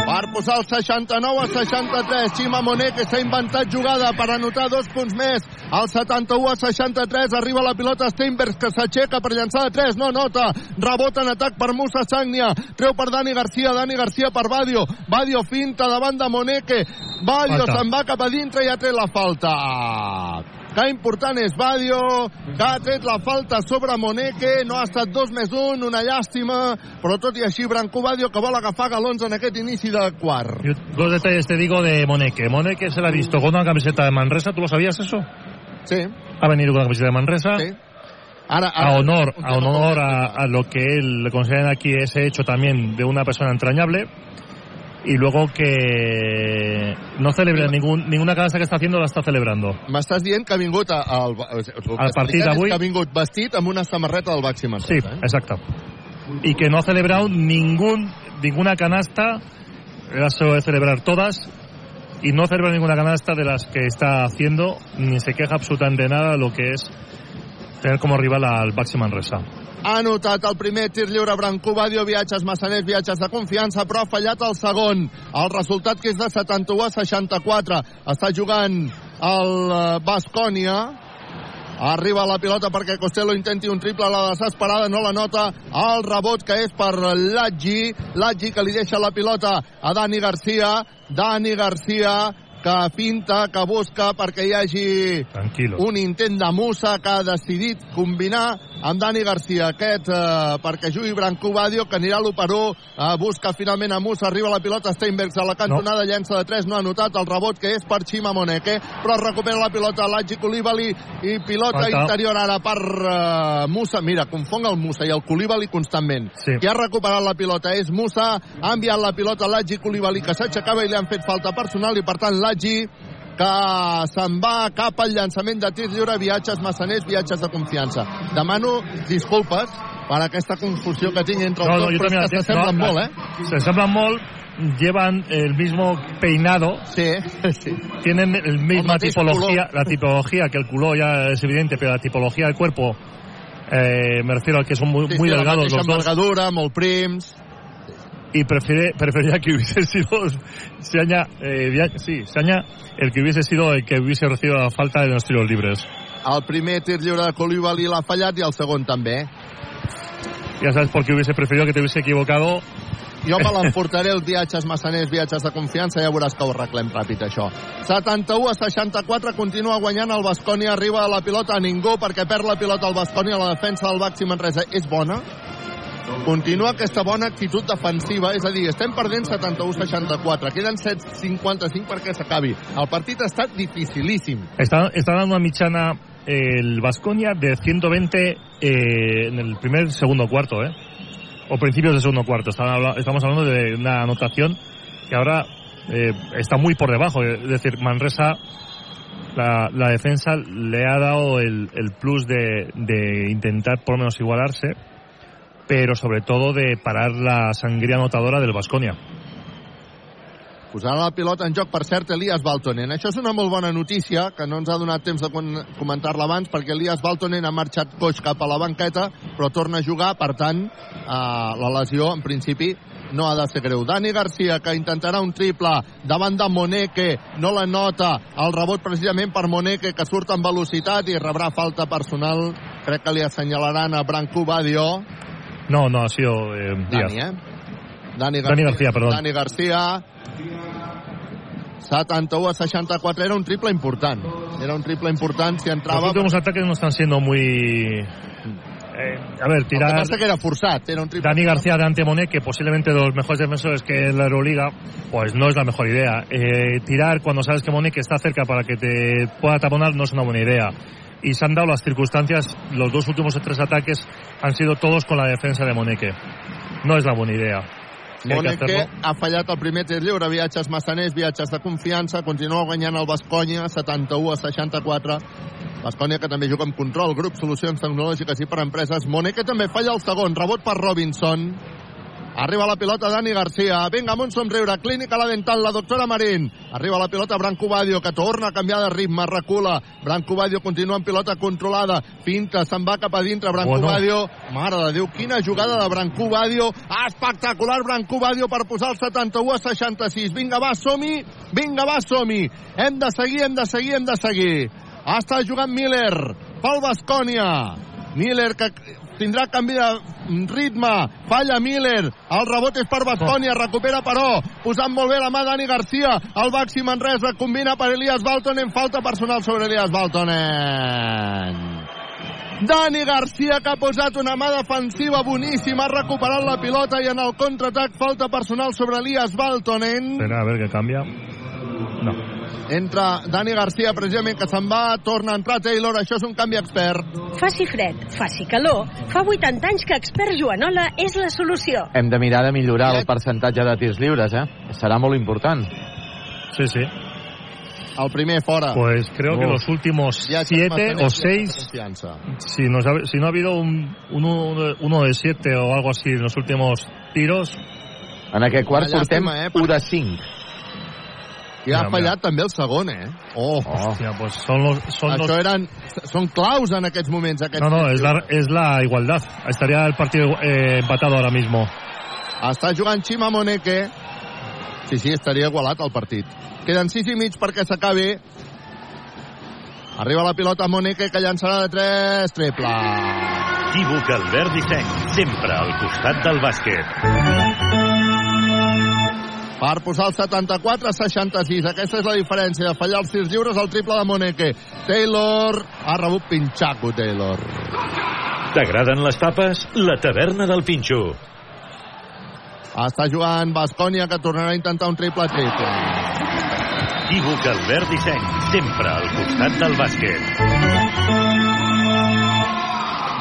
Per posar el 69 a 63, Xima Monet, que s'ha inventat jugada per anotar dos punts més. El 71 a 63, arriba la pilota Steinbergs, que s'aixeca per llançar de 3, no nota. Rebota en atac per Musa Sagnia, treu per Dani Garcia, Dani Garcia per Badio. Badio finta davant de Moneque. Badio se'n va cap a dintre i ha tret la falta. Que important és Badio, que ha tret la falta sobre Moneque, no ha estat dos més un, una llàstima, però tot i així Branco Badio que vol agafar galons en aquest inici de quart. Yo dos detalles te digo de Moneque. Moneque se la ha visto con una camiseta de Manresa, ¿tú lo sabías eso? Sí. Ha venido con la camiseta de Manresa. Sí. Ahora, a honor, a honor a, a lo que él le consideran aquí ese hecho también de una persona entrañable. Y luego que no celebra ningún, ninguna canasta que está haciendo la está celebrando. M'estàs dient que ha vingut al, al, partit d'avui. Que ha vingut vestit amb una samarreta del Baxi Manresa. Sí, eh? exacto. Y que no ha celebrado ningún, ninguna canasta, solo de celebrar todas, y no celebra ninguna canasta de las que está haciendo, ni se queja absolutamente nada de lo que es tener como rival al Baxi Manresa. Ha anotat el primer tir lliure Branco Badio, viatges massaners, viatges de confiança, però ha fallat el segon. El resultat que és de 71 a 64. Està jugant el eh, Bascònia. Arriba la pilota perquè Costello intenti un triple, la desesperada no la nota. El rebot que és per Laggi. Laggi que li deixa la pilota a Dani Garcia. Dani Garcia que pinta, que busca perquè hi hagi Tranquilo. un intent de Musa que ha decidit combinar amb Dani Garcia aquest eh, perquè jugui Branco Badio que anirà a l'1 eh, busca finalment a Musa arriba la pilota Steinbergs a la cantonada no. llença de 3 no ha notat el rebot que és per Xima Moneke però recupera la pilota Lagi Koulibaly i pilota Falta. interior ara per eh, Musa mira, confong el Musa i el Koulibaly constantment Sí. qui ha recuperat la pilota és Musa ha enviat la pilota a Lagi Koulibaly que s'aixecava i li han fet falta personal i per tant Lagi que se'n va cap al llançament de tir lliure, viatges massaners, viatges de confiança. Demano disculpes per aquesta confusió que tinc entre els No, no, dos, yo però también és que s'assemblen no, molt, eh? Se ensamblan molt, llevan el mismo peinado. Sí, sí. Tienen el misma tipología, color. la tipología, que el culo ya es evidente, pero la tipología del cuerpo, eh, me refiero a que son muy, Sí, muy sí, delgados los dos. molt prims. Y prefiere, preferiría que hubiese sido Seaña, eh, sí, Seaña, el que hubiese sido el que hubiese recibido la falta de los tiros libres. El primer tir lliure de Koulibaly l'ha fallat i el segon també. Ya sabes por qué hubiese preferido que te hubiese equivocado. Jo me l'emportaré els viatges massaners, viatges de confiança, ja veuràs que ho arreglem ràpid, això. 71 a 64, continua guanyant el Bascònia, arriba a la pilota a ningú perquè perd la pilota el Bascònia, la defensa del Baxi Manresa és bona, continua aquesta bona actitud defensiva, és a dir, estem perdent 71-64, queden 7-55 perquè s'acabi. El partit ha estat dificilíssim. Está, está dando una michana eh, el Vasconia de 120 eh, en el primer segundo cuarto, ¿eh? O principios del segundo cuarto. Estamos hablando de una anotación que ahora eh, está muy por debajo. Es decir, Manresa, la, la defensa le ha dado el, el plus de, de intentar por lo menos igualarse, pero sobre todo de parar la sangría anotadora del Vasconia. Posarà la pilota en joc, per cert, Elias Baltonen. Això és una molt bona notícia, que no ens ha donat temps de comentar-la abans, perquè Elias Baltonen ha marxat coix cap a la banqueta, però torna a jugar, per tant, eh, la lesió, en principi, no ha de ser greu. Dani Garcia, que intentarà un triple davant de Moneke, no la nota, el rebot precisament per Moneke, que surt amb velocitat i rebrà falta personal. Crec que li assenyalaran a Branco Badio. No, no, ha sido eh, Díaz. Dani, eh? Dani Dani García, perdón. Dani García. 71 a 64 era un triple important. Era un triple important si Los entrava. últimos ataques no están siendo muy... eh, a ver, que tirar... passa que era un triple. Dani García de Antemonet, que posiblemente de los mejores defensores que es la Euroliga, pues no es la mejor idea. Eh, tirar cuando sabes que Monek está cerca para que te pueda taponar no es una buena idea. Y se han dado las circunstancias, los dos últimos tres ataques han sido todos con la defensa de Moneke. No es la buena idea. Si hay que Moneke hacerlo. ha fallat el primer tir lliure, viatges massaners, viatges de confiança, continua guanyant el Bascònia, 71 a 64. Bascònia que també juga amb control, grup, solucions tecnològiques i per empreses. Moneke també falla el segon, rebot per Robinson. Arriba la pilota Dani Garcia. Vinga, amb un somriure. Clínica La Dental, la doctora Marín. Arriba la pilota Branco Badio, que torna a canviar de ritme, recula. Branco Badio continua amb pilota controlada. Finta, se'n va cap a dintre. Branco Bueno. Badio. Mare de Déu, quina jugada de Branco Badio. Espectacular Branco Badio per posar el 71 a 66. Vinga, va, som-hi. Vinga, va, som-hi. Hem de seguir, hem de seguir, hem de seguir. Està jugant Miller pel Bascònia. Miller que tindrà canvi de ritme, falla Miller, el rebot és per Bascònia, recupera però, posant molt bé la mà Dani Garcia, el Baxi Manresa combina per Elias Baltonen, falta personal sobre Elias Baltonen. Dani Garcia que ha posat una mà defensiva boníssima, ha recuperat la pilota i en el contraatac falta personal sobre Elias Baltonen. Espera, a ver qué cambia. No. Entra Dani Garcia, precisament, que se'n va, torna a entrar Taylor, això és un canvi expert. Faci fred, faci calor, fa 80 anys que Expert Joanola és la solució. Hem de mirar de millorar el percentatge de tirs lliures, eh? Serà molt important. Sí, sí. El primer fora. Pues creo que Uf. los últimos Ja siete o seis si, nos ha- si no ha habido un, uno, uno de siete o algo así en los últimos tiros, En aquest quart portem eh, 1 de 5. I ha Mira, fallat també el segon, eh? Oh, hostia, pues son los, son Això los eren, són claus en aquests moments. Aquests No, no, es la, es la igualdad. Estaría el partido eh, empatado ahora mismo. Està jugant Xima Moneke. Sí, sí, estaria igualat el partit. Queden 6 i mig perquè s'acabi. Arriba la pilota Moneke que llançarà de 3. Triple. Equívoc Albert Disseny, sempre al costat del bàsquet. Per posar el 74-66. Aquesta és la diferència de fallar els tirs lliures al triple de Moneke. Taylor ha rebut pinxaco, Taylor. T'agraden les tapes? La taverna del Pinxo. Està jugant Bascònia, que tornarà a intentar un triple-triple. Equívoc Albert Disseny, sempre al costat del bàsquet.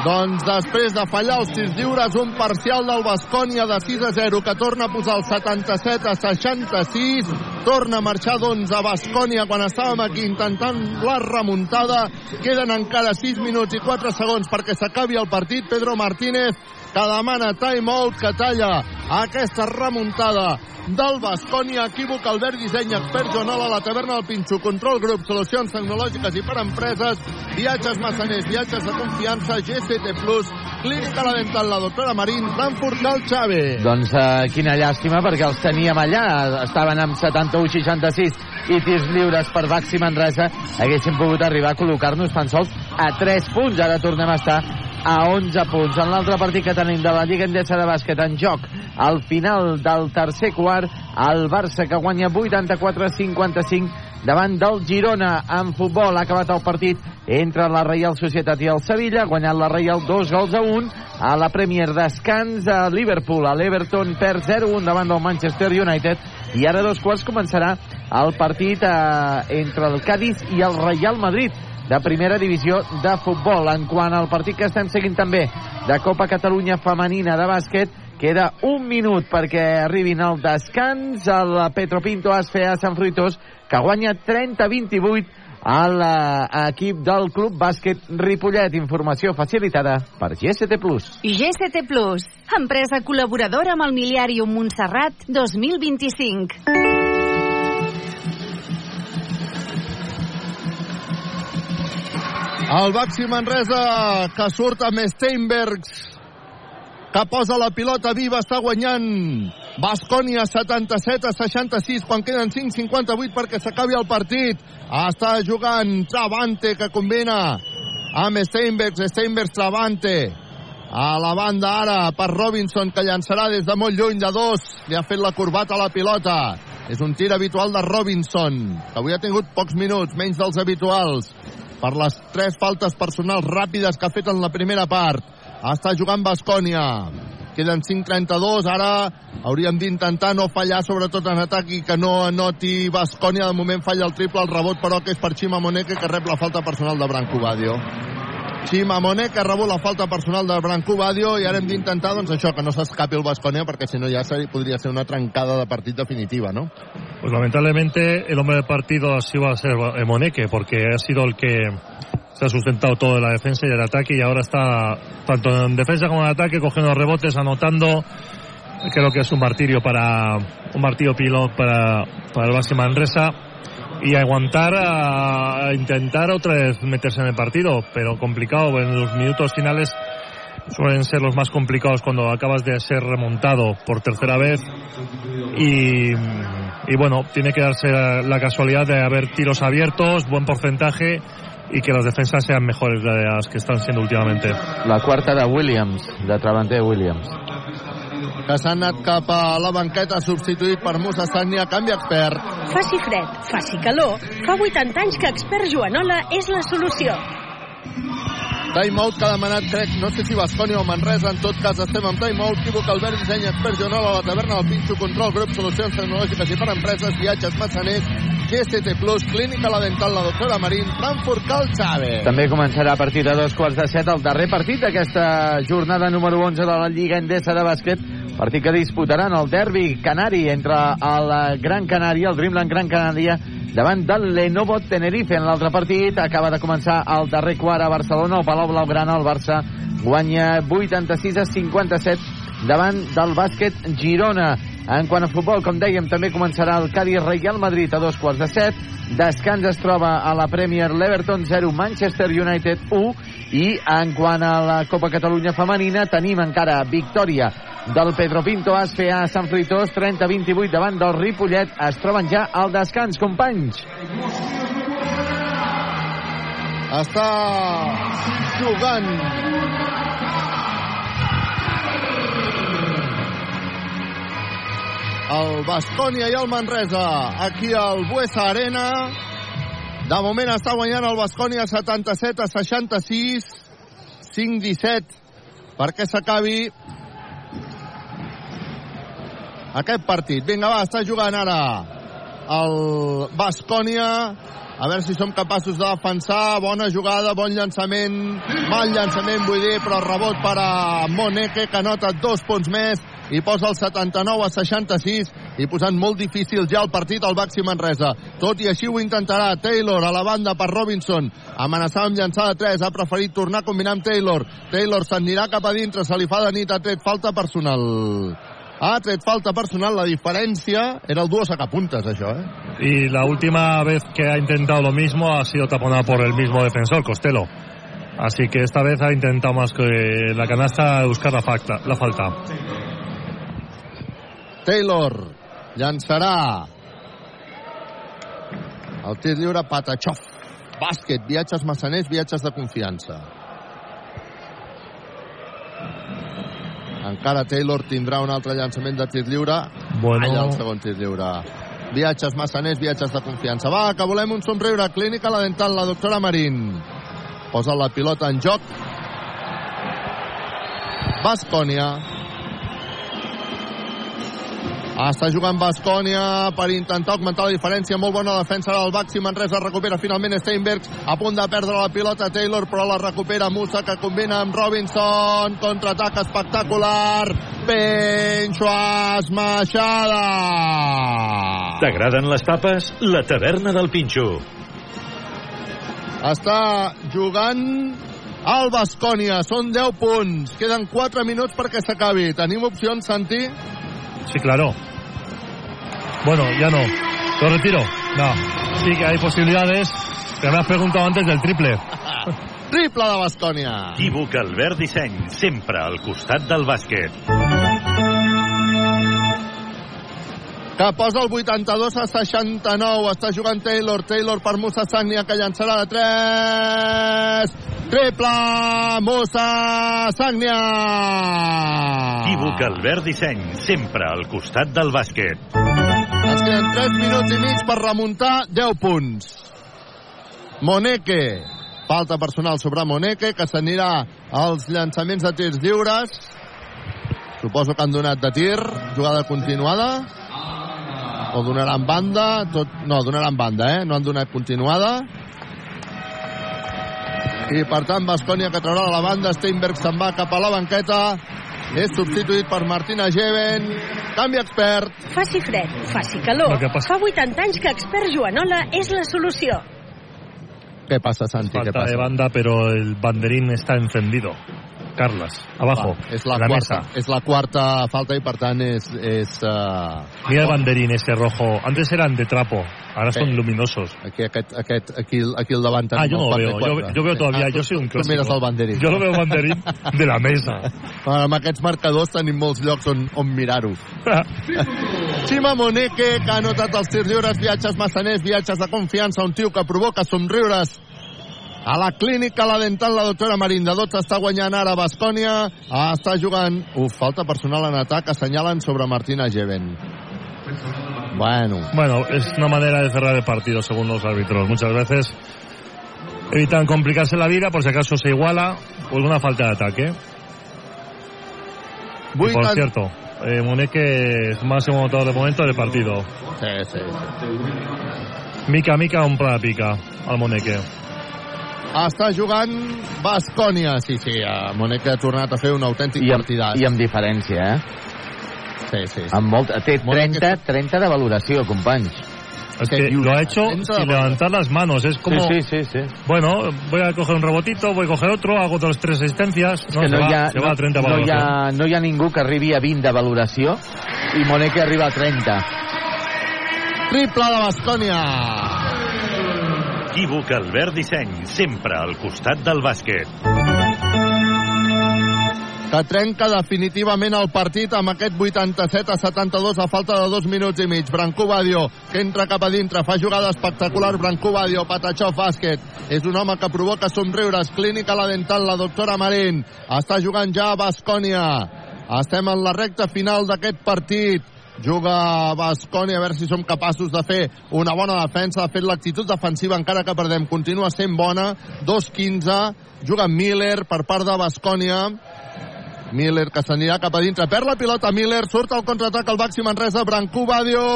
Doncs després de fallar els tirs lliures, un parcial del Bascònia de 6 a 0 que torna a posar el 77 a 66. Torna a marxar doncs a Bascònia quan estàvem aquí intentant la remuntada. Queden encara 6 minuts i 4 segons perquè s'acabi el partit. Pedro Martínez que demana timeout que talla aquesta remuntada del Bascònia. Equívoc, Albert Disseny, expert Joanola, la taverna del Pinxo, control grup, solucions tecnològiques i per empreses, viatges massaners, viatges de confiança, GCT+, clínica la dental, la doctora Marín, Frankfurt, Cal Xavi. Doncs uh, quina llàstima, perquè els teníem allà. Estaven amb 71-66 i tirs lliures per Baxi Manresa. Haguéssim pogut arribar a col·locar-nos tan sols a 3 punts. Ara tornem a estar a 11 punts. En l'altre partit que tenim de la Lliga Endesa de Bàsquet en joc, al final del tercer quart, el Barça que guanya 84-55 davant del Girona en futbol. Ha acabat el partit entre la Reial Societat i el Sevilla, ha guanyat la Reial dos gols a un. A la Premier descans a Liverpool, a l'Everton perd 0-1 davant del Manchester United i ara dos quarts començarà el partit eh, entre el Cádiz i el Real Madrid de primera divisió de futbol. En quant al partit que estem seguint també de Copa Catalunya femenina de bàsquet, queda un minut perquè arribin al descans el Petropinto Asfea Sant Fruitós que guanya 30-28 a l'equip del Club Bàsquet Ripollet. Informació facilitada per GST+. GST+, empresa col·laboradora amb el Miliàrium Montserrat 2025. El Baxi Manresa que surt amb Steinbergs que posa la pilota viva, està guanyant Bascònia 77 a 66 quan queden 5.58 perquè s'acabi el partit. Està jugant Travante que combina amb Steinbergs, Steinbergs Travante. A la banda ara per Robinson que llançarà des de molt lluny de dos. Li ha fet la corbata a la pilota. És un tir habitual de Robinson, que avui ha tingut pocs minuts, menys dels habituals per les tres faltes personals ràpides que ha fet en la primera part. Està jugant Bascònia. Queden 5.32, ara hauríem d'intentar no fallar, sobretot en atac, i que no anoti Bascònia. De moment falla el triple, el rebot, però que és per Xima Moneke, que rep la falta personal de Branco Badio. Xima Monet, que ha rebut la falta personal de Branco Badio, i ara hem d'intentar, doncs, això, que no s'escapi el Bascònia, perquè si no ja podria ser una trencada de partit definitiva, ¿no? Pues lamentablemente el hombre del partido sí va a ser Moneque, porque ha sido el que se ha sustentado todo en la defensa y el ataque y ahora está tanto en defensa como en ataque cogiendo rebotes, anotando. Creo que es un martirio para un martillo pilot para, para el Baxi Manresa y aguantar a, intentar otra vez meterse en el partido, pero complicado en los minutos finales suelen ser los más complicados cuando acabas de ser remontado por tercera vez y, bueno, tiene que darse la, casualidad de haber tiros abiertos, buen porcentaje y que las defensas sean mejores de las que están siendo últimamente. La quarta de Williams, de Travanter Williams. Que s'ha anat cap a la banqueta substituït per Musa Sagnia, canvi expert. Faci fred, faci calor, fa 80 anys que expert Joanola és la solució. Timeout que ha demanat, crec, no sé si Bascònia o Manresa, en tot cas estem amb timeout, equívoc Albert Disseny, expert Joanola, la taverna del Pinxo, control, grup, solucions tecnològiques i per empreses, viatges, massaners, GST Plus, Clínica La Dental, la doctora Marín, Frankfurt, Cal Chávez. També començarà a partir de dos quarts de set el darrer partit d'aquesta jornada número 11 de la Lliga Endesa de bàsquet, partit que disputaran el derbi canari entre el Gran Canària, el Dreamland Gran Canària, davant del Lenovo Tenerife en l'altre partit. Acaba de començar el darrer quart a Barcelona, el Palau Blaugrana, el Barça guanya 86 a 57 davant del bàsquet Girona. En quant a futbol, com dèiem, també començarà el Cádiz Real Madrid a dos quarts de set. Descans es troba a la Premier l'Everton 0, Manchester United 1. I en quant a la Copa Catalunya femenina, tenim encara victòria del Pedro Pinto Asfe a Sant Fruitós, 30-28 davant del Ripollet. Es troben ja al descans, companys. Està jugant el Bascònia i el Manresa aquí al Buesa Arena. De moment està guanyant el Bascònia 77 a 66, 5-17, perquè s'acabi aquest partit. Vinga, va, està jugant ara el Bascònia. A veure si som capaços de defensar. Bona jugada, bon llançament. Mal llançament, vull dir, però rebot per a Moneke, que anota dos punts més i posa el 79 a 66 i posant molt difícil ja el partit al Baxi Manresa. Tot i així ho intentarà Taylor a la banda per Robinson. Amenaçava amb llançar de 3, ha preferit tornar a combinar amb Taylor. Taylor s'anirà cap a dintre, se li fa de nit, ha tret falta personal. Ha tret falta personal, la diferència era el dues sacapuntes, això, eh? Y la última vez que ha intentado lo mismo ha sido taponada por el mismo defensor, Costello. Así que esta vez ha intentado más que la canasta buscar la falta. La falta. Taylor llançarà el tir lliure Patachov bàsquet, viatges massaners, viatges de confiança encara Taylor tindrà un altre llançament de tir lliure. Bueno. allà el segon tir lliure. Viatges massaners, viatges de confiança. Va, que volem un somriure, clínica la dental la doctora Marín. Posa la pilota en joc. Bascònia està jugant Bascònia per intentar augmentar la diferència. Molt bona defensa del Baxi. Manresa recupera finalment Steinbergs. A punt de perdre la pilota Taylor, però la recupera Musa, que combina amb Robinson. Contraatac espectacular. Pencho esmaixada. T'agraden les tapes? La taverna del Pinxo. Està jugant el Bascònia. Són 10 punts. Queden 4 minuts perquè s'acabi. Tenim opcions, Santi? Sí, claro. Bueno, ya no. Lo retiro. No. Sí que hay posibilidades. Pero me has preguntado antes del triple. Triple de Bascònia. Equívoc Albert Disseny, sempre al costat del bàsquet. Que posa el 82 a 69. Està jugant Taylor. Taylor per Musa Sagnia, que llançarà de 3. Triple! Musa Sagnia! Equívoc Albert Disseny, sempre al costat del bàsquet. Ens queden 3 minuts i mig per remuntar 10 punts. Moneke. Falta personal sobre Moneke, que s'anirà als llançaments de tirs lliures. Suposo que han donat de tir. Jugada continuada. O donaran banda. Tot... No, donaran banda, eh? No han donat continuada. I per tant, Bascònia que traurà de la banda. Steinberg se'n va cap a la banqueta. És substituït per Martina Geven. Canvi expert. Faci fred, faci calor. Lo que passa- Fa 80 anys que expert Joanola és la solució. Què passa, Santi? Què Falta passa? de banda, pero el banderín está encendido. Carlas, abajo. Va, és la, la quarta, mesa. és la quarta falta i per tant és... és uh, Mira el banderín ese rojo. Antes eran de trapo, ahora Sí. son luminosos. aquí, aquest, aquest, aquí, aquí al davant Ah, yo no lo veo. Yo, quatre. yo veo todavía, Ah, yo soy un tu clásico. mires el banderín. Yo lo veo banderín de la mesa. Bueno, amb aquests marcadors tenim molts llocs on, on mirar-ho. Xima Moneke, que ha anotat els tirs lliures, viatges massaners, viatges de confiança, un tio que provoca somriures a la clínica, la dental, la doctora Marín de 12 està guanyant ara Bascònia, està jugant... Uf, falta personal en atac, assenyalen sobre Martina Geven. Bueno, Bueno, es una manera de cerrar el partido, según los árbitros. Muchas veces evitan complicarse la vida, por si acaso se iguala, pues una falta de ataque. Y por cierto, eh, Muneque es máximo anotador de momento del partido. Sí, sí, sí. Mica, mica, un pica al Muneque. Està jugant Bascònia. Sí, sí, eh, Moneca ha tornat a fer un autèntic I amb, partidàs. I amb diferència, eh? Sí, sí, sí. Amb molt, té Molt 30, 30 de valoració, companys. Es ¿Qué que lo ha hecho sin levantar las manos. Es como, Sí, sí, sí, sí. bueno, voy a coger un rebotito, voy a coger otro, hago otras tres asistencias. No, que se, no, va, hi ha, se va a 30 no, no, hi valoración. ha, no hi ha ningú que arribi a 20 de valoració i Moneque arriba a 30. Triple de Bascònia. Equívoc Albert Disseny, sempre al costat del bàsquet. que trenca definitivament el partit amb aquest 87 a 72 a falta de dos minuts i mig. Brancú Badio, que entra cap a dintre, fa jugada espectacular. Brancú Badio, Patachó bàsquet. És un home que provoca somriures. Clínica la dental, la doctora Marín. Està jugant ja a Bascònia. Estem en la recta final d'aquest partit. Juga Bascònia a veure si som capaços de fer una bona defensa. De fet l'actitud defensiva encara que perdem. Continua sent bona. 2-15 juga Miller per part de Bascònia Miller que s'anirà cap a dintre. Perd la pilota Miller, surt al contraatac el Baxi Manresa, Brancú Badio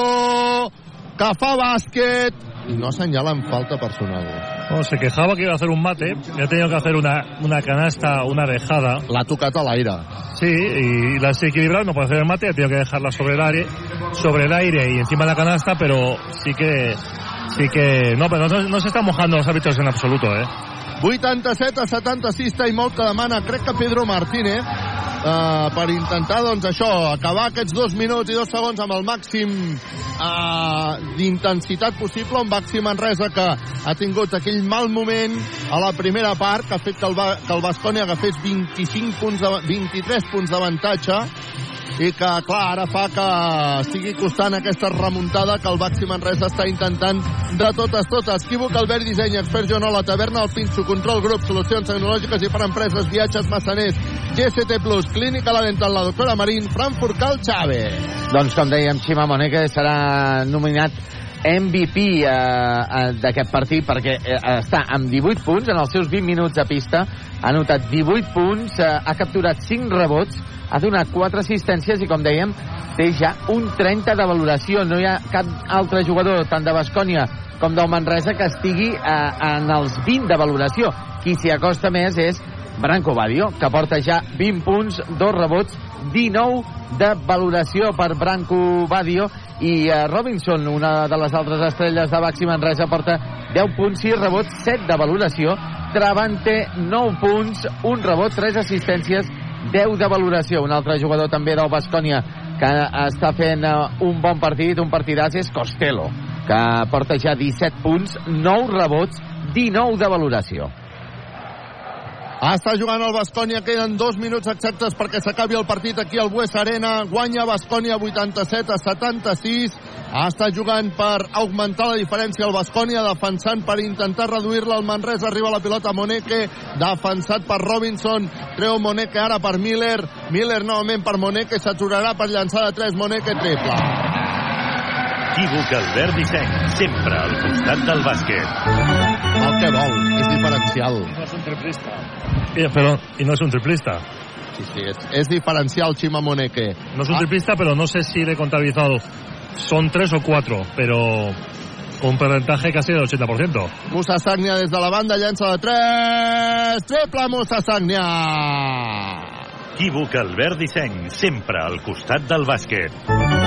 que fa bàsquet. I no assenyalen falta personal Bueno, se quejaba que iba a hacer un mate y ha tenido que hacer una, una canasta, una dejada. l'ha tocat a l'aire Sí, y la has equilibrado, no puede hacer el mate, ha tenido que dejarla sobre el aire, sobre el aire y encima de la canasta, pero sí que, sí que, no, pero no, no se están mojando los árbitros en absoluto, eh. 87 a 76 timeout que demana crec que Pedro Martínez uh, per intentar doncs això acabar aquests dos minuts i dos segons amb el màxim uh, d'intensitat possible un Baxi Manresa que ha tingut aquell mal moment a la primera part que ha fet que el, que el Bascònia agafés 25 punts de, 23 punts d'avantatge i que, clar, ara fa que estigui costant aquesta remuntada que el Baxi Manresa està intentant de totes, totes. Equívoc, Albert Disseny, Expert Joanola, Taverna, El Pinxo, Control Grup, Solucions Tecnològiques i per Empreses, Viatges Massaners, GST Plus, Clínica La Dental, la doctora Marín, Frankfurt Cal Xave. Doncs com dèiem, Xima Moneque serà nominat MVP eh, eh, d'aquest partit perquè eh, està amb 18 punts en els seus 20 minuts de pista ha notat 18 punts eh, ha capturat 5 rebots ha donat 4 assistències i com dèiem té ja un 30 de valoració. No hi ha cap altre jugador tant de Bascònia com del Manresa que estigui eh, en els 20 de valoració. Qui s'hi acosta més és Branco Badio, que porta ja 20 punts, dos rebots, 19 de valoració per Branco Badio i eh, Robinson, una de les altres estrelles de Baxi Manresa, porta 10 punts, 6 rebots, 7 de valoració. Travante, 9 punts, un rebot, 3 assistències, 10 de valoració. Un altre jugador també del Bascònia que està fent eh, un bon partit, un partidàs, és Costello, que porta ja 17 punts, 9 rebots, 19 de valoració. Està jugant el Bascònia, queden dos minuts exactes perquè s'acabi el partit aquí al Bues Arena. Guanya Bascònia 87 a 76. Està jugant per augmentar la diferència el Bascònia, defensant per intentar reduir-la. El Manresa arriba a la pilota Moneque, defensat per Robinson. Treu Moneque ara per Miller. Miller novament per Moneque, s'aturarà per llançar de 3. Moneque triple. Equívoc Albert Disseny, sempre al costat del bàsquet. El que vol, diferencial. No es un triplista. Eh, pero, y no es un triplista. Sí, sí, es, es diferencial Chima Moneque. No es un triplista, pero no sé si le he contabilizado. Son tres o cuatro, pero un porcentaje casi del 80%. Musa Sagnia des de la banda, llença de 3. Triple Musa Sagnia. Equívoc Albert Disseny, sempre al costat del bàsquet.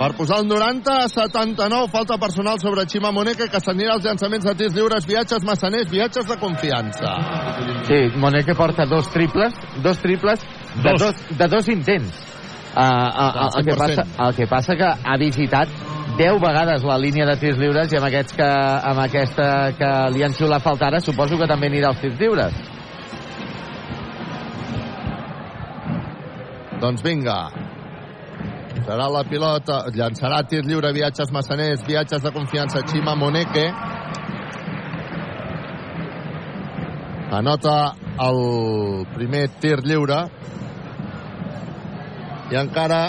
Per posar el 90 a 79, falta personal sobre Xima Moneque, que s'anirà als llançaments de tirs lliures, viatges massaners, viatges de confiança. Sí, Moneque porta dos triples, dos triples de Dos. dos, de dos intents. Uh, uh, el, que 100%. passa, el que passa que ha visitat 10 vegades la línia de tirs lliures i amb, aquests que, amb aquesta que li han xiulat falta ara suposo que també anirà als tirs lliures. Doncs vinga. Serà la pilota, llançarà tir lliure, viatges massaners, viatges de confiança, Xima Moneque. Anota el primer tir lliure. I encara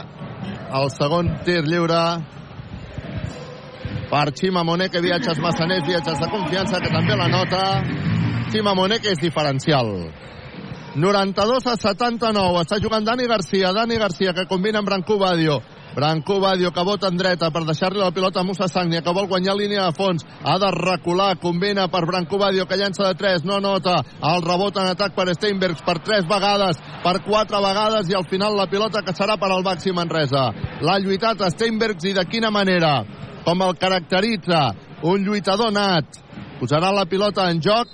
el segon tir lliure per Xima Moneque, viatges massaners, viatges de confiança, que també la nota. Xima Moneque és diferencial. 92 a 79. Està jugant Dani Garcia. Dani Garcia que combina amb Brancú Badio. Brancú Badio que vota en dreta per deixar-li la pilota a Musa Sagnia que vol guanyar línia de fons. Ha de recular. Combina per Brancú Badio que llença de 3. No nota. El rebot en atac per Steinbergs per 3 vegades, per 4 vegades i al final la pilota que serà per al Baxi Manresa. L'ha lluitat Steinbergs i de quina manera? Com el caracteritza un lluitador nat. Posarà la pilota en joc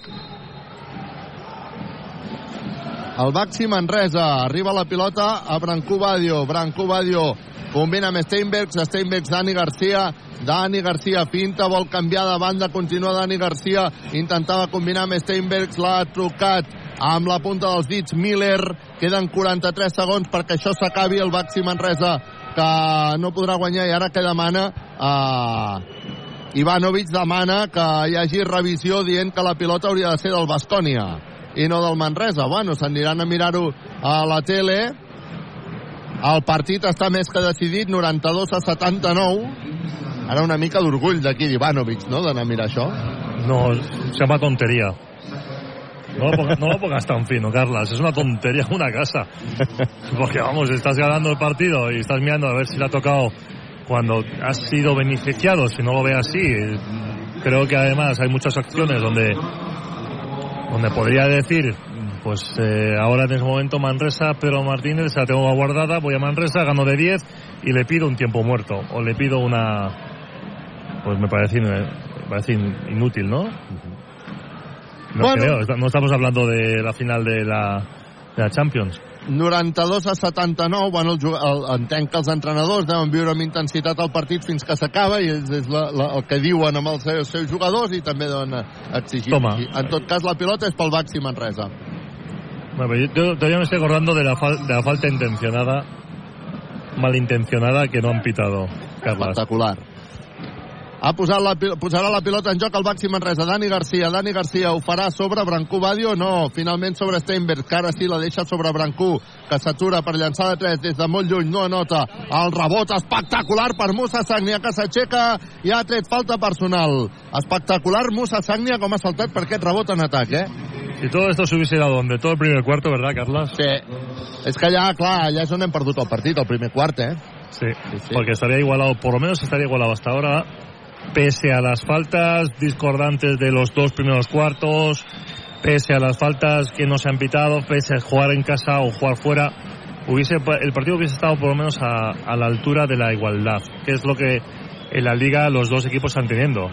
el Baxi Manresa. Arriba la pilota a Brancú Badio. Brancú Badio combina amb Steinbergs. Steinbergs, Dani Garcia. Dani Garcia finta, vol canviar de banda, continua Dani Garcia. Intentava combinar amb Steinbergs, l'ha trucat amb la punta dels dits Miller. Queden 43 segons perquè això s'acabi. El Baxi Manresa que no podrà guanyar i ara que demana eh, Ivanovic demana que hi hagi revisió dient que la pilota hauria de ser del Bascònia i no del Manresa. Bueno, s'aniran a mirar-ho a la tele El partit està més que decidit, 92 a 79. Ara una mica d'orgull d'aquí d'Ivanovic, no?, d'anar a mirar això. No, se llama tontería. No lo, pongas, no lo pongas tan fino, Carlas. Es una tontería una casa. Porque vamos, estás ganando el partido y estás mirando a ver si le ha tocado cuando has sido beneficiado. Si no lo ve así, creo que además hay muchas acciones donde, donde podría decir, pues eh, ahora en ese momento Manresa, Pedro Martínez, la tengo guardada, voy a Manresa, gano de 10 y le pido un tiempo muerto. O le pido una... Pues me parece, me parece inútil, ¿no? No Bueno. creo, no estamos hablando de la final de la, de la Champions. 92 a 79, bueno, el, el, entenc que els entrenadors deuen viure amb intensitat el partit fins que s'acaba i és, és la, la, el que diuen amb els seus, seus jugadors i també deuen exigir. Toma. En tot cas, la pilota és pel Baxi Manresa. Bueno, yo, yo todavía me estoy acordando de la, fal- de la falta intencionada, malintencionada que no han pitado, Carlas. Espectacular. Ha posat la, posarà la pilota en joc el Baxi Manresa. Dani Garcia. Dani Garcia ho farà sobre Brancú Badio? No. Finalment sobre Steinberg, que ara sí la deixa sobre Brancú, que s'atura per llançar de 3 des de molt lluny. No anota. El rebot espectacular per Musa Sagnia, que s'aixeca i ha tret falta personal. Espectacular Musa Sagnia com ha saltat per aquest rebot en atac, eh? Si todo esto se hubiese dado donde todo el primer cuarto, ¿verdad, Carlas? Sí. És que allà, clar, allà és on hem perdut el partit, el primer quart, eh? Sí, porque estaría igualado, por lo menos estaría igualado hasta ahora, pese a las faltas discordantes de los dos primeros cuartos, pese a las faltas que no se han pitado, pese a jugar en casa o jugar fuera, hubiese el partido hubiese estado por lo menos a, a la altura de la igualdad, que es lo que en la liga los dos equipos están teniendo.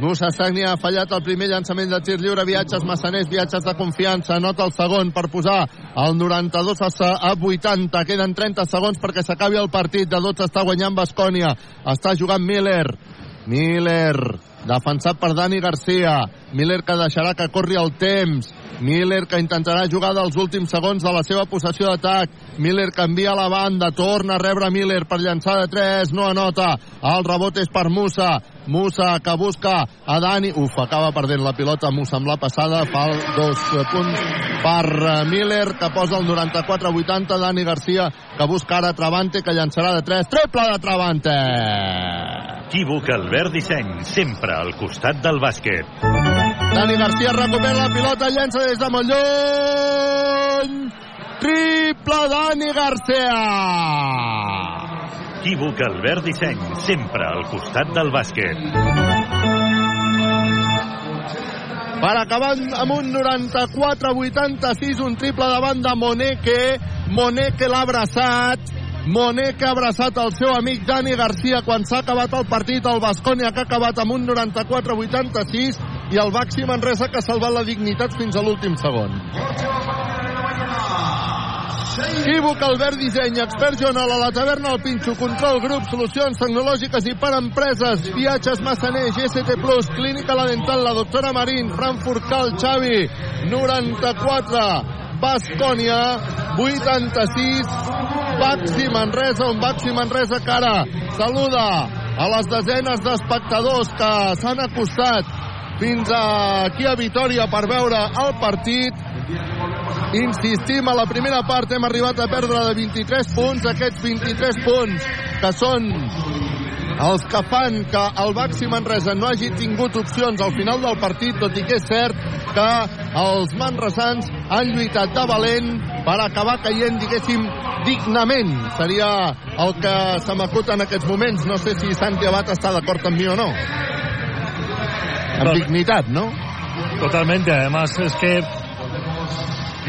Musa Sagnia ha fallat el primer llançament de tir lliure, viatges massaners, viatges de confiança, nota el segon per posar el 92 a sa- a 80, queden 30 segons perquè s'acabi el partit, de 12 està guanyant Bascònia, està jugant Miller, Miller, defensat per Dani Garcia, Miller que deixarà que corri el temps, Miller que intentarà jugar dels últims segons de la seva possessió d'atac. Miller canvia la banda, torna a rebre Miller per llançar de 3, no anota. El rebot és per Musa. Musa que busca a Dani. Uf, acaba perdent la pilota Musa amb la passada. Fa dos punts per Miller que posa el 94-80. Dani Garcia que busca ara Travante que llançarà de 3. Triple de Travante! Equívoc Albert Disseny, sempre al costat del bàsquet. Dani Garcia recupera la pilota, llença des de molt lluny. Triple Dani Garcia! Equívoc Albert Disseny, sempre al costat del bàsquet. Per acabar amb un 94-86, un triple davant de Moneke. Moneke l'ha abraçat. Moneke ha abraçat el seu amic Dani Garcia quan s'ha acabat el partit. El Bascònia que ha acabat amb un 94-86 i el Baxi Manresa que ha salvat la dignitat fins a l'últim segon. Equívoc, Albert Disseny, expert Jonal a la taverna El Pinxo, control grup, solucions tecnològiques i per empreses, viatges Massaner, GST Plus, Clínica La Dental, la doctora Marín, Frankfurt Cal, Xavi, 94, Bascònia, 86, Baxi Manresa, un Baxi Manresa que ara saluda a les desenes d'espectadors que s'han acostat fins aquí a Vitoria per veure el partit. Insistim, a la primera part hem arribat a perdre de 23 punts, aquests 23 punts que són els que fan que el Baxi Manresa no hagi tingut opcions al final del partit, tot i que és cert que els manresans han lluitat de valent per acabar caient, diguéssim, dignament. Seria el que se m'acut en aquests moments. No sé si Santi Abad està d'acord amb mi o no. Amb dignitat, ¿no? Totalmente, además es que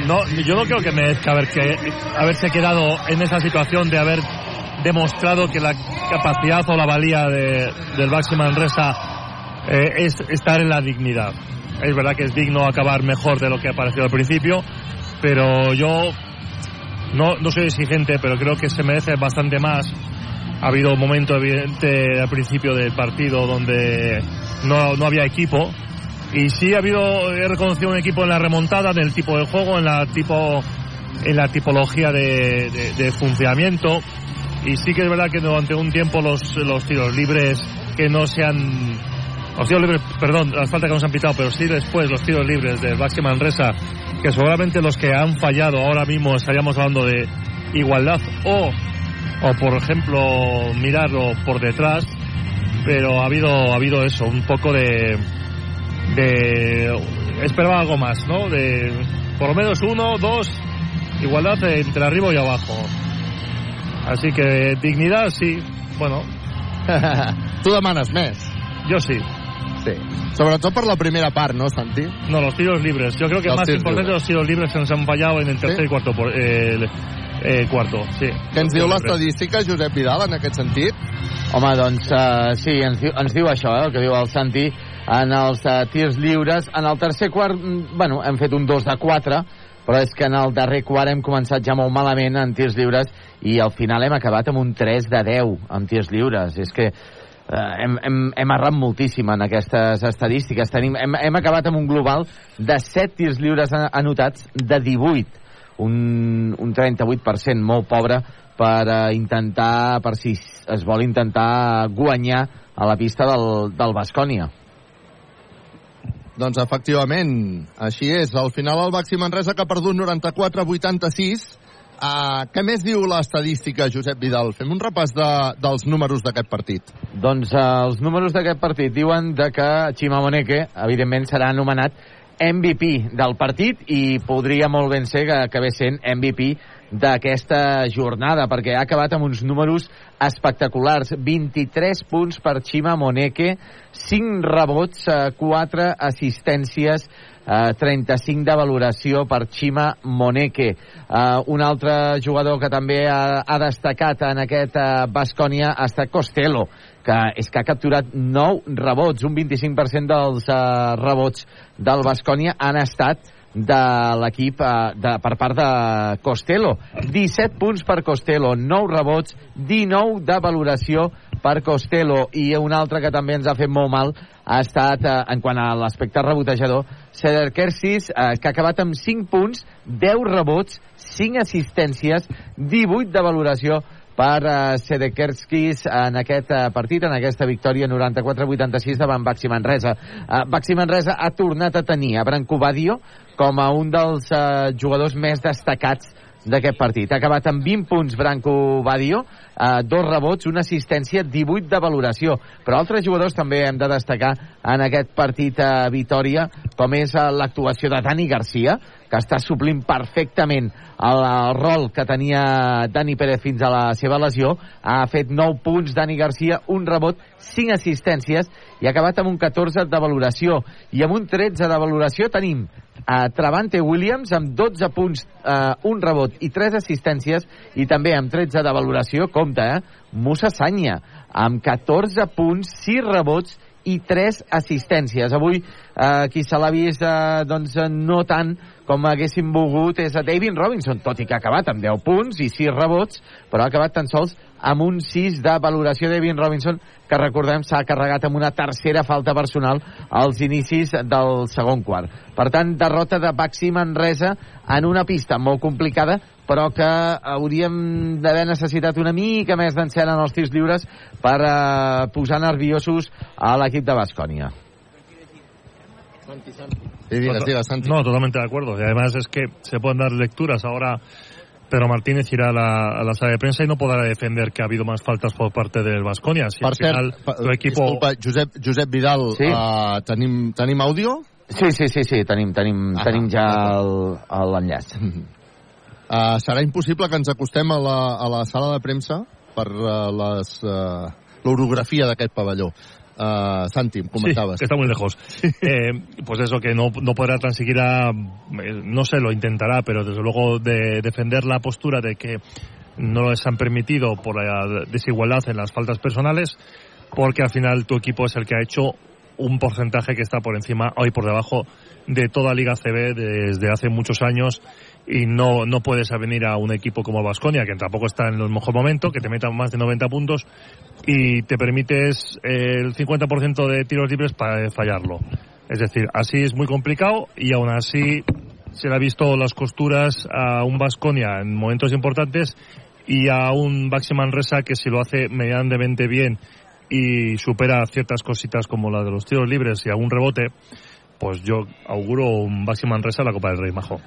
no, yo no creo que merezca haber que, haberse quedado en esa situación de haber demostrado que la capacidad o la valía de, del Baxi Manresa eh, es estar en la dignidad. Es verdad que es digno acabar mejor de lo que ha parecido al principio, pero yo no, no soy exigente, pero creo que se merece bastante más. Ha habido un momento evidente al principio del partido donde no, no había equipo, y sí ha habido, he reconocido un equipo en la remontada, del tipo de juego, en la tipo, en la tipología de, funcionamiento. Y sí que es verdad que durante un tiempo los, los tiros libres que no se han, los tiros libres, perdón, las faltas que no se han pitado, pero sí después los tiros libres del Baxi Manresa, que seguramente los que han fallado ahora mismo estaríamos hablando de igualdad o, o por ejemplo, mirarlo por detrás, pero ha habido, ha habido eso, un poco de, de esperaba algo más, ¿no? De por lo menos uno, dos, igualdad entre arriba y abajo. Así que dignidad sí, bueno. tu demanes més? Yo sí. Sí. Sobretot per la primera part, ¿no, Santi? No, los tiros libres. Yo creo que Los más importante libres. los tiros libres que nos han fallado en el tercer Sí? y cuarto por- eh, el- eh, cuarto, sí. Què ens diu l'estadística, Josep Vidal, en aquest sentit? Home, doncs uh, sí, ens diu, ens diu això, eh, el que diu el Santi, en els uh, tirs lliures. En el tercer quart, mm, bueno, hem fet un 2 de 4, però és que en el darrer quart hem començat ja molt malament en tirs lliures i al final hem acabat amb un 3 de 10 en tirs lliures. És que eh, hem, hem, hem errat moltíssim en aquestes estadístiques. Tenim, hem, hem acabat amb un global de 7 tirs lliures an- anotats de 18 un, un 38% molt pobre per eh, intentar, per si es vol intentar guanyar a la pista del, del Bascònia. Doncs efectivament, així és. Al final el Baxi Manresa que ha perdut 94-86. Uh, què més diu l'estadística, Josep Vidal? Fem un repàs de, dels números d'aquest partit. Doncs eh, els números d'aquest partit diuen de que Chima Moneke, evidentment, serà anomenat MVP del partit i podria molt ben ser que acabés sent MVP d'aquesta jornada, perquè ha acabat amb uns números espectaculars. 23 punts per Chima Moneke, 5 rebots, 4 assistències, eh, 35 de valoració per Chima Moneke. Uh, un altre jugador que també ha, destacat en aquest Bascònia ha estat Costello, que és que ha capturat 9 rebots, un 25% dels rebots del Bascònia han estat de l'equip uh, de, per part de Costello. 17 punts per Costello, 9 rebots, 19 de valoració per Costello i un altre que també ens ha fet molt mal ha estat, eh, en quant a l'aspecte rebotejador, Ceder Kersis, eh, que ha acabat amb 5 punts, 10 rebots, 5 assistències, 18 de valoració per uh, Sedekerskis en aquest uh, partit, en aquesta victòria 94-86 davant Baxi Manresa. Uh, Baxi Manresa ha tornat a tenir a Branco Badio com a un dels uh, jugadors més destacats d'aquest partit. Ha acabat amb 20 punts Branco Badio, eh, dos rebots, una assistència, 18 de valoració. Però altres jugadors també hem de destacar en aquest partit a eh, Vitoria, com és eh, l'actuació de Dani Garcia, que està suplint perfectament el, el rol que tenia Dani Pérez fins a la seva lesió. Ha fet 9 punts Dani Garcia, un rebot, 5 assistències i ha acabat amb un 14 de valoració. I amb un 13 de valoració tenim a Travante Williams amb 12 punts, eh, un rebot i 3 assistències i també amb 13 de valoració, compte, eh? Musa Sanya amb 14 punts, 6 rebots i 3 assistències. Avui eh, qui se l'ha vist eh, doncs, eh, no tant com haguéssim volgut és a David Robinson, tot i que ha acabat amb 10 punts i 6 rebots, però ha acabat tan sols amb un 6 de valoració David Robinson, que recordem s'ha carregat amb una tercera falta personal als inicis del segon quart. Per tant, derrota de Baxi Manresa en una pista molt complicada, però que hauríem d'haver necessitat una mica més d'encert en els tirs lliures per eh, posar nerviosos a l'equip de Bascònia. Sí, digues, digues, Santi. No, totalmente de acuerdo. Y además es que se pueden dar lecturas. Ahora Pedro Martínez irá a la, a la sala de prensa y no podrá defender que ha habido más faltas por parte del Vasconia. Si Per al final cert, tu equipo... disculpa, Josep, Josep Vidal, Sí? uh, tenim, tenim àudio? Sí, sí, sí, sí, tenim, tenim, Ah, tenim ja el- el- l'enllaç. Uh, serà impossible que ens acostem a la, a la sala de premsa per uh, les, uh, l'orografia d'aquest pavelló. Uh, Santi, em comentaves. Sí, que está muy lejos. Eh, pues eso, que no, no podrá tan siquiera, eh, no sé, lo intentará, pero desde luego de defender la postura de que no les han permitido por la desigualdad en las faltas personales, porque al final tu equipo es el que ha hecho un porcentaje que está por encima, hoy por debajo, de toda Liga CB desde hace muchos años y no, no puedes venir a un equipo como Vasconia, que tampoco está en el mejor momento, que te metan más de 90 puntos y te permites eh, el 50% de tiros libres para fallarlo. Es decir, así es muy complicado y aún así se le ha visto las costuras a un Vasconia en momentos importantes y a un Baxi Manresa que si lo hace medianamente bien y supera ciertas cositas como la de los tiros libres y algún rebote, pues yo auguro un Baxi Manresa en la Copa del Rey, majo.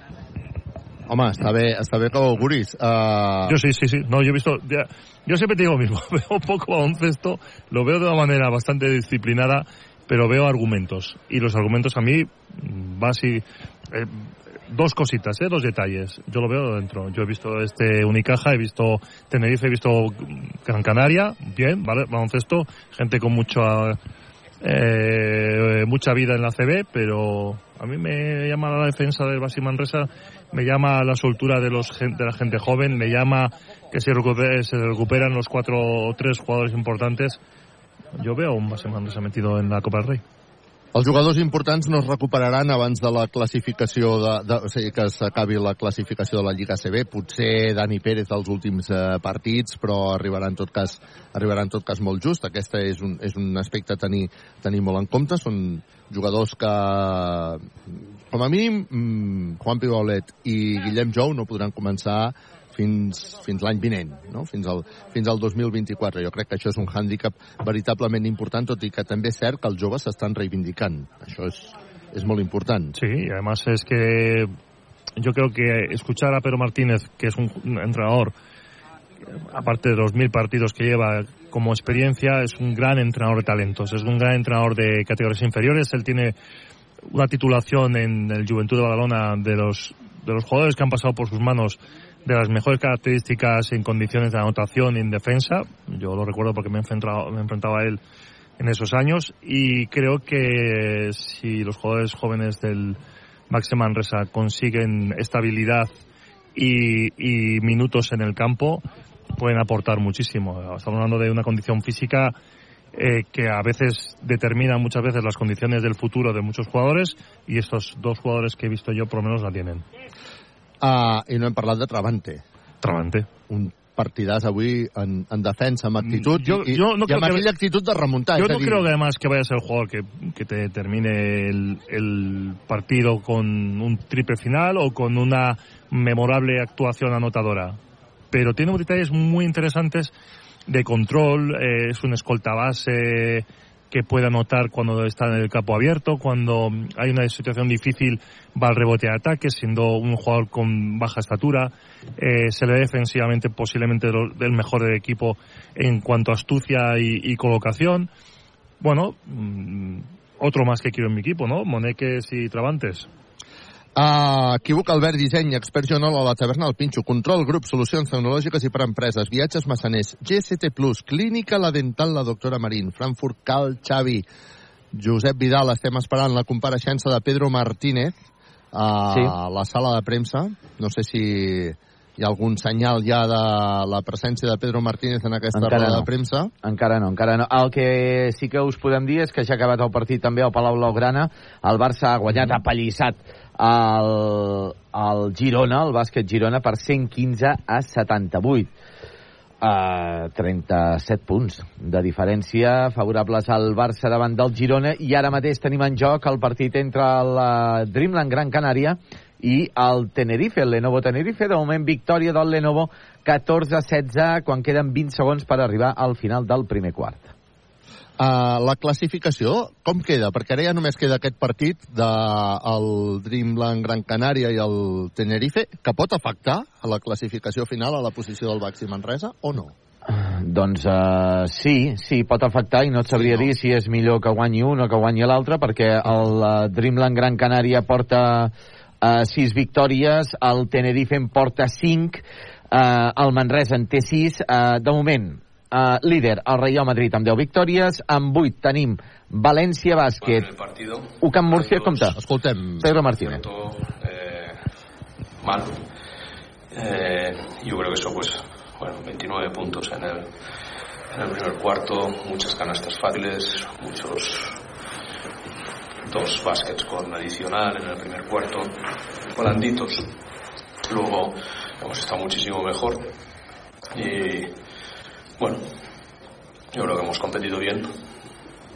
Home, està bé, està bé que ho auguris. Uh... Yo sí, sí, sí. No, yo he visto. ya- yo siempre te digo mismo. Veo poco baloncesto, lo veo de una manera bastante disciplinada, pero veo argumentos. Y los argumentos a mí, mm, va eh, dos cositas, ¿eh? dos detalles. Yo lo veo dentro. Yo he visto este Unicaja, he visto Tenerife, he visto Gran Canaria, bien, ¿vale? Baloncesto, gente con mucha, eh, mucha vida en la CB, pero a mí me llama la defensa del Basi Manresa, me llama la soltura de, los, de la gente joven, me llama que se, recupere- se recuperan los cuatro o tres jugadores importantes. Yo veo un Basi Manresa metido en la Copa del Rey. Els jugadors importants no es recuperaran abans de la classificació de, de o sigui, que s'acabi la classificació de la Lliga CB. Potser Dani Pérez dels últims eh, partits, però arribarà en tot cas arribarà en tot cas molt just. Aquest és un, és un aspecte a tenir, tenir molt en compte. Són jugadors que, com a mínim, mm, Juan Pibaulet i Guillem Jou no podran començar fins, fins l'any vinent, no? fins, al, fins al 2024. Jo crec que això és un hàndicap veritablement important, tot i que també és cert que els joves s'estan reivindicant. Això és, és molt important. Sí, y además es que yo creo que escuchar a Pedro Martínez, que un un entrenador, aparte de los mil partidos que lleva como experiencia, es un gran entrenador de talentos, es un gran entrenador de categorías inferiores. Él tiene una titulación en el Juventud de Badalona de los, de los jugadores que han pasado por sus manos de las mejores características en condiciones de anotación y en defensa. Yo lo recuerdo porque me, enfrentado, me enfrentaba a él en esos años y creo que si los jugadores jóvenes del Maxi Manresa consiguen estabilidad y, y minutos en el campo, pueden aportar muchísimo. Estamos hablando de una condición física eh, que a veces determina muchas veces las condiciones del futuro de muchos jugadores y estos dos jugadores que he visto yo por lo menos la tienen. Uh, I no hem parlat de Travante. Travante. Un partidàs avui en, en defensa, amb actitud, Yo- i, yo no i amb que- aquella actitud de remuntar. Yo a no dir, creo que además que vaya a ser el jugador que, que te termine el, el partido con un triple final o con una memorable actuación anotadora. Pero tiene detalles muy interesantes de control, eh, es un escolta base que puede anotar cuando está en el campo abierto, cuando hay una situación difícil va al rebote de ataque, siendo un jugador con baja estatura, eh, se le ve defensivamente posiblemente del mejor del equipo en cuanto a astucia y, y colocación. Bueno, mm, otro más que quiero en mi equipo, ¿no? Moneques y Travantes. Uh, equívoc Albert Disseny, expert jornal a la taverna del Pinxo, control, grup, solucions tecnològiques i per empreses, viatges massaners, GST+, clínica La Dental, la doctora Marín, Frankfurt Cal Xavi, Josep Vidal, estem esperant la compareixença de Pedro Martínez a Sí. la sala de premsa. No sé si hi ha algun senyal ja de la presència de Pedro Martínez en aquesta Encara roda no. de premsa. Encara no, encara no. El que sí que us podem dir és que ja ha acabat el partit també al Palau Blaugrana. El Barça ha guanyat, ha pallissat el, el Girona, el bàsquet Girona, per 115 a 78. Uh, 37 punts de diferència favorables al Barça davant del Girona i ara mateix tenim en joc el partit entre el eh, Dreamland Gran Canària i el Tenerife, el Lenovo Tenerife. De moment, victòria del Lenovo 14-16 quan queden 20 segons per arribar al final del primer quart. Uh, la classificació, com queda? Perquè ara ja només queda aquest partit del Dreamland Gran Canària i el Tenerife, que pot afectar a la classificació final a la posició del Baxi Manresa o no? Doncs uh, sí, sí, pot afectar i no et sabria dir si és millor que guanyi un o que guanyi l'altre perquè el uh, Dreamland Gran Canària porta uh, sis victòries, el Tenerife en porta cinc, uh, el Manresa en té sis. Uh, de moment, uh, líder, el Real Madrid amb 10 victòries, amb 8 tenim València Bàsquet, partido. UCAM Murcia, compte. Escoltem. Pedro Martínez. eh, mal. Eh, yo creo que eso, pues, bueno, 29 puntos en el, en el primer cuarto, muchas canastas fáciles, muchos dos baskets con adicional en el primer cuarto, blanditos. Luego hemos estado muchísimo mejor y, bueno, yo creo que hemos competido bien,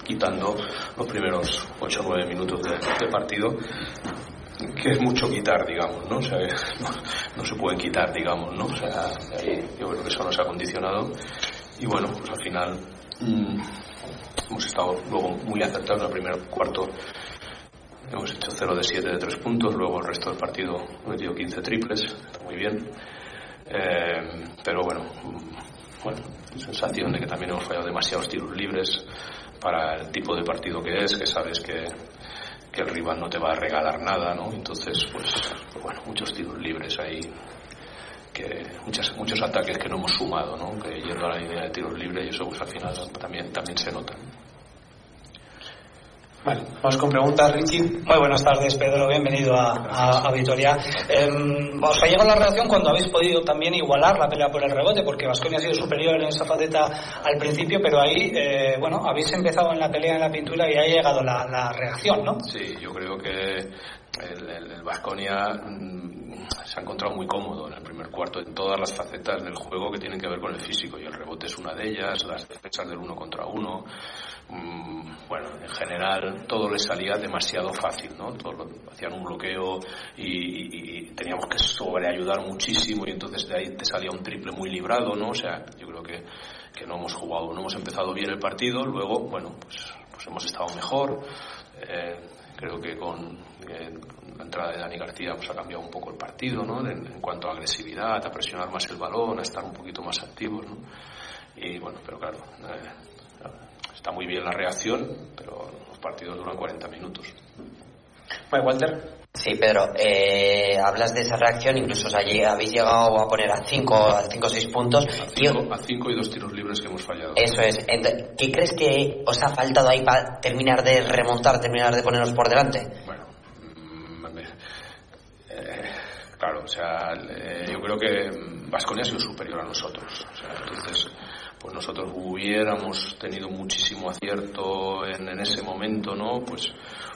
quitando los primeros 8 o 9 minutos de, de partido, que es mucho quitar, digamos, ¿no? O sea, no, no se pueden quitar, digamos, ¿no? O sea, ahí yo creo que eso nos ha condicionado y bueno, pues al final mm, hemos estado luego muy acertados en el primer cuarto. hemos hecho 0 de 7 de 3 puntos, luego el resto del partido hemos metido 15 triples, está muy bien. Eh, pero bueno, mm, bueno, sensación de que también hemos fallado demasiados tiros libres para el tipo de partido que es, que sabes que, que el rival no te va a regalar nada, ¿no? Entonces, pues, pues bueno, muchos tiros libres ahí que muchas, muchos ataques que no hemos sumado, ¿no? que yendo a la idea de tiros libres y eso pues al final también, también se nota. Vamos con preguntas, Richie. Muy buenas tardes, Pedro. Bienvenido a, a, Vitoria. Eh, os ha llegado la reacción cuando habéis podido también igualar la pelea por el rebote, porque Vasconia ha sido superior en esa faceta al principio, pero ahí, eh, bueno, habéis empezado en la pelea en la pintura y ha llegado la, la reacción, ¿no? Sí, yo creo que el Vasconia mm, se ha encontrado muy cómodo en el primer cuarto en todas las facetas del juego que tienen que ver con el físico y el rebote es una de ellas, las defensas del uno contra uno, bueno, en general todo le salía demasiado fácil, ¿no? Todo, hacían un bloqueo y, teníamos que sobreayudar muchísimo y entonces de ahí te salía un triple muy librado, ¿no? O sea, yo creo que, que no hemos jugado, no hemos empezado bien el partido, luego, bueno, pues, pues hemos estado mejor. Eh, creo que con, la entrada de Dani García pues ha cambiado un poco el partido, ¿no? En, cuanto a agresividad, a presionar más el balón, a estar un poquito más activos, ¿no? Y bueno, pero claro, eh, está muy bien la reacción, pero los partidos duran 40 minutos. Bueno, Walter. Sí, Pedro, eh, hablas de esa reacción, incluso allí habéis llegado a poner a 5 a cinco o 6 puntos. A 5 y, y dos tiros libres que hemos fallado. Eso es. ¿Qué crees que os ha faltado ahí para terminar de remontar, terminar de ponernos por delante? Bueno, mm, eh, claro, o sea, eh, yo creo que Vasconia ha sido superior a nosotros. O sea, entonces, pues nosotros hubiéramos tenido muchísimo acierto en, ese momento, ¿no? Pues,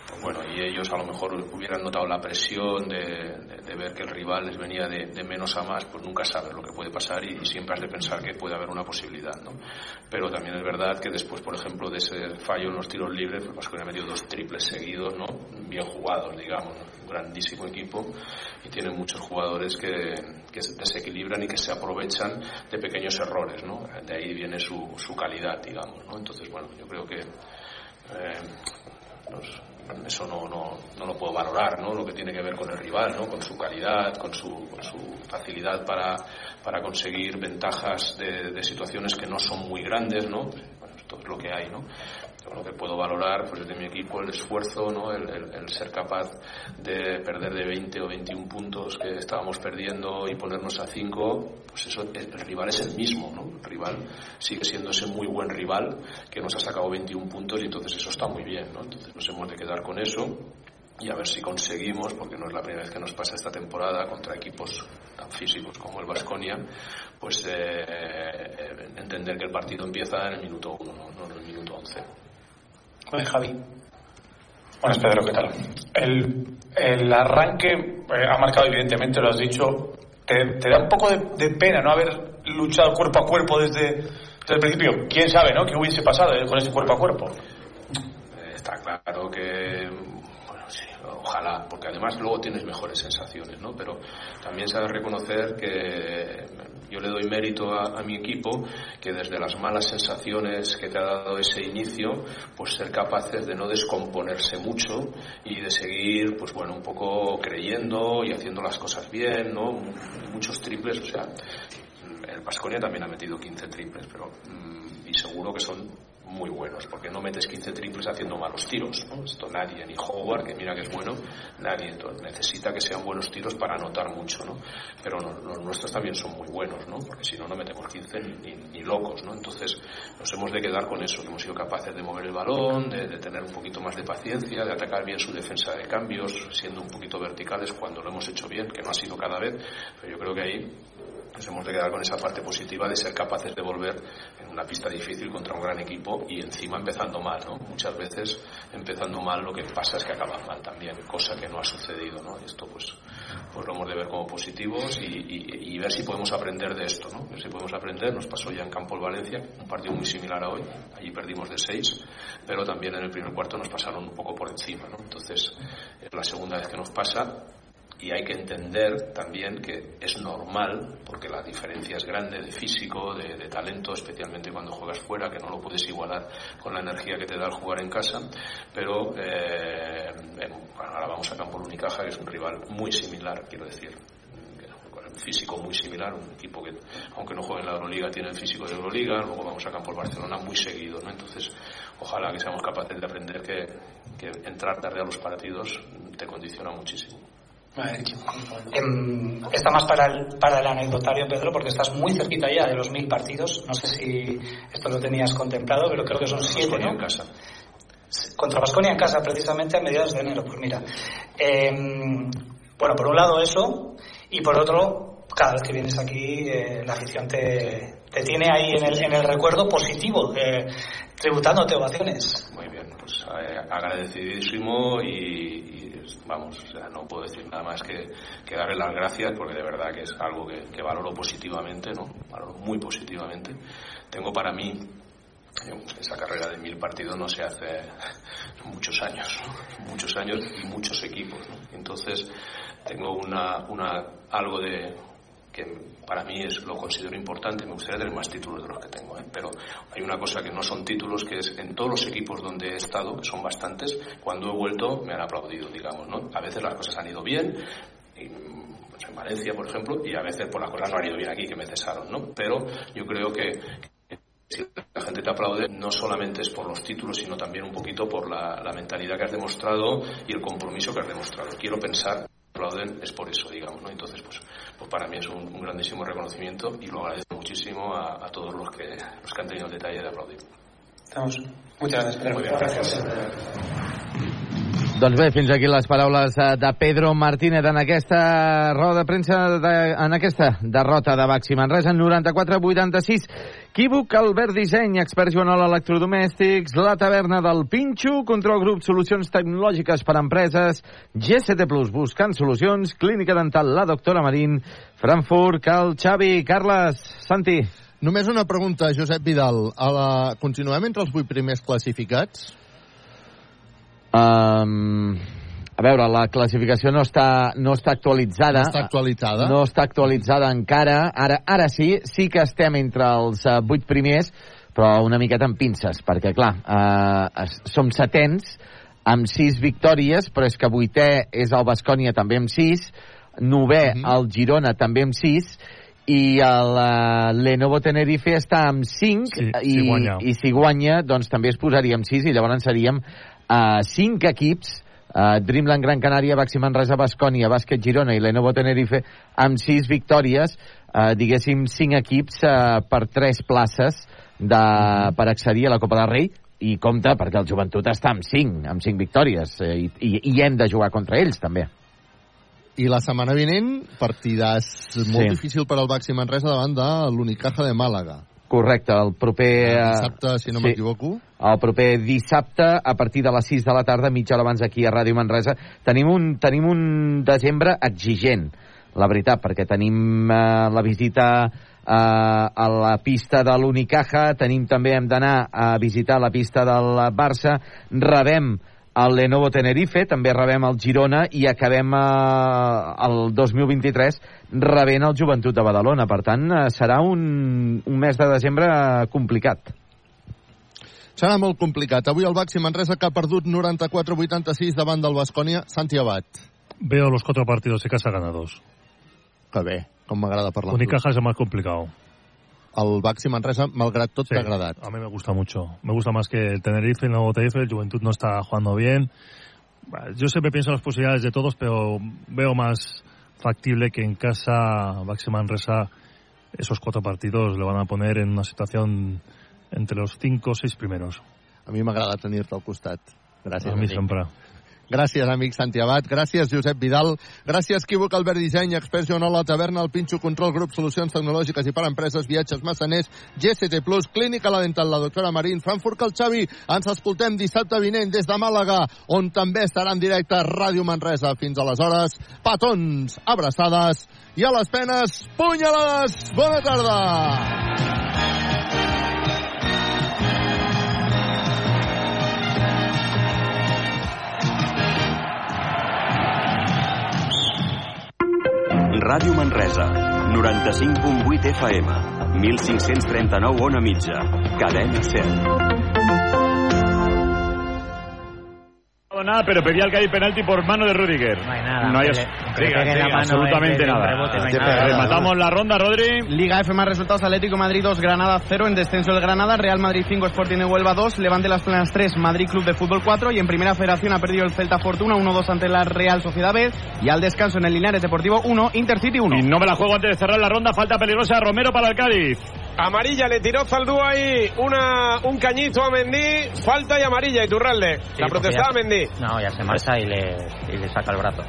pues, bueno, y ellos a lo mejor hubieran notado la presión de, ver que el rival les venía de, menos a más, pues nunca sabes lo que puede pasar y, siempre has de pensar que puede haber una posibilidad, ¿no? Pero también es verdad que después, por ejemplo, de ese fallo en los tiros libres, pues Vasconia metido dos triples seguidos, ¿no? Bien jugados, digamos, un grandísimo equipo y tienen muchos jugadores que, que se desequilibran y que se aprovechan de pequeños errores, ¿no? De ahí viene su, su calidad, digamos, ¿no? Entonces, bueno, yo creo que eh, eso no, no, no, lo puedo valorar, ¿no? Lo que tiene que ver con el rival, ¿no? Con su calidad, con su, con su facilidad para, para conseguir ventajas de, de, situaciones que no son muy grandes, ¿no? Esto es lo que hay, ¿no? Lo que puedo valorar pues de mi equipo el esfuerzo ¿no? el, ser capaz de perder de 20 o 21 puntos que estábamos perdiendo y ponernos a 5 pues eso el, rival es el mismo ¿no? el rival sigue siendo ese muy buen rival que nos ha sacado 21 puntos y entonces eso está muy bien ¿no? entonces nos hemos de quedar con eso y a ver si conseguimos, porque no es la primera vez que nos pasa esta temporada contra equipos tan físicos como el Vasconia, pues eh, eh, entender que el partido empieza en el minuto 1, no en el minuto 11. Bueno, Javi. Buenas, Pedro, ¿qué tal? El, el arranque eh, ha marcado, evidentemente, lo has dicho. Te, da un poco de, pena no haber luchado cuerpo a cuerpo desde, desde el principio. ¿Quién sabe, no? ¿Qué hubiese pasado con ese cuerpo a cuerpo? Está claro que ojalá, porque además luego tienes mejores sensaciones, ¿no? Pero también sabes reconocer que yo le doy mérito a, mi equipo que desde las malas sensaciones que te ha dado ese inicio, pues ser capaces de no descomponerse mucho y de seguir, pues bueno, un poco creyendo y haciendo las cosas bien, ¿no? Muchos triples, o sea, el Pasconia también ha metido 15 triples, pero mm, y seguro que son muy buenos, porque no metes 15 triples haciendo malos tiros. ¿no? Esto nadie, ni Howard, que mira que es bueno, nadie. Entonces, necesita que sean buenos tiros para anotar mucho, ¿no? Pero los nuestros también son muy buenos, ¿no? Porque si no, no metemos 15 ni, locos, ¿no? Entonces, nos hemos de quedar con eso, hemos sido capaces de mover el balón, de, de, tener un poquito más de paciencia, de atacar bien su defensa de cambios, siendo un poquito verticales cuando lo hemos hecho bien, que no ha sido cada vez, pero yo creo que ahí nos hemos de quedar con esa parte positiva de ser capaces de volver en una pista difícil contra un gran equipo y encima empezando mal, ¿no? Muchas veces empezando mal lo que pasa es que acabas mal también, cosa que no ha sucedido, ¿no? Y esto pues, pues lo hemos de ver como positivos y, ver si podemos aprender de esto, ¿no? Ver si podemos aprender, nos pasó ya en Campo el Valencia, un partido muy similar a hoy, allí perdimos de seis, pero también en el primer cuarto nos pasaron un poco por encima, ¿no? Entonces, es la segunda vez que nos pasa y hay que entender también que es normal, porque la diferencia es grande de físico, de, talento, especialmente cuando juegas fuera, que no lo puedes igualar con la energía que te da el jugar en casa, pero eh, ahora vamos a Campo Unicaja, que es un rival muy similar, quiero decir, físico muy similar, un equipo que, aunque no juegue en la Euroliga, tiene el físico de Euroliga, luego vamos a Campo Barcelona muy seguido, ¿no? Entonces, ojalá que seamos capaces de aprender que entrar tarde a los partidos te condiciona muchísimo. Eh, está más para el, para el anecdotario, Pedro, porque estás muy cerquita ya de los mil partidos. No sé si esto lo tenías contemplado, pero creo que son siete, ¿no? en casa. Contra Vasconia en casa, precisamente a mediados de enero. Pues mira, eh, bueno, por un lado eso, y por otro, cada vez que vienes aquí, eh, la afición te, te, tiene ahí en el, en el recuerdo positivo, eh, tributándote ovaciones. Muy bien, pues agradecidísimo y, y vamos, o sea, no puedo decir nada más que, que, darle las gracias porque de verdad que es algo que, valoro positivamente, ¿no? Valoro muy positivamente. Tengo para mí esa carrera de mil partidos no se hace muchos años, muchos años y muchos equipos. Entonces tengo una, una algo de para mí es lo considero importante. Me gustaría tener más títulos de los que tengo, ¿eh? pero hay una cosa que no son títulos, que es en todos los equipos donde he estado, que son bastantes, cuando he vuelto me han aplaudido, digamos, ¿no? A veces las cosas han ido bien, pues en Valencia, por ejemplo, y a veces por las cosas no han ido bien aquí, que me cesaron, ¿no? Pero yo creo que si la gente te aplaude, no solamente es por los títulos, sino también un poquito por la, la mentalidad que has demostrado y el compromiso que has demostrado. Quiero pensar aplauden es por eso, digamos, ¿no? Entonces, pues, pues para mí es un, un grandísimo reconocimiento y lo agradezco muchísimo a, a, todos los que, los que han tenido el detalle de aplaudir. Estamos. Muchas gracias, Pedro. Muy bien, gracias. Doncs bé, fins aquí les paraules de Pedro Martínez en aquesta roda de premsa, de, en aquesta derrota de Baxi Manresa, 94-86. Quívoc, Albert Disseny, expert Joanol Electrodomèstics, la taverna del Pinxo, Control Grup, solucions tecnològiques per a empreses, GCT Plus, buscant solucions, Clínica Dental, la doctora Marín, Frankfurt, Cal, Xavi, Carles, Santi. Només una pregunta, Josep Vidal. A la... Continuem entre els vuit primers classificats? Um, a veure, la classificació no està, no està actualitzada. No està actualitzada. No està actualitzada encara. Ara, ara sí, sí que estem entre els uh, vuit primers, però una miqueta amb pinces, perquè, clar, uh, som setens, amb sis victòries, però és que vuitè és el Bascònia també amb sis, novè mm -hmm. el Girona també amb sis, i el uh, Lenovo Tenerife està amb 5 sí, i, si guanya. i si guanya doncs també es posaria amb 6 i llavors seríem uh, 5 equips uh, Dreamland Gran Canària, Baxi Manresa, Bascònia, Bàsquet Girona i Lenovo Tenerife amb 6 victòries uh, diguéssim 5 equips uh, per 3 places de, per accedir a la Copa del Rei i compte perquè el Joventut està amb 5 amb 5 victòries eh, i, i, i hem de jugar contra ells també i la setmana vinent, partidàs molt Sí. difícil per al Baxi Manresa davant de l'Unicaja de Màlaga. Correcte, el proper... El dissabte, si no m'equivoco. El proper dissabte, a partir de les 6 de la tarda, mitja hora abans aquí a Ràdio Manresa, tenim un, tenim un desembre exigent, la veritat, perquè tenim eh, la visita eh, a la pista de l'Unicaja, tenim també, hem d'anar a visitar la pista del Barça, rebem el Lenovo Tenerife, també rebem el Girona i acabem eh, el 2023 rebent el Joventut de Badalona. Per tant, eh, serà un, un mes de desembre complicat. Serà molt complicat. Avui el Baxi Manresa que ha perdut 94-86 davant del Bascònia. Santi Abad. Veo los cuatro partidos de casa ganados. Que bé, com m'agrada parlar. amb tu. Unicaja es el más complicado. El Baxi Manresa, malgrat tot, Sí, t'ha agradat. A mí me gusta mucho. Me gusta más que el Tenerife, el nuevo Tenerife. El Juventud no está jugando bien. Yo siempre pienso en las posibilidades de todos, pero veo más factible que en casa Baxi Manresa esos cuatro partidos le van a poner en una situación entre los cinco o seis primeros. A mi m'agrada tenir-te al costat. Gràcies, a mi sempre. Gràcies, amic Santi Abad. Gràcies, Josep Vidal. Gràcies, Quívoc, Albert Disseny, Experts Joanol, La Taverna, El Pinxo, Control Grup, Solucions Tecnològiques i per Empreses, Viatges Massaners, GCT Plus, Clínica La Dental, la doctora Marín, Frankfurt, el Xavi. Ens escoltem dissabte vinent des de Màlaga, on també estarà en directe Ràdio Manresa. Fins aleshores, petons, abraçades i a les penes, punyalades. Bona tarda! Ràdio Manresa, 95.8 FM, 1539 on a mitja, cadena 100. Nada, pero pedía el Cádiz penalti por mano de Rudiger. No hay nada. No hay le- absolutamente nada. rebote, no hay nada. Rematamos la ronda, Rodri. Liga F más resultados Atlético Madrid 2, Granada 0 en descenso del Granada, Real Madrid 5, Sporting de Huelva 2, Levante Las Planas 3, Madrid Club de Fútbol 4 y en Primera Federación ha perdido el Celta Fortuna 1-2 ante la Real Sociedad B y al descanso en el Linares Deportivo 1, Intercity 1. Y no me la juego antes de cerrar la ronda. Falta peligrosa Romero para el Cádiz. Amarilla, le tiró Zaldú ahí una, un cañito a Mendy. Falta y amarilla, Iturralde. Sí, la protestaba Mendy. No, ya se marcha y le, y le saca el brazo.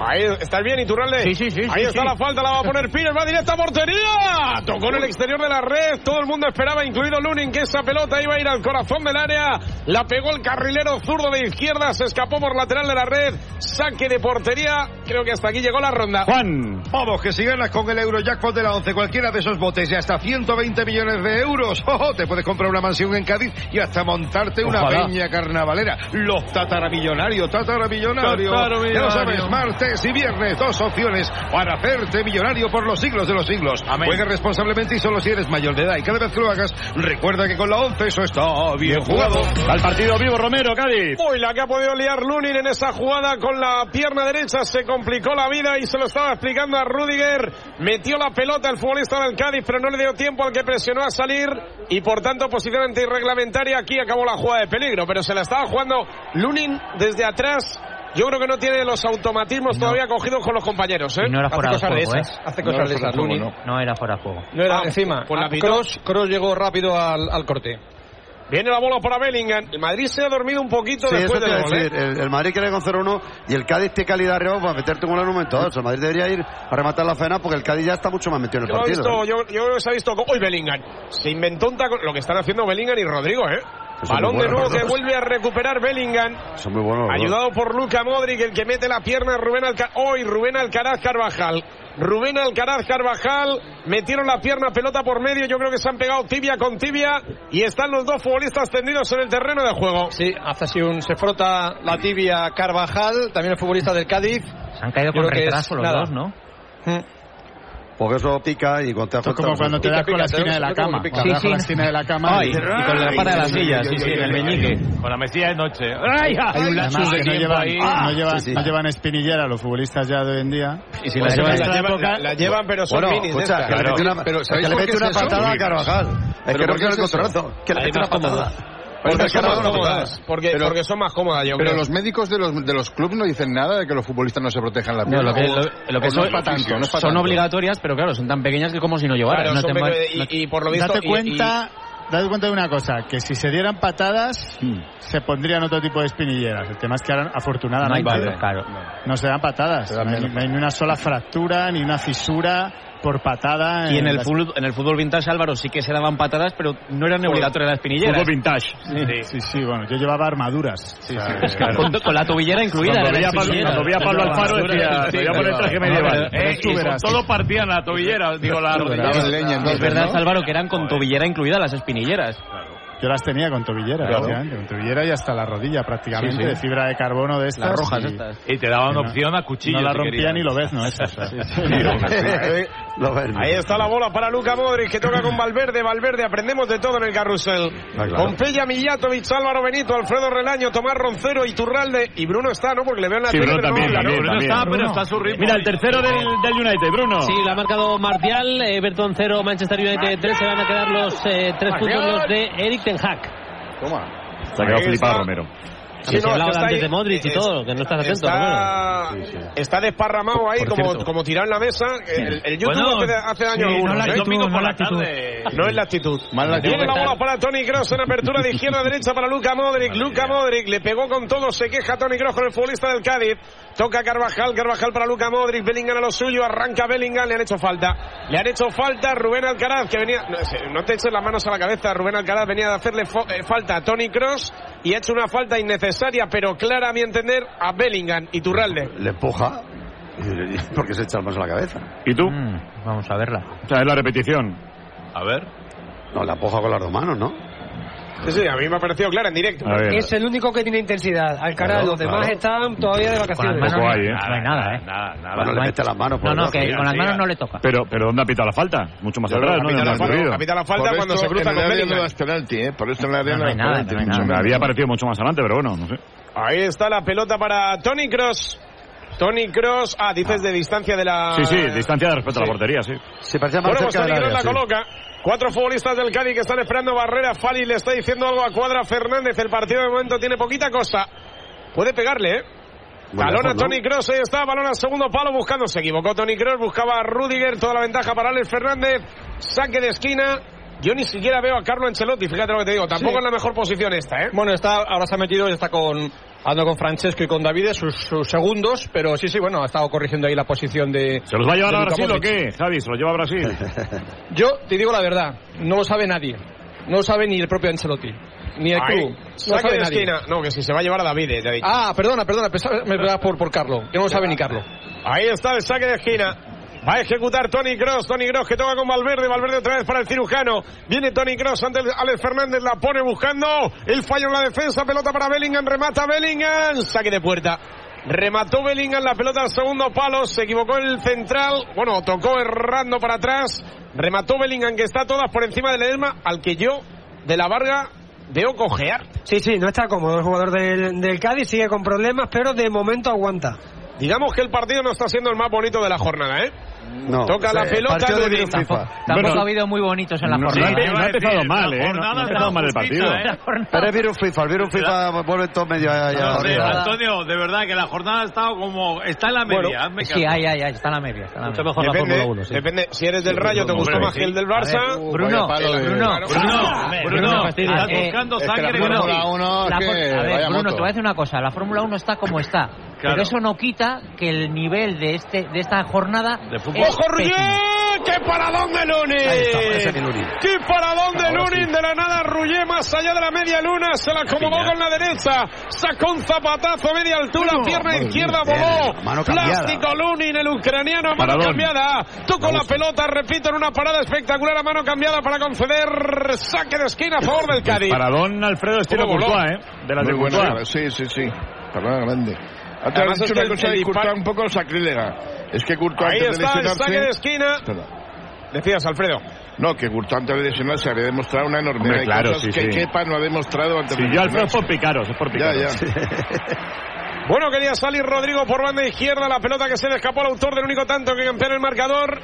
Ahí, ¿estás bien, Iturralde? Sí, sí, sí, Ahí sí, está sí. la falta, la va a poner Pires, va directa a portería. Tocó en el exterior de la red, todo el mundo esperaba, incluido Lunin, que esa pelota iba a ir al corazón del área. La pegó el carrilero zurdo de izquierda, se escapó por lateral de la red. Saque de portería, creo que hasta aquí llegó la ronda. Juan. Vamos, que si ganas con el Eurojackpot de la 11, cualquiera de esos botes y hasta 120 millones de euros, ¡ojo! te puedes comprar una mansión en Cádiz y hasta montarte una peña carnavalera. Los tataramillonarios, tataramillonarios. Tataramillonario. Ya lo sabes, martes y viernes, dos opciones para hacerte millonario por los siglos de los siglos. Juega responsablemente y solo si eres mayor de edad. Y cada vez que lo hagas, recuerda que con la 11 eso está bien jugado. Al partido vivo Romero, Cádiz. Uy, la que ha podido liar Lunin en esa jugada con la pierna derecha se complicó la vida y se lo estaba explicando a Rudiger. Metió la pelota el futbolista del Cádiz, pero no le dio tiempo al que presionó a salir y por tanto posición antirreglamentaria. Aquí acabó la jugada de peligro, pero se la estaba jugando Lunin desde atrás. Yo creo que no tiene los automatismos todavía cogidos con los compañeros, ¿eh? Y no era fuera de juego, esas. ¿eh? Hace cosas de esas, Lunin. No era fuera de juego. No era Ah, encima. pues la Ah, pitó. Kroos, Kroos llegó rápido al, al corte. Viene la bola para Bellingham. El Madrid se ha dormido un poquito Sí, eso después te del gol. ¿eh? decir. El, el Madrid quiere con 0-1 y el Cádiz tiene calidad arriba para meterte un gol en un momento. O sea, el Madrid debería ir a rematar la faena porque el Cádiz ya está mucho más metido en el Yo, partido. visto, ¿eh? yo, yo creo que se ha visto. Hoy Bellingham. Se inventó un taco. Lo que están haciendo Bellingham y Rodrigo, ¿eh? Balón de nuevo que vuelve a recuperar Bellingham. Son muy. Ayudado por Luca Modric, el que mete la pierna Rubén Alcaraz. Hoy Rubén Alcaraz Carvajal. Rubén Alcaraz Carvajal. Metieron la pierna, pelota por medio. Yo creo que se han pegado tibia con tibia. Y están los dos futbolistas tendidos en el terreno de juego. Sí, hace así un. Se frota la tibia Carvajal, también el futbolista del Cádiz. Se han caído con es retraso los nada. dos, ¿no? Porque eso pica y cuando te es como cuando te das con la esquina de la cama. Te das con la esquina de la cama. Y con la pata de la silla, sí, sí, en el meñique. Con la mesilla de noche. Hay un lapsus de que no llevan, no llevan, espinillera los futbolistas ya de hoy en día. Y si Pues la en llevan, la llevan- época- La llevan, pero son minis. de escucha, estas. que le mete una, Pero que ¿sabéis le mete una patada a Carvajal. Es ¿Pero que no es el controlazo. Que le mete una patada. Porque Porque son más cómodas. Porque, Pero- porque son más cómodas, yo Pero creo. los médicos de los, de los clubes no dicen nada de que los futbolistas no se protejan la No, pierna. lo que, o- lo, lo que o son, no es para tanto, no es pa' son tanto. obligatorias, pero claro, son tan pequeñas que como si no llevaran. Claro, no y, y por lo visto. Date y- cuenta, date cuenta de una cosa, que si se dieran patadas, se pondrían otro tipo de espinilleras. El tema es que ahora, afortunadamente, No hay vale, claro. no se dan patadas. No hay, no hay ni una sola fractura, ni una fisura por patada. Y en el, las- fútbol, en el fútbol vintage, Álvaro, sí que se daban patadas, pero no eran obligatorias las espinilleras. Fútbol vintage. Sí, sí, sí, bueno, yo llevaba armaduras. O sea, Con, con la tobillera incluida. Cuando veía, Pablo, espinillera. cuando veía a Pablo Alfaro decía, Sí, te voy a poner traje medieval. todo partían la tobillera, digo la Es verdad. Álvaro, que eran con tobillera incluida las espinilleras. Yo las tenía con tobillera, Claro. con tobillera y hasta la rodilla prácticamente, Sí, sí. de fibra de carbono de estas. Las rojas y- estas. Y te daban No, opción a cuchillo. No la si rompía querías. ni lo ves, ¿no? Lo ven. Ahí está la bola para Luca Modric que toca con Valverde. Valverde, aprendemos de todo en el carrusel. Ah, claro. Con Pella, Millatovic, Álvaro Benito, Alfredo Relaño, Tomás Roncero, Iturralde y Bruno está, ¿no? Porque le veo en la Sí, Bruno no también, ¿no? también, Bruno está, pero está a su ritmo. Mira, el tercero del, del United, Bruno. Sí, lo ha marcado Martial, Everton 0, Manchester United 3, se van a quedar los eh, tres puntos los de Eric Ten Hag. Toma. Se ha quedado flipado. Romero. Sí, no, hablaba antes ahí- de Modric y es- todo, que no estás atento, Está, está desparramado ahí, como, como tirado en la mesa. El, el YouTube Bueno, hace, hace daño sí, a no algunos. la ¿eh? actitud, no por la la actitud. No es la actitud. Mal la la bola para Tony Cross en apertura de izquierda a derecha para Luca Modric. Luca Modric le pegó con todo. Se queja Tony Cross con el futbolista del Cádiz. Toca Carvajal. Carvajal para Luca Modric. Bellingham a lo suyo. Arranca Bellingham. Le han hecho falta. Le han hecho falta Rubén Alcaraz que venía. No, no te eches las manos a la cabeza. Rubén Alcaraz venía de hacerle fo- eh, falta a Tony Cross y ha hecho una falta innecesaria, pero clara a mi entender, a Bellingham y Turralde. Le empuja. Porque se echa el más a la cabeza. ¿Y tú? Mm, vamos a verla. O sea, es la repetición. A ver. No, la empuja con las dos manos, ¿no? Sí, sí, a mí me ha parecido clara en directo. Ver. Es el único que tiene intensidad. Alcaraz, los demás claro. están todavía de vacaciones. Poco hay, ¿eh? No hay nada, ¿eh? Nada, nada. Bueno, le mete las manos. No, por no, debajo. que con las manos no le toca. Pero, pero ¿dónde ha pitado la falta? Mucho más atrás, ¿no? ha pitado la falta, ha pitado la falta Por cuando se cruza con el área no Bellingham. das penalti, ¿eh? Por esto en el área No, no hay nada, no nada. Me había parecido mucho más adelante, pero bueno, no sé. Ahí está la pelota para Tony Cross. Tony Cross. Ah, dices de distancia de la. Sí, sí, distancia de respecto a la Sí. portería, sí. Sí, parecía más Bueno, pues cerca Tony del Kroos área, la sí. coloca. Cuatro futbolistas del Cádiz que están esperando barrera. Fali le está diciendo algo a Cuadra Fernández. El partido de momento tiene poquita cosa. Puede pegarle, ¿eh? Balón a. Tony Cross, ahí está, balón al segundo palo buscando, se equivocó Tony Cross, buscaba a Rudiger, toda la ventaja para Alex Fernández, saque de esquina, yo ni siquiera veo a Carlo Ancelotti, fíjate lo que te digo, tampoco Sí. es la mejor posición esta, ¿eh? Bueno, está, ahora se ha metido y está con hablando con Francesco y con David, sus, sus segundos, pero sí, sí, bueno, ha estado corrigiendo ahí la posición de. ¿Se los va a llevar a Brasil o qué, Javi? ¿Se los lleva a Brasil? Yo te digo la verdad, no lo sabe nadie. No lo sabe ni el propio Ancelotti, ni el club. No sabe de nadie. esquina, no, que si se va a llevar a David, eh, te ha dicho. Ah, perdona, perdona, me pegaba por, por Carlo, que no lo sabe ni Carlo. Ahí está el saque de esquina. Va a ejecutar Tony Cross. Tony Cross que toca con Valverde. Valverde otra vez para el cirujano. Viene Tony Cross ante el- Alex Fernández. La pone buscando. El fallo en la defensa. Pelota para Bellingham. Remata Bellingham. Saque de puerta. Remató Bellingham la pelota al segundo palo. Se equivocó el central. Bueno, tocó errando para atrás. Remató Bellingham que está todas por encima de Ledesma. Al que yo, de la Varga, veo cojear. Sí, sí, no está cómodo el jugador del, del Cádiz, sigue con problemas, pero de momento aguanta. Digamos que el partido no está siendo el más bonito de la jornada, ¿eh? No, Toca la sí, pelota de Lunin. Virus FIFA. Tampoco Bueno, ha habido muy bonitos en la no, jornada. ¿eh? no ha empezado mal, ¿eh? No, ha empezado mal el partido. justita, ¿eh? Pero es virus FIFA, el virus FIFA vuelve todo medio allá No sé, arriba. Antonio, de verdad que la jornada ha estado como. Está en la Bueno, media. hazme Sí, caso. ahí, ahí, ahí, está en la media. Está en la Mucho media. mejor la Depende, Fórmula 1, sí. depende. Si eres del Rayo, te gustó más que el del Barça. Bruno, palo de- Bruno. Bruno, Bruno, fastidio. estás Eh, buscando la sangre Bruno, Fórmula 1 la es for- que a ver, vaya Bruno, moto. te voy a decir una cosa. La Fórmula 1 está como está. Claro. Pero eso no quita que el nivel de este de esta jornada De fútbol. es ¡Ojo, Rullé! ¡Qué paradón de Lunin! ¡Qué paradón de Lunin! De la nada, Rullé más allá de la media luna. Se la acomodó con la derecha. Sacó un zapatazo a media altura. Pierna izquierda Bien, voló. mano cambiada. Plástico Lunin, el ucraniano a mano Paradón. cambiada. Tocó la pelota, repito, en una parada espectacular a mano cambiada para conceder saque de esquina a favor del Cádiz. Paradón Alfredo estilo. Courtois, ¿eh? De las de Courtois. sí, sí, sí. Perdón, grande. Antes Además dicho que una el- cosa el de Courtois un poco sacrílega. Es que Courtois Ahí antes de está el lesionarse... saque de esquina. Decías, Alfredo. No, que Courtois antes de lesionarse había demostrado una enormidad Hombre, de claro, cosas sí, que sí. Kepa no ha demostrado antes Sí, de yo Alfredo es por picaros, es por Ya, picaros. ya. Bueno, quería salir Rodrigo por banda izquierda. La pelota que se le escapó al autor del único tanto que campeó en el marcador.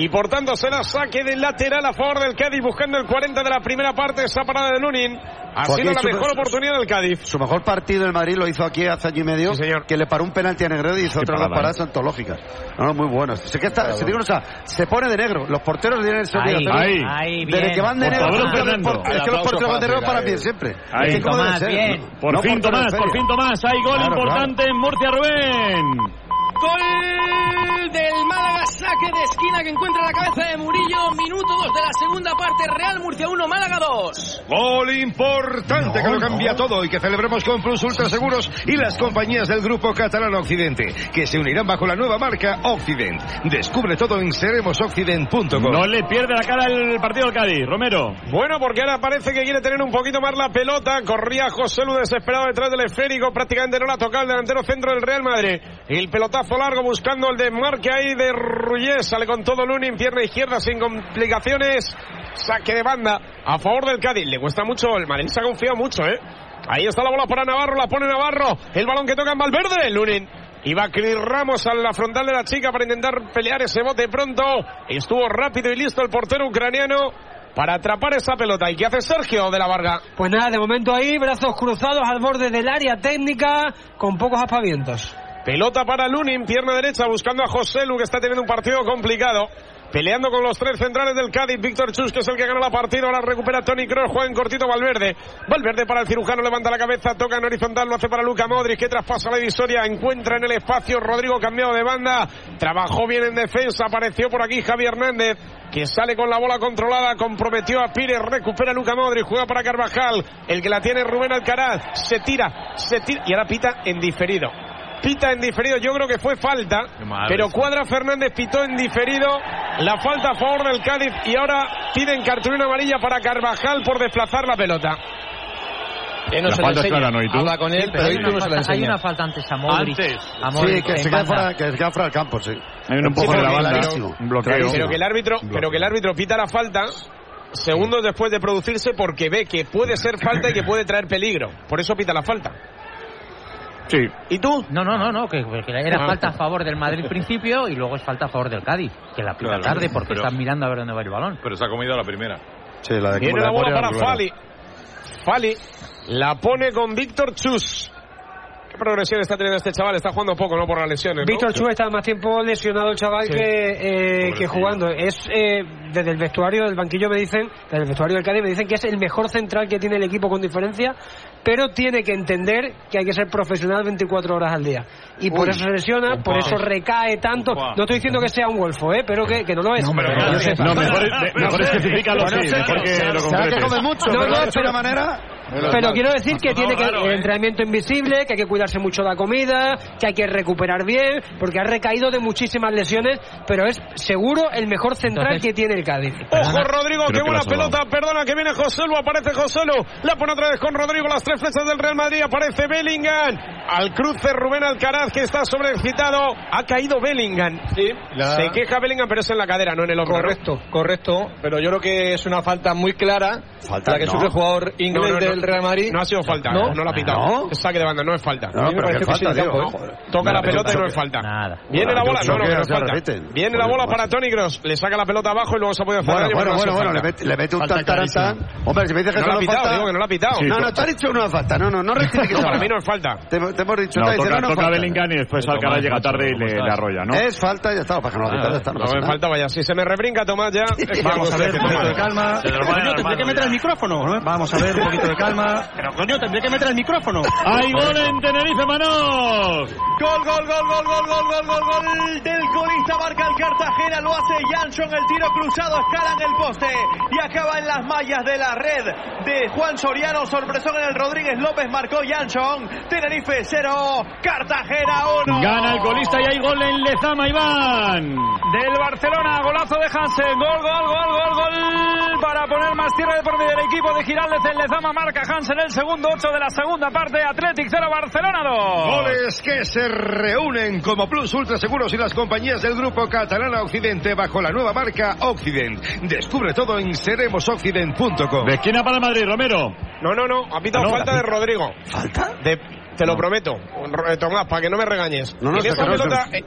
Y por tanto se la saque del lateral a favor del Cádiz buscando el 40 de la primera parte. Esa parada de Lunin ha sido la su- mejor su- oportunidad del Cádiz. Su mejor partido en Madrid lo hizo aquí hace año y medio, que le paró un penalti a Negredo y hizo otras dos parada, paradas antológicas. No, no, muy buenas. Se, que está, se, digo una cosa, se pone de negro. Los porteros tienen esa Ahí, obligación. ahí. ahí, Desde bien. que van de Por negro, favor, es que los Fernando. por- es que los Aplauso porteros van de negro para bien siempre. Ahí. Es que Tomás, bien. ¿no? Por No fin Tomás, de por fin Tomás. Hay gol Claro, importante en Murcia, Rubén. Gol del Málaga, saque de esquina que encuentra la cabeza de Murillo. Minuto 2 de la segunda parte, Real Murcia 1, Málaga 2. Gol importante que lo cambia todo y que celebremos con Plus Ultra Seguros y las compañías del Grupo Catalán Occidente, que se unirán bajo la nueva marca Occident. Descubre todo en seremosoccident.com. No le pierde la cara el partido del Cádiz, Romero. Bueno, porque ahora parece que quiere tener un poquito más la pelota. Corría José Lu desesperado detrás del esférico. Prácticamente no la tocaba el delantero centro del Real Madrid. El pelotazo largo buscando el desmarque ahí de Rullés. Sale con todo Lunin, pierna izquierda sin complicaciones. Saque de banda a favor del Cádiz. Le cuesta mucho. El Madrid se ha confiado mucho, ¿eh? Ahí está la bola para Navarro. La pone Navarro. El balón que toca en Valverde. Lunin. Iba Cris Ramos a la frontal de la chica para intentar pelear ese bote pronto. Estuvo rápido y listo el portero ucraniano para atrapar esa pelota. ¿Y qué hace Sergio de la Varga? Pues nada, de momento ahí, brazos cruzados al borde del área técnica, con pocos aspavientos. Pelota para Lunin, pierna derecha, buscando a José Lu, que está teniendo un partido complicado. Peleando con los tres centrales del Cádiz, Víctor Chus, que es el que gana la partida, ahora recupera Tony Kroos, juega en cortito Valverde. Valverde para el cirujano, levanta la cabeza, toca en horizontal, lo hace para Luca Modric, que traspasa la divisoria, encuentra en el espacio Rodrigo cambiado de banda, trabajó bien en defensa, apareció por aquí Javier Hernández, que sale con la bola controlada, comprometió a Pires, recupera Luca Modric, juega para Carvajal, el que la tiene Rubén Alcaraz, se tira, se tira, y ahora pita en diferido. Pita en diferido, yo creo que fue falta, pero. Cuadra Fernández pitó en diferido la falta a favor del Cádiz y ahora piden cartulina amarilla para Carvajal por desplazar la pelota. Eh, no La se falta es clara, ¿no? ¿Y tú? Habla con él, Sí, pero hay, una no se le falta, hay enseña. una falta antes a Modric. Antes. A Modric Sí, que se, queda fuera, que se queda fuera del campo, sí. Hay un empujón Sí, de la banda. Un bloqueo. Pero que el árbitro, pero que el árbitro pita la falta segundos después de producirse porque ve que puede ser falta y que puede traer peligro. Por eso pita la falta. Sí. ¿Y tú? No, no, no, no, que, que era Ah. falta a favor del Madrid principio y luego es falta a favor del Cádiz, que la pita Claro, tarde porque pero- están mirando a ver dónde va el balón. Pero se ha comido la primera. Sí, la de Viene la bola para. Fali. Fali la pone con Víctor Chus. ¿Qué progresión está teniendo este chaval? Está jugando poco, ¿no? Por las lesiones. ¿no? Víctor Chu está más tiempo lesionado el chaval Sí. que, eh, que jugando. Es eh, desde el vestuario del banquillo me dicen, desde el vestuario del Cádiz me dicen que es el mejor central que tiene el equipo con diferencia, pero tiene que entender que hay que ser profesional 24 horas al día. Y por Uy. eso se lesiona, por eso recae tanto. Opa. No estoy diciendo que sea un golfo, ¿eh? pero que, que no lo es. No, pero no. No, mejor, mejor especifícalo, sí. Mejor que lo ¿Será que concretes. come mucho? No, pero no, de hecho pero- una manera... Pero quiero decir que tiene que raro, el ¿eh? entrenamiento invisible, que hay que cuidarse mucho la comida, que hay que recuperar bien, porque ha recaído de muchísimas lesiones, pero es seguro el mejor central Entonces- que tiene el Cádiz. Ojo Rodrigo, qué que buena pelota, perdona que viene Joselu, aparece Joselu, la pone otra vez con Rodrigo, las tres flechas del Real Madrid, aparece Bellingham, al cruce Rubén Alcaraz que está sobreexcitado, ha caído Bellingham, La- se queja Bellingham pero es en la cadera, no en el hombro. Correcto, correcto, pero yo creo que es una falta muy clara Falta, la que no. sufre el jugador inglés no, no. del Real Madrid. No ha sido falta, No. no, la ha pitado, No. es saque de banda, no es falta. No, pero que sí, falta, en campo, tío. ¿eh? Toca la pelota y no es falta. Nada. Viene la bola, no, no, no es falta. repiten. Viene la bola para Tony Cross, le saca la pelota abajo y luego se ha podido hacer Bueno, bueno, bueno, le mete, le mete un tantarantán. Hombre, si me dices que No la ha no es pitado, falta... digo que no la ha pitado. No, no, te has dicho una falta. No, no, no rectifiques. No, para mí no es falta. Te, hemos dicho, No, toca, no, no toca. Bellingham y después Alcaraz llega tarde y ¿cómo le, arrolla, ¿no? Es falta ya está. Para que no la ya está. No nada. falta, vaya. Si se me rebrinca Tomás ya. es Vamos a ver, un poquito de calma. Tendré que meter el micrófono. ¿no? Vamos a ver, un poquito de calma. Pero coño, tendré que meter el micrófono. ¡Hay gol en Tenerife, Manos! Gol, gol, gol, gol, gol, gol, gol, gol, gol del colista marca el Cartagena, lo hace Jansson, el tiro cruzado, escala en el poste y acaba en las mallas de la red de Juan Soriano, sorpresón en el Rodríguez López, marcó Jansson, Tenerife 0, Cartagena 1. Gana el colista y hay gol en Lezama, Iván. del Barcelona, golazo de Hansen, gol, gol, gol, gol, gol, para poner más tierra de por medio del equipo de Giraldez en Lezama, marca Hansen el segundo, 8 de la segunda parte, Athletic 0, Barcelona 2. Goles que se reúnen como Plus Ultra Seguros y las compañías del grupo Catalana Occidente bajo la nueva marca Occident. Descubre todo en seremosoccident.com. De esquina para Madrid, Romero. No, no, no. Ha pitado no, falta de. Rodrigo. ¿Falta? De- te lo prometo. Ro- eh, Tomás, para que no me regañes. No, no, en, esa pelota, eh,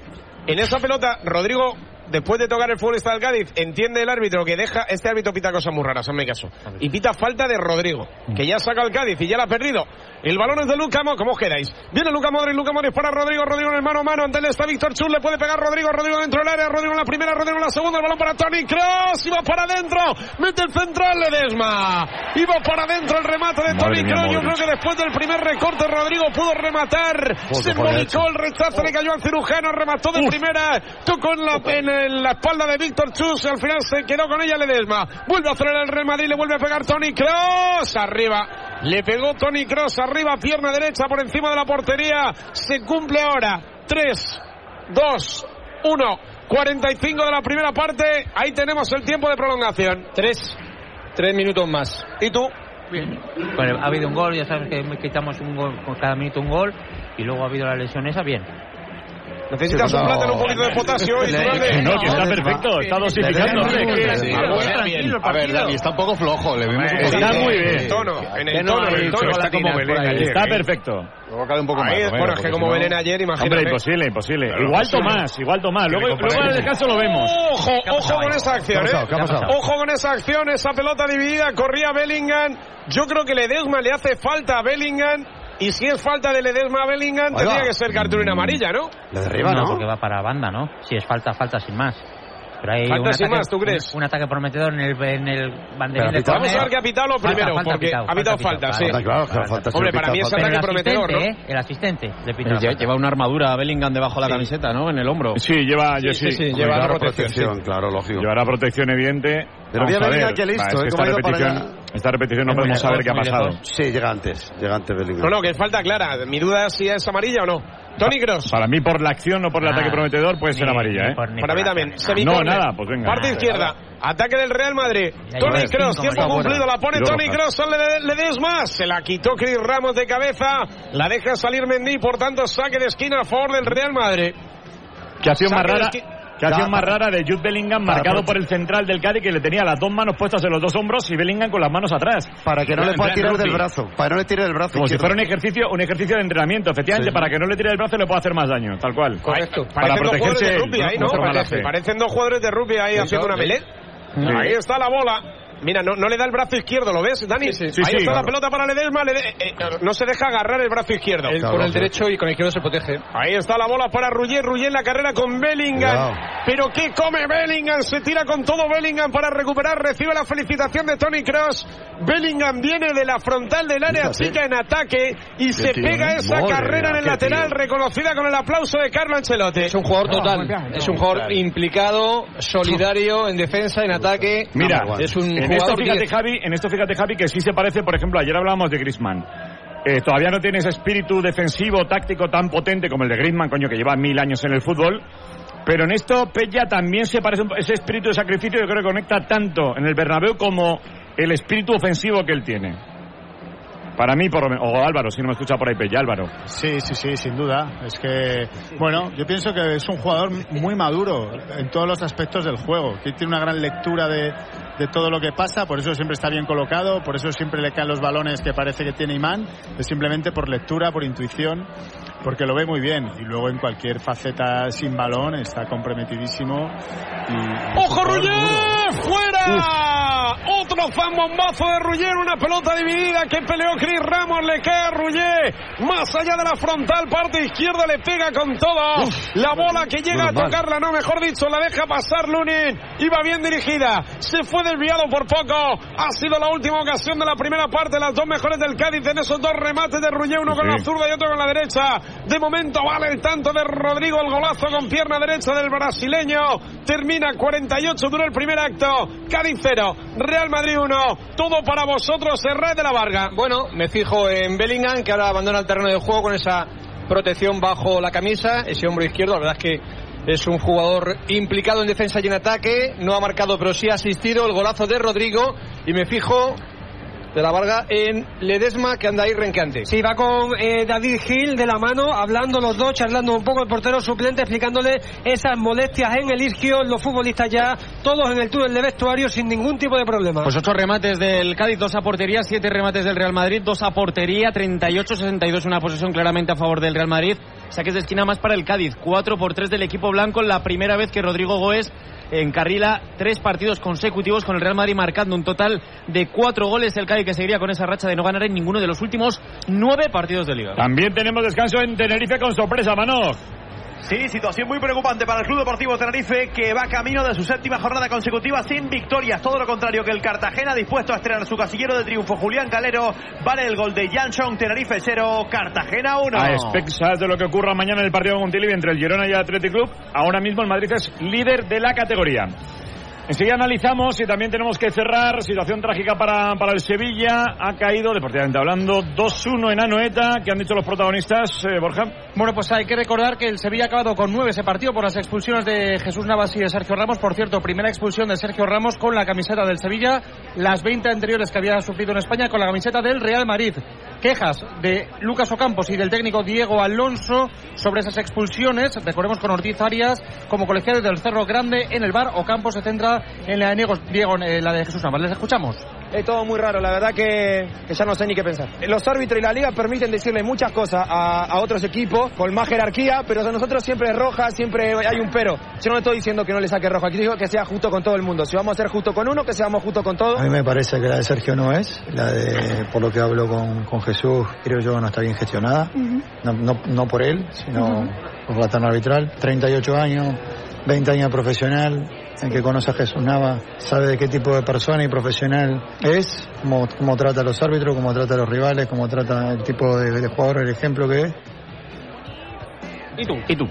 en esa pelota, Rodrigo, después de tocar el futbolista del Cádiz, entiende el árbitro que deja. Este árbitro pita cosas muy raras, hazme caso. Y pita falta de Rodrigo, que ya saca el Cádiz y ya la ha perdido. El balón es de Luca Mo- ¿Cómo os quedáis? Viene Luca Modric, Luca Modric para Rodrigo, Rodrigo en el mano a mano. Ante él está Víctor Chur, le puede pegar Rodrigo, Rodrigo dentro del área, Rodrigo en la primera, Rodrigo en la segunda. El balón para Tony Cross, y va para adentro. Mete el central, Ledesma. Y va para adentro el remate de Tony Kroos. Yo Modric. creo que después del primer recorte, Rodrigo pudo rematar. Se molicó el rechazo, le cayó al cirujano, remató de primera. Tocó en la, en, en la espalda de Víctor Chus. Al final se quedó con ella Ledesma. Vuelve a acelerar el Real Madrid, le vuelve a pegar Tony Cross. Arriba. Le pegó Tony Cross arriba, pierna derecha por encima de la portería. Se cumple ahora. 3, 2, 1. 45 de la primera parte. Ahí tenemos el tiempo de prolongación. Tres, tres minutos más. ¿Y tú? Bien. Bueno, ha habido un gol, ya sabes que quitamos un gol con cada minuto un gol y luego ha habido la lesión esa, bien. Necesitas un plátano, un poquito de potasio. y Que no, que está perfecto, está dosificando. hombre, A ver. Dani, está un poco flojo. Le vimos un Está muy En el bien. tono, en el no tono, en el tono. Está chocolatinas como Belén. Está perfecto. Luego cae un poco más. Ahí bueno, es que como no- Belén ayer, Hombre, imagínate. imposible, imposible. Pero Igual no. Tomás, igual Tomás. Luego, en el descanso lo vemos. Ojo, ojo con esa acción. ¿eh? Ojo con esa acción, esa pelota dividida, corría Bellingham. Yo creo que Ledesma le hace falta a Bellingham. Y si es falta de Ledesma a Bellingham, Ahí tendría que ser cartulina amarilla, ¿no? Le derriba, no, ¿no? porque va para banda, ¿no? Si es falta, falta sin más. Pero hay Falta un sin ataque, más, ¿tú crees? Un, un ataque prometedor en el, en el banderín de Vamos a ver qué ha pitado lo primero, falta, porque ha pitado falta, sí. Que Hombre, para mí es ataque prometedor, ¿no? ¿eh? El asistente le pita Pero la lle- falta. Lleva una armadura Bellingham debajo de la camiseta, ¿no? En el hombro. Sí, lleva, yo sí. sí, sí, lleva claro, la protección, claro, lógico. Llevará protección evidente. Pero Vamos mira, a mira ver. qué listo, Va, es que Cómo esta repetición, esta repetición no Es podemos saber qué ha pasado. lejos. Sí, llega antes, llega antes Bellingham. No, no, que es falta clara. Mi duda es si es amarilla o no. Tony Cross. Para mí, por la acción, no por el Ah, ataque prometedor, puede ser amarilla, ¿eh? Para mí también. No, nada, pues venga. Parte izquierda. Ataque del Real Madrid. Tony Cross, tiempo cumplido. La pone Tony. Cross. Le, le des más. Se la quitó Chris Ramos de cabeza. La deja salir Mendy. Por tanto, saque de esquina a favor del Real Madrid. Que acción más rara. Que acción más para- rara de Jude Bellingham marcado por el central del Cádiz que le tenía las dos manos puestas en los dos hombros y Bellingham con las manos atrás. Para que no le pueda tirar del brazo. Para que no le tire del brazo. Como si fuera un ejercicio, un ejercicio de entrenamiento, efectivamente, para que no le tire el brazo le pueda hacer más daño, tal cual. Correcto. Para protegerse parecen dos jugadores de rugby ahí haciendo una melee. Ahí está la bola. Mira, no, no le da el brazo izquierdo, ¿lo ves, Dani? Sí, sí. Ahí Sí, está la pelota para Ledesma. Lede- eh, eh, no se deja agarrar el brazo izquierdo. Él con el derecho y con el izquierdo se protege. Ahí está la bola para Ruggier, Ruggier en la carrera con Bellingham. Cuidado. Pero qué come Bellingham, se tira con todo Bellingham para recuperar, recibe la felicitación de Tony Cross. Bellingham viene de la frontal del área Fíjate. chica en ataque y se tío, pega ¿eh? esa Madre carrera en el lateral, tío. reconocida con el aplauso de Carlo Ancelotti. Es un jugador total. Es un jugador implicado, solidario, en defensa, en ataque. Mira, es un en esto fíjate 10. Javi, en esto fíjate Javi que sí se parece, por ejemplo, ayer hablábamos de Griezmann. Eh, todavía no tiene ese espíritu defensivo, táctico tan potente como el de Griezmann, coño, que lleva mil años en el fútbol. Pero en esto Pella también se parece un ese espíritu de sacrificio yo creo que conecta tanto en el Bernabéu como el espíritu ofensivo que él tiene. Para mí, por lo menos, o Álvaro, si no me escucha por ahí Pella, Álvaro. Sí, sí, sí, sin duda. Es que, bueno, yo pienso que es un jugador muy maduro en todos los aspectos del juego. Que tiene una gran lectura de, de todo lo que pasa, por eso siempre está bien colocado, por eso siempre le caen los balones que parece que tiene imán. Es simplemente por lectura, por intuición, porque lo ve muy bien. Y luego en cualquier faceta sin balón está comprometidísimo. Y, ¡Ojo, duro. ¡Fuera! Otro zambombazo de Ruggier, una pelota dividida que peleó Chris Ramos, le cae a Ruggier, más allá de la frontal, parte izquierda, le pega con todo. la bola que llega a tocarla, no, mejor dicho, la deja pasar Lunin, iba bien dirigida, se fue desviado por poco, ha sido la última ocasión de la primera parte, las dos mejores del Cádiz en esos dos remates de Ruggier, uno con la zurda y otro con la derecha. De momento vale el tanto de Rodrigo, el golazo con pierna derecha del brasileño. Termina 48, dura el primer acto. Cádiz 0, Real Madrid 1. Todo para vosotros, Herrera de la Varga. Bueno, me fijo en Bellingham, que ahora abandona el terreno de juego con esa protección bajo la camisa. Ese hombro izquierdo, la verdad es que es un jugador implicado en defensa y en ataque. No ha marcado, pero sí ha asistido el golazo de Rodrigo. Y me fijo de la Varga en Ledesma, que anda ahí renqueante. Sí, va con eh, David Gil de la mano, hablando los dos, charlando un poco el portero suplente, explicándole esas molestias en el isquio, los futbolistas ya, todos en el túnel de vestuario sin ningún tipo de problema. Pues ocho remates del Cádiz, dos a portería, siete remates del Real Madrid, dos a portería, 38-62, una posesión claramente a favor del Real Madrid. Saques de esquina más para el Cádiz, 4 por 3 del equipo blanco, la primera vez que Rodrigo Goes encarrila tres partidos consecutivos con el Real Madrid marcando un total de cuatro goles. El Cádiz que seguiría con esa racha de no ganar en ninguno de los últimos nueve partidos de liga. También tenemos descanso en Tenerife con sorpresa, Mano. Sí, situación muy preocupante para el Club Deportivo Tenerife que va camino de su séptima jornada consecutiva sin victorias. Todo lo contrario que el Cartagena dispuesto a estrenar su casillero de triunfo. Julián Calero vale el gol de Janson. Tenerife 0, Cartagena 1. A expensas de lo que ocurra mañana en el partido con Montilivi entre el Girona y el Athletic Club, ahora mismo el Madrid es líder de la categoría. Enseguida analizamos y también tenemos que cerrar. Situación trágica para, para el Sevilla. Ha caído, deportivamente hablando, 2-1 en Anoeta. ¿Qué han dicho los protagonistas, eh, Borja? Bueno, pues hay que recordar que el Sevilla ha acabado con nueve ese partido por las expulsiones de Jesús Navas y de Sergio Ramos. Por cierto, primera expulsión de Sergio Ramos con la camiseta del Sevilla, las 20 anteriores que había sufrido en España con la camiseta del Real Madrid. Quejas de Lucas Ocampos y del técnico Diego Alonso sobre esas expulsiones. Recordemos con Ortiz Arias como colegiado del Cerro Grande en el bar. Ocampos se centra en la de Diego, en la de Jesús Navas. Les escuchamos. Es todo muy raro, la verdad que, que ya no sé ni qué pensar. Los árbitros y la liga permiten decirle muchas cosas a, a otros equipos con más jerarquía, pero a nosotros siempre es roja, siempre hay un pero. Yo no le estoy diciendo que no le saque roja, aquí digo que sea justo con todo el mundo. Si vamos a ser justo con uno, que seamos justo con todos. A mí me parece que la de Sergio no es, la de, por lo que hablo con, con Jesús, creo yo no está bien gestionada, no, no, no por él, sino por la terna arbitral. 38 años, 20 años de profesional, el que conoce a Jesús Nava sabe de qué tipo de persona y profesional es, cómo, trata a los árbitros, cómo trata a los rivales, cómo trata el tipo de jugador, el ejemplo que es. ¿Y tú? ¿Y tú?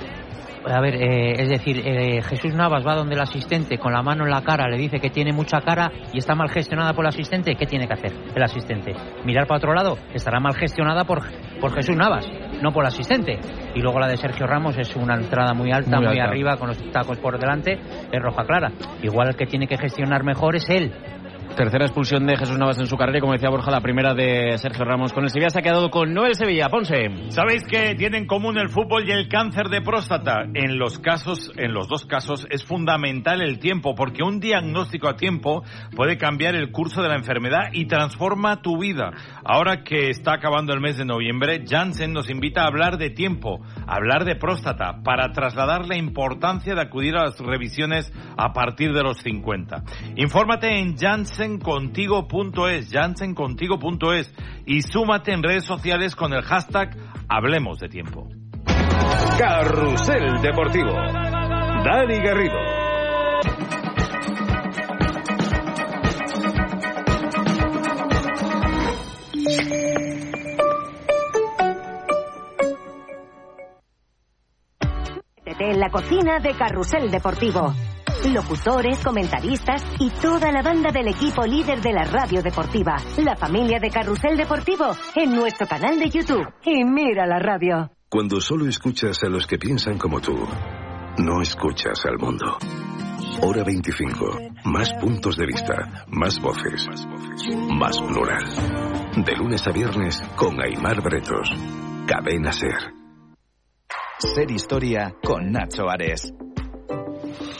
A ver, eh, es decir, eh, Jesús Navas va donde el asistente con la mano en la cara, le dice que tiene mucha cara y está mal gestionada por el asistente. ¿Qué tiene que hacer el asistente? ¿Mirar para otro lado? Estará mal gestionada por, por Jesús Navas, no por el asistente. Y luego la de Sergio Ramos es una entrada muy alta, Muy muy, alta. arriba, con los tacos por delante, es roja clara. Igual el que tiene que gestionar mejor es él. Tercera expulsión de Jesús Navas en su carrera y como decía Borja, la primera de Sergio Ramos. Con el Sevilla se ha quedado con Noel Sevilla. Ponce. ¿Sabéis que tiene en común el fútbol y el cáncer de próstata? En los casos, en los dos casos, es fundamental el tiempo, porque un diagnóstico a tiempo puede cambiar el curso de la enfermedad y transforma tu vida. Ahora que está acabando el mes de noviembre, Janssen nos invita a hablar de tiempo, a hablar de próstata, para trasladar la importancia de acudir a las revisiones a partir de los 50. Infórmate en janssencontigo.es, janssencontigo.es y súmate en redes sociales con el hashtag Hablemos de Tiempo. Carrusel Deportivo. Dani Garrido. Métete en la cocina de Carrusel Deportivo. Locutores, comentaristas y toda la banda del equipo líder de la radio deportiva. La familia de Carrusel Deportivo en nuestro canal de YouTube. Y mira la radio. Cuando solo escuchas a los que piensan como tú, no escuchas al mundo. Hora 25. Más puntos de vista, más voces, más plural. De lunes a viernes con Aymar Bretos. Cadena Ser. Ser Historia con Nacho Ares.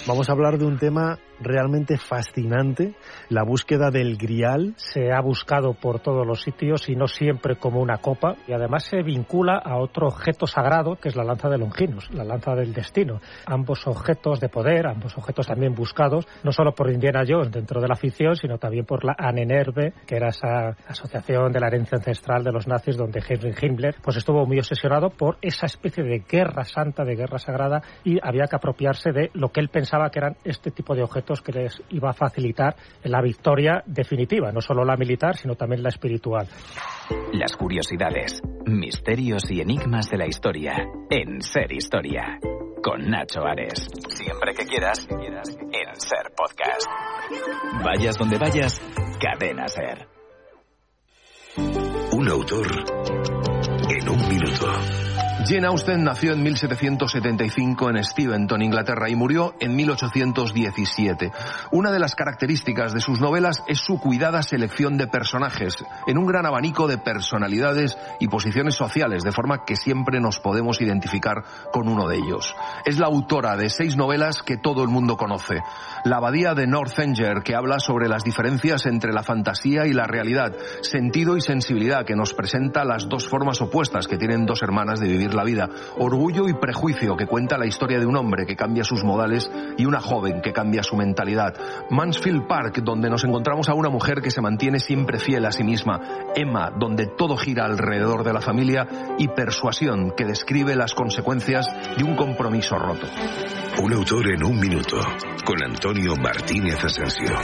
Vamos a hablar de un tema realmente fascinante, la búsqueda del grial. Se ha buscado por todos los sitios y no siempre como una copa y además se vincula a otro objeto sagrado que es la lanza de Longinos, la lanza del destino. Ambos objetos de poder, ambos objetos también buscados, no solo por Indiana Jones dentro de la ficción, sino también por la Anenerve, que era esa asociación de la herencia ancestral de los nazis donde Heinrich Himmler pues estuvo muy obsesionado por esa especie de guerra santa, de guerra sagrada y había que apropiarse de lo que él pensaba que eran este tipo de objetos que les iba a facilitar la victoria definitiva, no solo la militar, sino también la espiritual. Las curiosidades, misterios y enigmas de la historia en Ser Historia. Con Nacho Ares. Siempre que quieras, en Ser Podcast. Vayas donde vayas, cadena Ser. Un autor en un minuto. Jane Austen nació en 1775 en Steventon, Inglaterra, y murió en 1817. Una de las características de sus novelas es su cuidada selección de personajes, en un gran abanico de personalidades y posiciones sociales, de forma que siempre nos podemos identificar con uno de ellos. Es la autora de seis novelas que todo el mundo conoce. La abadía de Northanger, que habla sobre las diferencias entre la fantasía y la realidad, sentido y sensibilidad, que nos presenta las dos formas opuestas que tienen dos hermanas de vivir la vida. Orgullo y prejuicio, que cuenta la historia de un hombre que cambia sus modales y una joven que cambia su mentalidad. Mansfield Park, donde nos encontramos a una mujer que se mantiene siempre fiel a sí misma. Emma, donde todo gira alrededor de la familia. Y Persuasión, que describe las consecuencias de un compromiso roto. Un autor en un minuto. Con Antonio Martínez Asensio.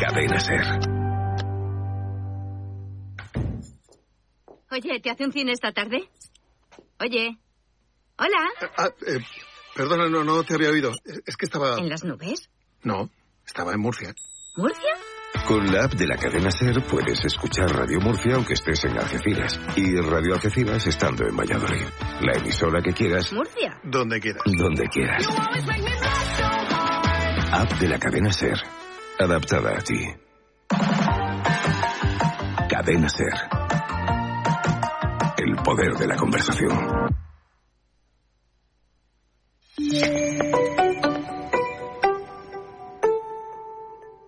Cadena Ser. Oye, ¿te hace un cine esta tarde? Oye. Hola. Ah, eh, perdona, no, no te había oído. Es- Es que estaba... ¿En las nubes? No, estaba en Murcia. ¿Murcia? Con la app de la cadena Ser puedes escuchar Radio Murcia aunque estés en Algeciras. Y Radio Algeciras estando en Valladolid. La emisora que quieras, ¿Murcia? Donde quieras. donde quieras. App de la cadena Ser. Adaptada a ti. Cadena Ser. Poder de la conversación.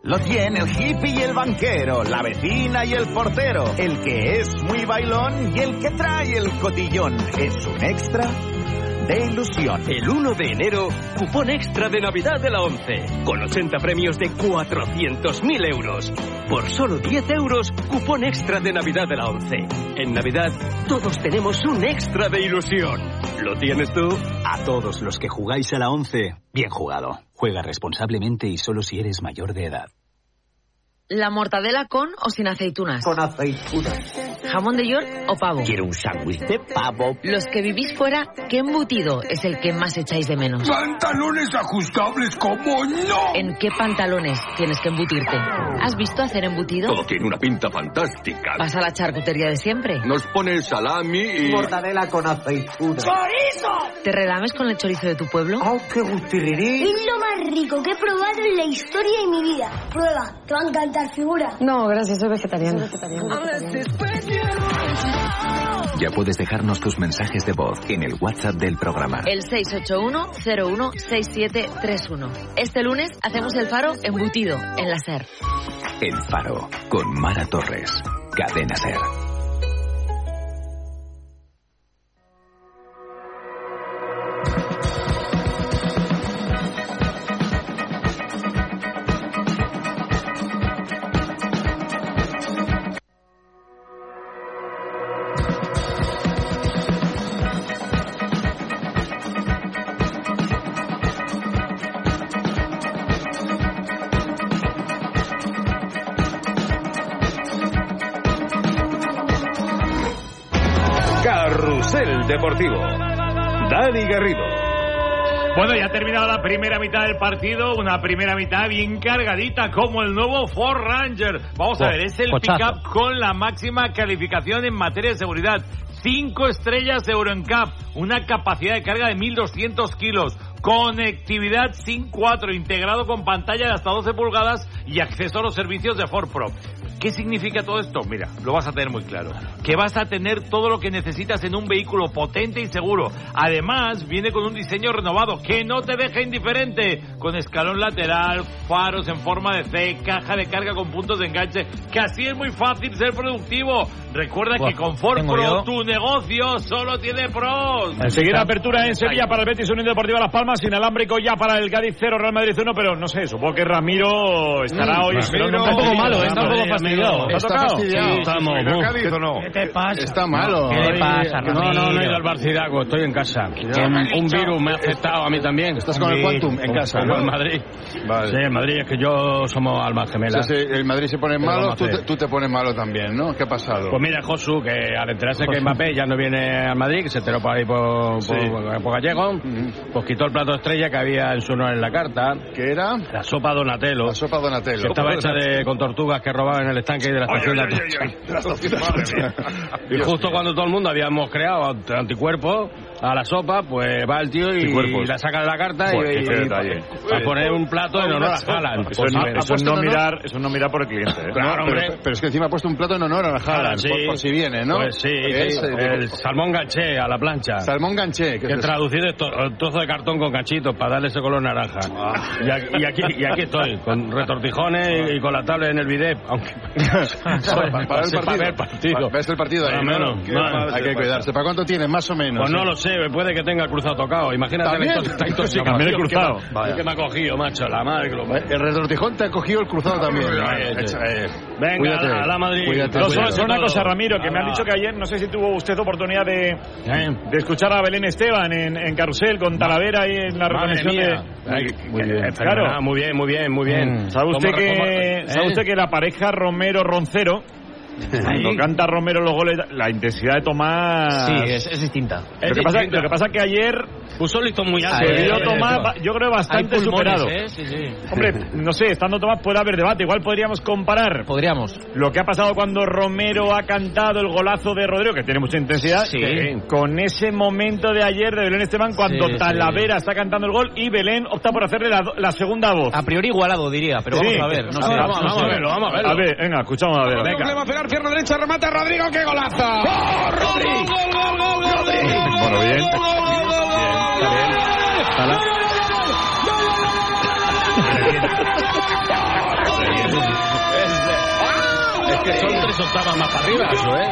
Lo tiene el hippie y el banquero, la vecina y el portero, el que es muy bailón y el que trae el cotillón. Es un extra de ilusión. El 1 de enero, cupón extra de Navidad de la 11, con 80 premios de 400.000 euros. Por solo 10 euros, cupón extra de Navidad de la 11. En Navidad, todos tenemos un extra de ilusión. ¿Lo tienes tú? A todos los que jugáis a la 11, bien jugado. Juega responsablemente y solo si eres mayor de edad. ¿La mortadela con o sin aceitunas? Con aceitunas. ¿Jamón de York o pavo? Quiero un sándwich de pavo. Los que vivís fuera, ¿qué embutido es el que más echáis de menos? Pantalones ajustables, como no? ¿En qué pantalones tienes que embutirte? ¿Has visto hacer embutido? Todo tiene una pinta fantástica. ¿Vas a la charcutería de siempre? Nos pone salami y... Mortadela con aceituna. ¡Chorizo! ¿Te relames con el chorizo de tu pueblo? ¡Oh, qué gustirrirí! Es lo más rico que he probado en la historia de mi vida. Prueba, te va a encantar, figura. No, gracias, soy vegetariana. Ya puedes dejarnos tus mensajes de voz en el WhatsApp del programa. El 681-016731. Este lunes hacemos el faro embutido en la SER. El Faro con Mara Torres. Cadena Ser. Bueno, ya ha terminado la primera mitad del partido, una primera mitad bien cargadita como el nuevo Ford Ranger. Vamos a ver, es el pickup con la máxima calificación en materia de seguridad. Cinco estrellas Euro NCAP, una capacidad de carga de 1200 kilos, conectividad SYNC 4 integrado con pantalla de hasta 12 pulgadas y acceso a los servicios de Ford Pro. ¿Qué significa todo esto? Mira, lo vas a tener muy claro. Que vas a tener todo lo que necesitas en un vehículo potente y seguro. Además, viene con un diseño renovado que no te deja indiferente. Con escalón lateral, faros en forma de C, caja de carga con puntos de enganche. Que así es muy fácil ser productivo. Recuerda Buah, que con Ford Pro yo. tu negocio solo tiene pros. Enseguida apertura en Sevilla para el Betis Unión Deportiva Las Palmas, inalámbrico ya para el Cádiz 0 Real Madrid 1, pero no sé, supongo que Ramiro estará Mm, hoy. Ramiro, esperando está un poco malo, ¿eh? está un poco fastidiado. ¿Te ha Está tocado? fastidiado. Sí, Estamos, sí, sí. ¿El Cádiz o no? ¿Qué te pasa? Está malo. ¿Qué le pasa, no, no, no he ido al Barcidago, estoy en casa. Un, virus me ha afectado a mí también. ¿Estás con el Quantum en casa, no? el Madrid. Vale. Sí, el Madrid es que yo somos almas gemelas. Sí, sí, el Madrid se pone ¿Qué malo, tú te, hacer? tú te pones malo también, ¿no? ¿Qué ha pasado? Pues mira, Josu, que al enterarse que. Mbappé ya no viene al Madrid, que se enteró por ahí por, Sí. por, por Gallego, pues quitó el plato estrella que había en su honor en la carta. ¿Qué era? La sopa Donatello. La sopa Donatello. Que estaba hecha de, con tortugas que robaban en el estanque de la estación de Atocha. Y justo cuando todo el mundo habíamos creado ant- anticuerpos a la sopa, pues va el tío y, la saca de la carta y, a poner un plato en honor a Haaland. Eso, Pues no, sí, eso es no mirar, eso es no mirar por el cliente. ¿eh? Claro, No, hombre. pero, pero es que encima ha puesto un plato en honor a Haaland, sí. por, por si viene, ¿no? Pues sí, Es, el salmón ganché a la plancha. Salmón ganché. Que es traducido es to- trozo de cartón con cachitos para darle ese color naranja. Y, aquí, y, aquí, y aquí estoy, con retortijones y con la tablet en el bidet, aunque... para, para el partido. ver el partido. Para- ves el partido Hay que cuidarse. ¿Para cuánto tiene? Más o menos. Pues no lo sé, puede que tenga el cruzado tocado. Imagínate ¿También? la, la intoxicación. También el que cruzado. me- Vaya. que me ha cogido, macho, la madre que lo El retortijón te ha cogido el cruzado también. Echa, eh. Venga, Cuídate. a la Madrid. Cuídate, No, cuídate. solo, solo una cosa, Ramiro, que me han dicho que ayer, no sé si tuvo usted oportunidad de, de escuchar a Belén Esteban en, en Carrusel con Talavera ahí en la reconexión de... Muy bien, eh, claro. Muy bien, muy bien, muy bien. ¿Sabe usted, ¿Cómo- que, ¿sabe eh? usted que la pareja Romero-Roncero, cuando canta Romero los goles, la intensidad de Tomás... Sí, es, es distinta. Lo que, pasa, lo que pasa que ayer Puso el listón muy alto. se eh, vio eh, Tomás, eh, yo creo, bastante pulmones, superado. ¿eh? Sí, sí. Hombre, no sé, estando Tomás puede haber debate. Igual podríamos comparar Podríamos. lo que ha pasado cuando Romero ha cantado el golazo de Rodrigo, que tiene mucha intensidad, Sí. que- con ese momento de ayer de Belén Esteban cuando Sí, sí. Talavera está cantando el gol y Belén opta por hacerle la, segunda voz. A priori igualado, diría, pero Sí. vamos a ver. No sé, vamos, vamos sé. a verlo, vamos a verlo. A ver, venga, escuchamos a ver. Venga. Va a pegar pierna derecha, remata Rodrigo, qué golazo. Bueno, bien. Bien, está bien. Ojalá. Es que son tres octavas más para arriba, eso, ¿eh?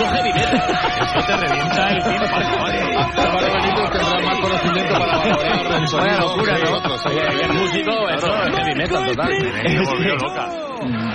Eso es heavy metal. Eso te revienta el ¿vale? Álvaro Benítez tendrá más conocimiento para valorar el sonido Vaya locura, que ¿no? el músico, eso es heavy metal total.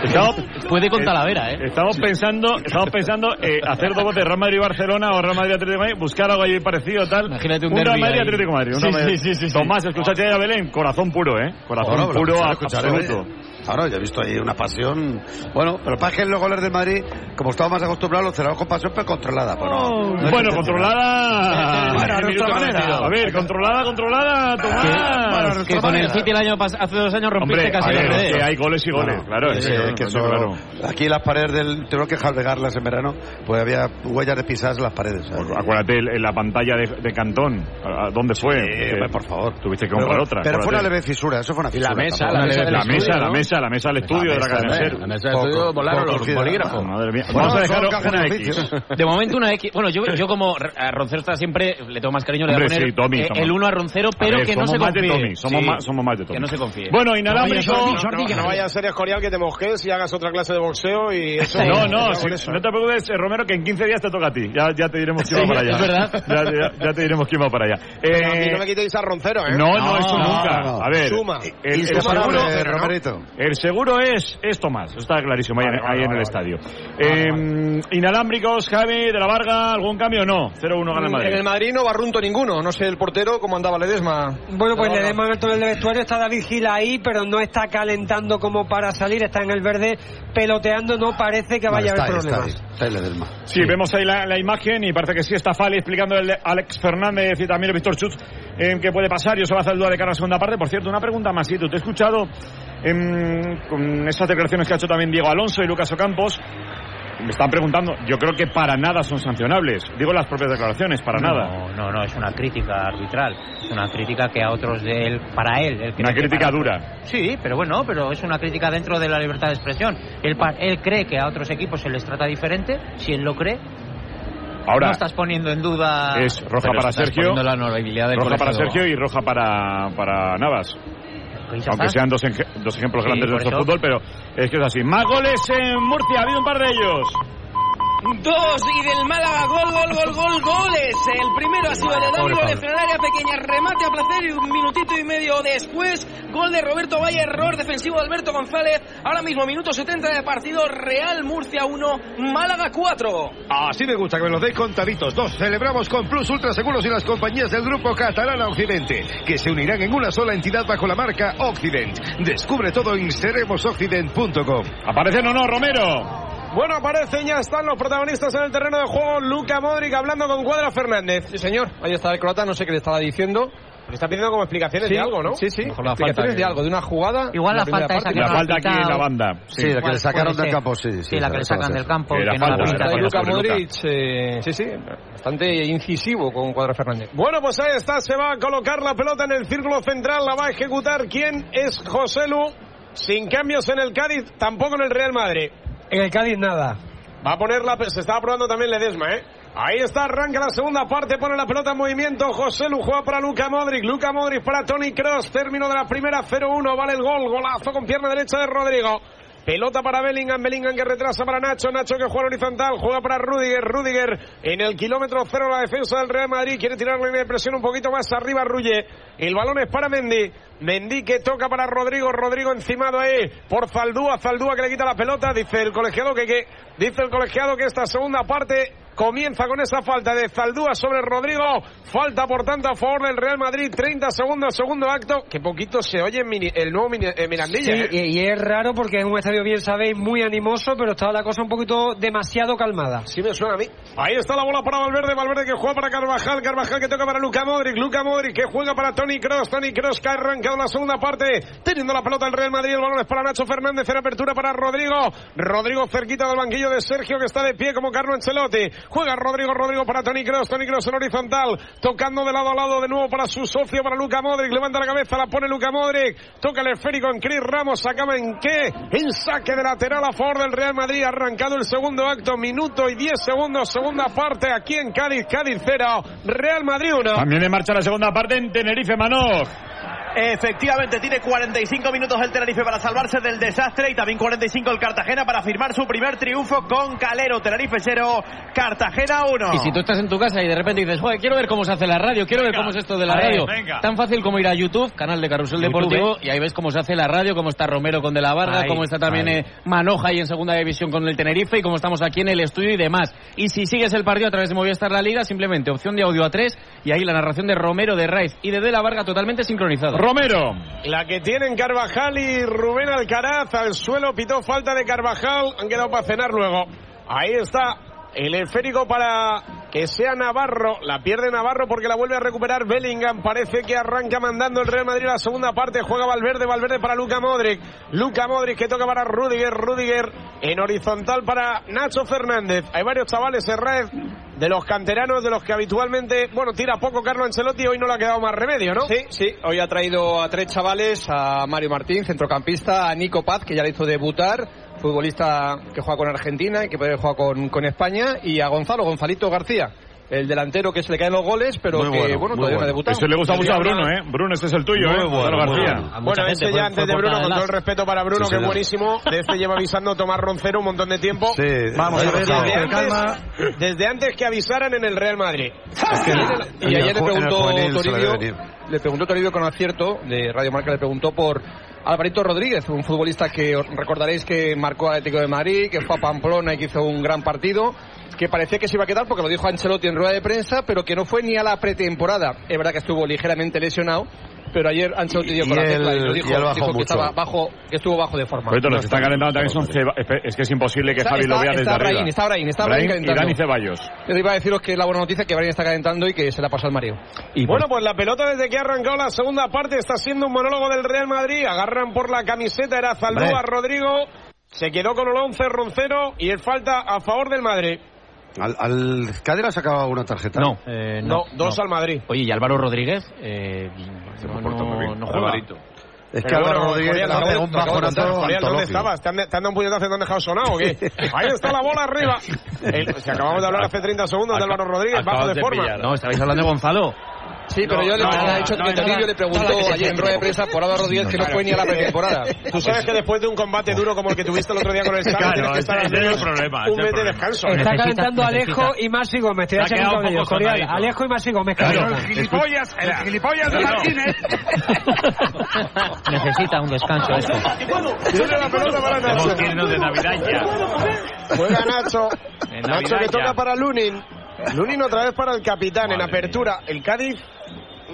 Estamos, Puede con Talavera, ¿eh? estamos pensando, estamos pensando eh, hacer dos voces Real Madrid Barcelona o Real Madrid Atlético de Madrid, buscar algo ahí parecido tal. Imagínate un Real derbi Madrid. Atlético de Madrid. un Sí, Real Madrid. sí, sí. Tomás, escuchaste a Belén, corazón puro, ¿eh? Corazón puro ahora, a- escucharé. absoluto. Ahora, ya he visto ahí una pasión. Bueno, pero para que los goles del Madrid, como estamos más acostumbrados, los cerramos con pasión, pero controlada. Pues no, no es bueno, controlada. Bueno, a nuestra manera. A ver, controlada, controlada, Tomás. Que con el City el año pas- hace dos años rompiste Hombre, casi ver, que hay goles y goles, claro. Sí, es sí, que, eso- claro. Aquí las paredes del. Tengo que jalvegarlas en verano, pues había huellas de pisadas en las paredes. ¿sabes? Acuérdate, en la pantalla de, de Cantón, ¿a- a ¿dónde fue? Sí, por favor. Tuviste que Pero, comprar otra. pero fue una acuérdate. leve fisura, eso fue una fisura. la mesa la mesa, la mesa, la mesa del estudio de la cadena mesa, SER. La mesa del estudio volaron los bolígrafos. Madre mía. Bueno, Vamos a dejar una de X. De momento una X. Bueno, yo, yo como a Roncero está siempre, le tengo más cariño, le voy a poner sí, Tommy, eh, el 1 a Roncero, A pero ver, que no somos se más de confíe. Tommy, somos Sí, más- somos más de Tommy. Que no se confíe. Bueno, inalámbrico. No, no vaya a ser escorial que te mojes y hagas otra clase de boxeo y eso. No, no, si- no te preocupes, eh, Romero, que en 15 días te toca a ti. Ya, ya te diremos quién va para allá. es verdad. Ya, te diremos quién va para allá. A Eh, no me quitéis a Roncero, ¿eh? no, no, eso no, nunca. no. A ver, Suma. el, seguro, eh, Romerito. El seguro es, es Tomás, eso está clarísimo ahí, en- ahí en el estadio. Eh, inalámbricos, Javi, de la Varga, ¿algún cambio? No, 0-1 gana el Madrid. En el Madrid no barrunto ninguno. No sé el portero cómo andaba Ledesma. Bueno, pues No, le no. demos el túnel de vestuario, está David Gil ahí, pero no está calentando como para salir, está en el verde peloteando, no parece que vaya No, a haber está ahí, problemas. está ahí, está ahí Ledesma. Sí, vemos ahí la, la imagen y parece que sí está Fali explicando el Alex Fernández y también el Víctor Chutz en qué puede pasar. Yo se va a hacer duda de cara a la segunda parte. Por cierto, una pregunta más. ¿Tú te he escuchado em, con esas declaraciones que ha hecho también Diego Alonso y Lucas Ocampos? Me están preguntando, yo creo que para nada son sancionables. Digo las propias declaraciones, para nada. No, no, no, es una crítica arbitral. Es una crítica que a otros de él, para él. él Una crítica dura. Sí, pero bueno, pero es una crítica dentro de la libertad de expresión. Él, él cree que a otros equipos se les trata diferente, si él lo cree. Ahora no estás poniendo en duda. es roja para Sergio, la del roja para. Sergio y roja para, para Navas. Aunque sean dos, dos ejemplos Sí, grandes de nuestro eso. fútbol, pero es que es así. Más goles en Murcia, ha habido un par de ellos. Dos y del Málaga, gol, gol, gol, gol, goles. El primero ha sido de Dávila, Pablo. de Fernaria, pequeña remate a placer y un minutito y medio después, gol de Roberto Valle, error defensivo de Alberto González. Ahora mismo, minuto 70 de partido, Real Murcia 1, Málaga 4. Así me gusta que me los deis contaditos. Dos, celebramos con Plus Ultra Seguros y las compañías del grupo catalán Occidente, que se unirán en una sola entidad bajo la marca Occident. Descubre todo en seremosoccident.com. ¿Aparecen o no, Romero? Bueno, aparecen, ya están los protagonistas en el terreno de juego. Luca Modric hablando con Cuadra Fernández. Sí, señor. Ahí está el croata, no sé qué le estaba diciendo. Le está pidiendo como explicaciones Sí, de algo, ¿no? sí, sí. Mejor la explicaciones falta de algo, de una jugada. Igual la falta esa que La falta aquí en la banda. Sí, la que le sacaron del ser. campo, sí. Sí, Sí, la que le sacan del campo. Que no la con Luca. Modric, eh, sí, sí, bastante incisivo con Cuadra Fernández. Bueno, pues ahí está, se va a colocar la pelota en el círculo central, la va a ejecutar. ¿Quién es José Lu? Sin cambios en el Cádiz, tampoco en el Real Madrid. En el Cádiz nada. Va a poner la... Se estaba probando también Ledesma, ¿eh? Ahí está, arranca la segunda parte, pone la pelota en movimiento. José Lu juega para Luca Modric. Luca Modric para Tony Cross. Término de la primera, 0-1. Vale el gol. Golazo con pierna derecha de Rodrigo. Pelota para Bellingham, Bellingham que retrasa para Nacho, Nacho que juega horizontal, juega para Rudiger, Rudiger en el kilómetro cero la defensa del Real Madrid, quiere tirar la línea de presión un poquito más arriba, Rulle, el balón es para Mendy, Mendy que toca para Rodrigo, Rodrigo encimado ahí por Zaldúa, Zaldúa que le quita la pelota, dice el colegiado que, que dice el colegiado que esta segunda parte comienza con esa falta de Zaldúa sobre Rodrigo, falta por tanto a favor del Real Madrid, 30 segundos, segundo acto, que poquito se oye en Mini- el nuevo Mini- eh, Mirandilla. Sí, ¿eh? y, y es raro porque es un estadio, bien sabéis, muy animoso, pero estaba la cosa un poquito demasiado calmada. Sí me suena a mí. Ahí está la bola para Valverde, Valverde que juega para Carvajal, Carvajal que toca para Luca Modric, Luca Modric que juega para Tony Cross, Tony Cross que ha arrancado la segunda parte, teniendo la pelota el Real Madrid, el balón es para Nacho Fernández. En apertura para Rodrigo, Rodrigo cerquita del banquillo de Sergio que está de pie como Carlo Ancelotti, juega Rodrigo, Rodrigo para Tony Cross, Tony Cross en horizontal, tocando de lado a lado de nuevo para su socio, para Luca Modric, levanta la cabeza, la pone Luca Modric, toca el esférico en Chris Ramos, acaba en qué, en saque de lateral a favor del Real Madrid, arrancado el segundo acto, minuto y 10 segundos, segunda parte aquí en Cádiz, Cádiz 0, Real Madrid 1. También en marcha la segunda parte en Tenerife, Manoj. Efectivamente, tiene 45 minutos el Tenerife para salvarse del desastre y también 45 el Cartagena para firmar su primer triunfo con Calero. Tenerife 0, Cartagena 1. Y si tú estás en tu casa y de repente dices, joder, quiero ver cómo se hace la radio, quiero ver cómo es esto de la ver, radio. venga. Tan fácil como ir a YouTube, canal de Carrusel YouTube, Deportivo, ¿eh? y ahí ves cómo se hace la radio, cómo está Romero con De la Varga, Ahí, cómo está también ahí. eh, Manoja ahí en segunda división con el Tenerife y cómo estamos aquí en el estudio y demás. Y si sigues el partido a través de Movistar La Liga, simplemente opción de audio a 3 y ahí la narración de Romero, de Raiz y de De la Varga totalmente sincronizado. Romero. La que tienen Carvajal y Rubén Alcaraz al suelo, pitó falta de Carvajal, han quedado para cenar luego. Ahí está el esférico para que sea Navarro, la pierde Navarro porque la vuelve a recuperar Bellingham, parece que arranca mandando el Real Madrid la segunda parte, juega Valverde, Valverde para Luca Modric, Luca Modric que toca para Rudiger, Rudiger en horizontal para Nacho Fernández, hay varios chavales red de los canteranos, de los que habitualmente, bueno, tira poco Carlo Ancelotti, hoy no le ha quedado más remedio, ¿no? Sí, sí, hoy ha traído a tres chavales, a Mario Martín, centrocampista, a Nico Paz, que ya le hizo debutar, futbolista que juega con Argentina y que puede jugar con, con España, y a Gonzalo, Gonzalito García, el delantero que se le caen los goles, pero Muy que, bueno, bueno, todavía no ha bueno. debutado. Ese le gusta mucho a Bruno, ¿eh? Bruno, este es el tuyo, Muy ¿eh? bueno, García. bueno. Bueno, este ya antes de Bruno, con todo el respeto para Bruno, Sí, que es buenísimo. De este lleva avisando Tomás Roncero un montón de tiempo. Sí. Vamos a ver, Calma, desde calma. antes, desde antes que avisaran en el Real Madrid. Y ayer le en el preguntó juvenil se le Toribio, ve venir. le preguntó Toribio con acierto de Radio Marca, le preguntó por Alvarito Rodríguez, un futbolista que os recordaréis que marcó Atlético de Madrid, que fue a Pamplona y que hizo un gran partido, que parecía que se iba a quedar porque lo dijo Ancelotti en rueda de prensa, pero que no fue ni a la pretemporada. Es verdad que estuvo ligeramente lesionado, pero ayer Ancelotti dio Y con la tecla y lo dijo, y dijo que mucho. estaba bajo, que estuvo bajo de forma. Los No que están está- calentando también son Ceba- Es que es imposible que Está- Javi lo está- vea desde está arriba. Brahim, está Brahim, está Brahim y calentando. Dani Ceballos. Yo iba a deciros que es la buena noticia que Brahim está calentando y que se la pasa al mareo. bueno, pues la pelota desde que ha arrancado la segunda parte está siendo un monólogo del Real Madrid. Agarran por la camiseta, era Zaldúa. Rodrigo. Se quedó con el 11 Roncero y el falta a favor del Madrid. ¿Al, al Cádiz le ha sacado alguna tarjeta? No, eh, No, dos al Madrid. Oye, y Álvaro Rodríguez eh, no, no, no juega. Es que Álvaro bueno, Rodríguez un bajonazo ¿Dónde estabas? ¿Te han, te han dado un puñetazo y te han dejado sonado o qué? Ahí está la bola arriba. El- si acabamos de hablar hace 30 segundos de Álvaro Rodríguez, bajo de forma. No, estabais hablando de Gonzalo. Sí, pero yo le no, he no, dicho no, que no, Toribio le preguntó no, no, ayer en rueda de prensa por Álvaro Rodríguez que no fue ni a la pretemporada. Tú sabes que después de un combate duro como el que tuviste el otro día con el Claro, tienes que estar al problema, un mes de descanso. Está calentando Alejo y Maxi Gómez. Te voy a Se ha echar un quedado un cabello, poco Jorial. sonadito. Alejo y Maxi Gómez. Claro. El gilipollas, el gilipollas de Martínez. Necesita un descanso esto. Tiene la pelota para Nacho. De Navidad ya. Juega Nacho. Nacho que toca para Lunin. Lunin otra vez para el capitán en apertura. El Cádiz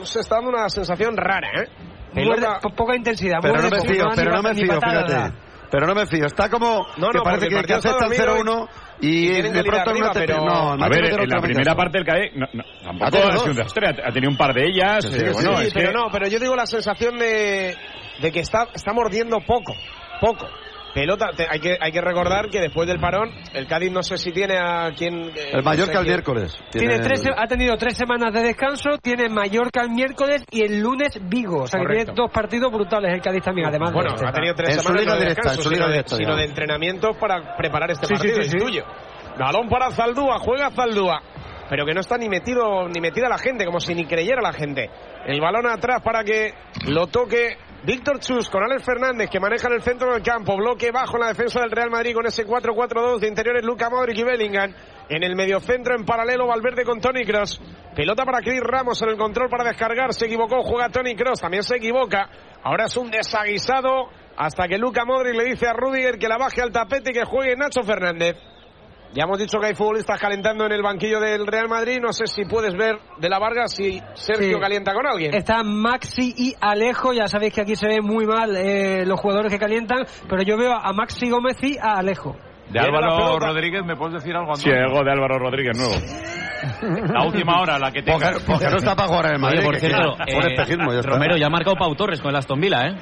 se está dando una sensación rara, ¿eh? Muerde- poca intensidad. Pero no muerde me poco, fío, pero no me fío, patada fíjate. da. Pero no me fío. Está como No, que no, parece que, el que está aceptan dormido 0-1 y, que de pronto ir no arriba, te... pero- No, el A ver, en la primera parte el CAE no, no, tampoco Ha tenido un ha, ha tenido un par de ellas. Sí, eh, sí, bueno, sí, es pero que- no, pero yo digo la sensación de, de que está, está mordiendo poco, poco. Pelota, te- hay, que, hay que recordar que después del parón, el Cádiz no sé si tiene a quien... eh, El no Mallorca sé el quién- miércoles. Tiene tres, ha tenido tres semanas de descanso, tiene Mallorca el miércoles y el lunes Vigo. O sea que tiene dos partidos brutales el Cádiz también, además Bueno, de este. ha tenido tres En semanas no de directa, descanso, sino, de, directa, sino de entrenamientos para preparar este Sí, partido, sí, sí. intuyo. Balón para Zaldúa, juega Zaldúa. Pero que no está ni metido ni metida la gente, como si ni creyera la gente. El balón atrás para que lo toque Víctor Chus con Alex Fernández, que maneja en el centro del campo. Bloque bajo en la defensa del Real Madrid con ese 4-4-2 de interiores Luca Modric y Bellingham. En el mediocentro en paralelo Valverde con Tony Cross. Pelota para Chris Ramos en el control para descargar. Se equivocó, juega Tony Cross, también se equivoca. Ahora es un desaguisado hasta que Luca Modric le dice a Rudiger que la baje al tapete y que juegue Nacho Fernández. Ya hemos dicho que hay futbolistas calentando en el banquillo del Real Madrid. No sé si puedes ver de la Vargas si Sergio Sí. calienta con alguien. Está Maxi y Alejo, ya sabéis que aquí se ve muy mal eh, los jugadores que calientan, pero yo veo a Maxi Gómez y a Alejo. De Álvaro. Rodríguez, ¿me puedes decir algo, Sí, Antonio? algo de Álvaro Rodríguez nuevo. La última hora, la que tenga. Porque, porque no está para jugar en el Madrid. Oye, por cierto, que- por eh, espejismo, ya está. Romero ya ha marcado Pau Torres con el Aston Villa, ¿eh?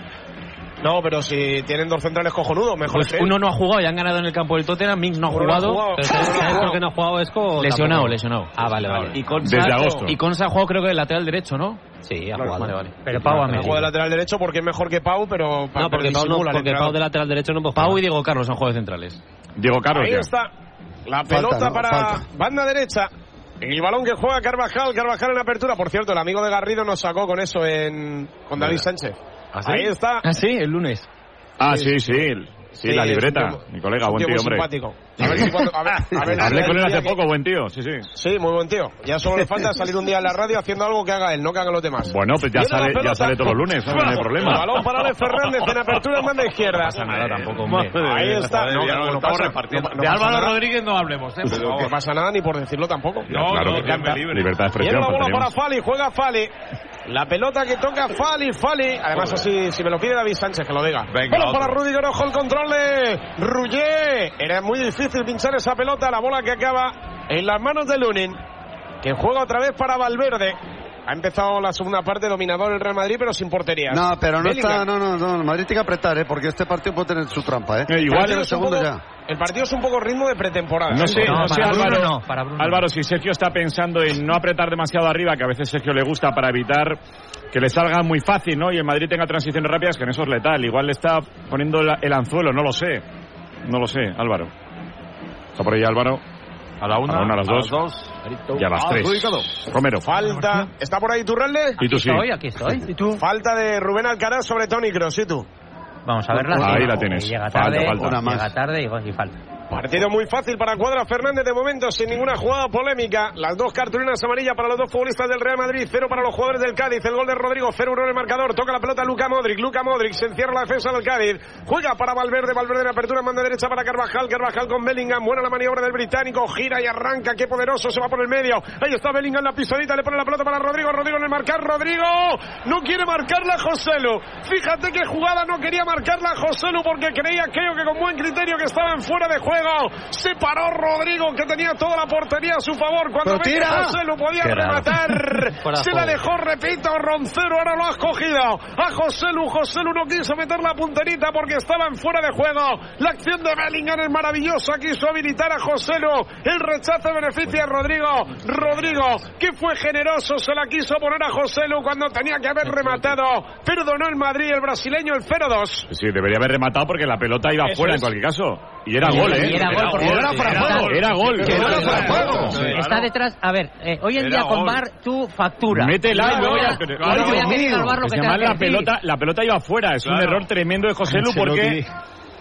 No, pero si tienen dos centrales cojonudos, mejor Pues uno no ha jugado y han ganado en el campo del Tottenham, Minks no ha jugado. no ha ¿sabes jugado. por qué no ha jugado Esco? Lesionado, lesionado. Ah, vale, vale. Y Consa, Desde agosto. Y Consa ha jugado creo que de lateral derecho, ¿no? Sí, ha Claro, jugado. Vale, vale. Pero Pau ha No metido. juega de lateral derecho porque es mejor que Pau, pero... No, porque Pau, no, porque Pau de lateral derecho no puede Pau y. Diego Carlos han jugado de centrales. Diego Carlos Ahí ya. está. La Falta, pelota ¿no? para Falta. banda derecha. El balón que juega Carvajal, Carvajal en apertura. Por cierto, el amigo de Garrido nos sacó con eso en con David Sánchez. Sí? Ahí está. Ah, sí, el lunes. Ah, sí, sí. Sí, Sí, la libreta. tío- Mi colega, buen tío tío, hombre. simpático. A ver si cuando, a ver, a ver, Hablé con él hace que- poco, buen tío. Sí, sí. Sí, muy buen tío. Ya solo le falta salir un día en la radio haciendo algo que haga él, no que hagan los demás. Bueno, pues ya sale, ya sale todos los lunes, ¿no? Hay problema. Balón para Alex Fernández en apertura en banda izquierda. No pasa nada tampoco, hombre. Ahí está. No, ya no, no estamos pasa- repartiendo. no- no de Álvaro. Rodríguez no hablemos, ¿eh? no pasa nada ni por decirlo tampoco. No, claro. Libertad de expresión. la bola para. Fali, juega Fali. La pelota que toca Fali, Fali. Además, así, si me lo pide David Sánchez, que lo diga. Venga, Bola para Rudiger, ojo el control de Ruggier. Era muy difícil pinchar esa pelota, la bola que acaba en las manos de Lunin, que juega otra vez para Valverde. Ha empezado la segunda parte dominador el Real Madrid, pero sin portería. No, pero no Bellingham. está, no, no, no, el Madrid tiene que apretar, ¿eh? Porque este partido puede tener su trampa, ¿eh? igual el es un segundo poco- ya. El partido es un poco ritmo de pretemporada. No sé, no, sé Álvaro, para Bruno. Álvaro, si Sergio está pensando en no apretar demasiado arriba, que a veces Sergio le gusta para evitar que le salga muy fácil, ¿no? Y el Madrid tenga transiciones rápidas, que en eso es letal. Igual le está poniendo la- el anzuelo, no lo sé. No lo sé, Álvaro. Está por ahí Álvaro. A la una, a, la, a las a dos. las dos. Ya vas tres. Adjudicado. Romero. Falta. ¿Está por ahí Turralde? Y tú sí. Estoy, aquí estoy. ¿Y tú? Falta de Rubén Alcaraz sobre Tony Kroos, ¿y tú? Vamos a verla. Ahí la tienes. Llega Falta, tarde, falta. Una más. llega tarde y, y falta. Partido muy fácil para Cuadra Fernández de momento, sin ninguna jugada polémica. Las dos cartulinas amarillas para los dos futbolistas del Real Madrid, cero para los jugadores del Cádiz. El gol de Rodrigo, 0-1 en el marcador. Toca la pelota Luca Modric. Luca Modric se encierra la defensa del Cádiz. Juega para Valverde. Valverde en apertura, manda derecha para Carvajal. Carvajal con Bellingham. Buena la maniobra del británico. Gira y arranca. Qué poderoso. Se va por el medio. Ahí está Bellingham la pisadita. Le pone la pelota para Rodrigo. Rodrigo en el marcar. Rodrigo no quiere marcarla Joselu. Fíjate qué jugada no quería marcarla Joselu porque creía, creo que con buen criterio, que estaban fuera de juego. Se paró Rodrigo que tenía toda la portería a su favor. Cuando Pero ve que tira. Joselu podía Qué raro. rematar. Se la dejó, repito, Roncero. Ahora lo has cogido. A Joselu. Joselu no quiso meter la punterita porque estaban fuera de juego. La acción de Bellingham es maravillosa. Quiso habilitar a Joselu. El rechazo beneficia a Rodrigo. Rodrigo, que fue generoso, se la quiso poner a Joselu cuando tenía que haber rematado. Perdonó el Madrid, el brasileño, el 0-2. Sí, debería haber rematado porque la pelota iba Eso fuera es. en cualquier caso. Y era gol, ¿eh? Y era gol, porque era fuera de juego. Era gol. Que no era fuera de juego. Está detrás, a ver, eh, hoy en Era día con. VAR tú factura. Métela y luego ya. Hoy voy a pedir al VAR lo que que la pelota, la pelota iba fuera. Es un Claro. error tremendo de José Lu porque.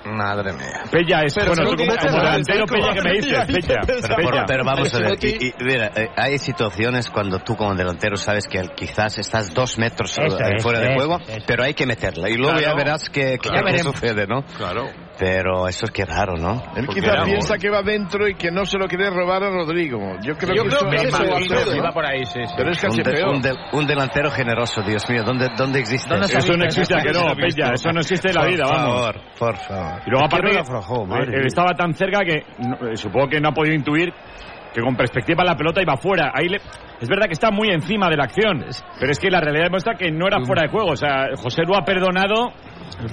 Madre mía. Pella es. Pero bueno, tú como, delantero, Pella, que me dices? Pella. Pero, Pella. pero vamos a ver, y, y, mira, eh, hay situaciones cuando tú como delantero sabes que quizás estás dos metros Eso es, fuera de eso, juego, eso. pero hay que meterla. Y luego Claro. ya verás que, que- Ya veremos. sucede, ¿no? Claro. Pero eso es que raro, ¿no? Él Porque quizá piensa que va dentro y que no se lo quiere robar a Rodrigo. Yo creo Yo que creo eso que es eso, ¿no? iba por ahí, sí, sí. Pero es Un, casi de- peor. un de- un delantero generoso, Dios mío, ¿dónde, dónde existe ¿Dónde eso? Eso no existe, ¿a que no, Eso. Pella. Eso no existe en la Por vida, vamos. favor, por favor. Y luego aparte, ¿Quién lo aflojó? Mía. estaba tan cerca que no- eh, supongo que no ha podido intuir que con perspectiva la pelota iba fuera. Ahí le- es verdad que está muy encima de la acción, pero es que la realidad demuestra que no era fuera de juego. O sea, José Lu ha perdonado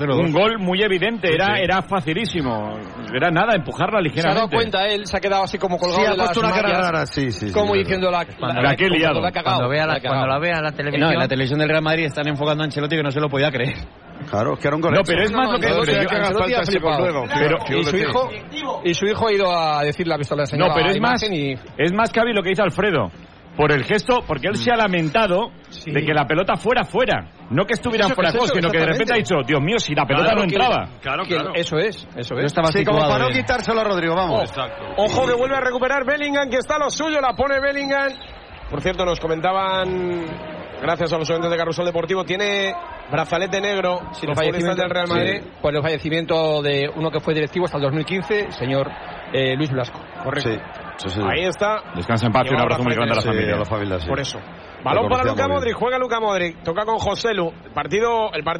un gol muy evidente, era, era facilísimo. Era nada, empujarla Se ha dado ligeramente. cuenta él, se ha quedado así como colgado Sí, ha de las puesto una cara rara, sí, sí. como sí, diciendo la, Cuando la que liado. la Cuando, vea la, la ha cagado. cuando la vea en la televisión. No, en la televisión del Real Madrid están enfocando a Ancelotti que no se lo podía creer. Claro, que era un gol No, pero es más lo que... No, haga falta luego. Pero- Y su hijo, y su hijo ha ido a visto la señora No, pero es más, y es más Cavi lo que dice Alfredo. Por el gesto, porque él se ha lamentado de que la pelota fuera fuera. No que estuvieran fuera de sino que de repente ha dicho, Dios mío, si la pelota Claro no que- entraba. Claro, que claro. eso es, eso es. estaba Sí, como para no quitárselo a Rodrigo, vamos. Exacto. Ojo que vuelve a recuperar Bellingham, que está a lo suyo, la pone Bellingham. Por cierto, nos comentaban, gracias a los oyentes de Carrusel Deportivo, tiene brazalete negro, Sí, los el futbolistas fallecimiento, del Real Madrid. sí, por el fallecimiento de uno que fue directivo hasta el 2015, señor eh, Luis Blasco. Correcto. Sí, sí, sí. Ahí está. Descansa en paz y un abrazo muy grande a la familia. a la familia. Por eso. Balón para Luca. Modric, juega Luca Modric, toca con Joselu. Partido, el partido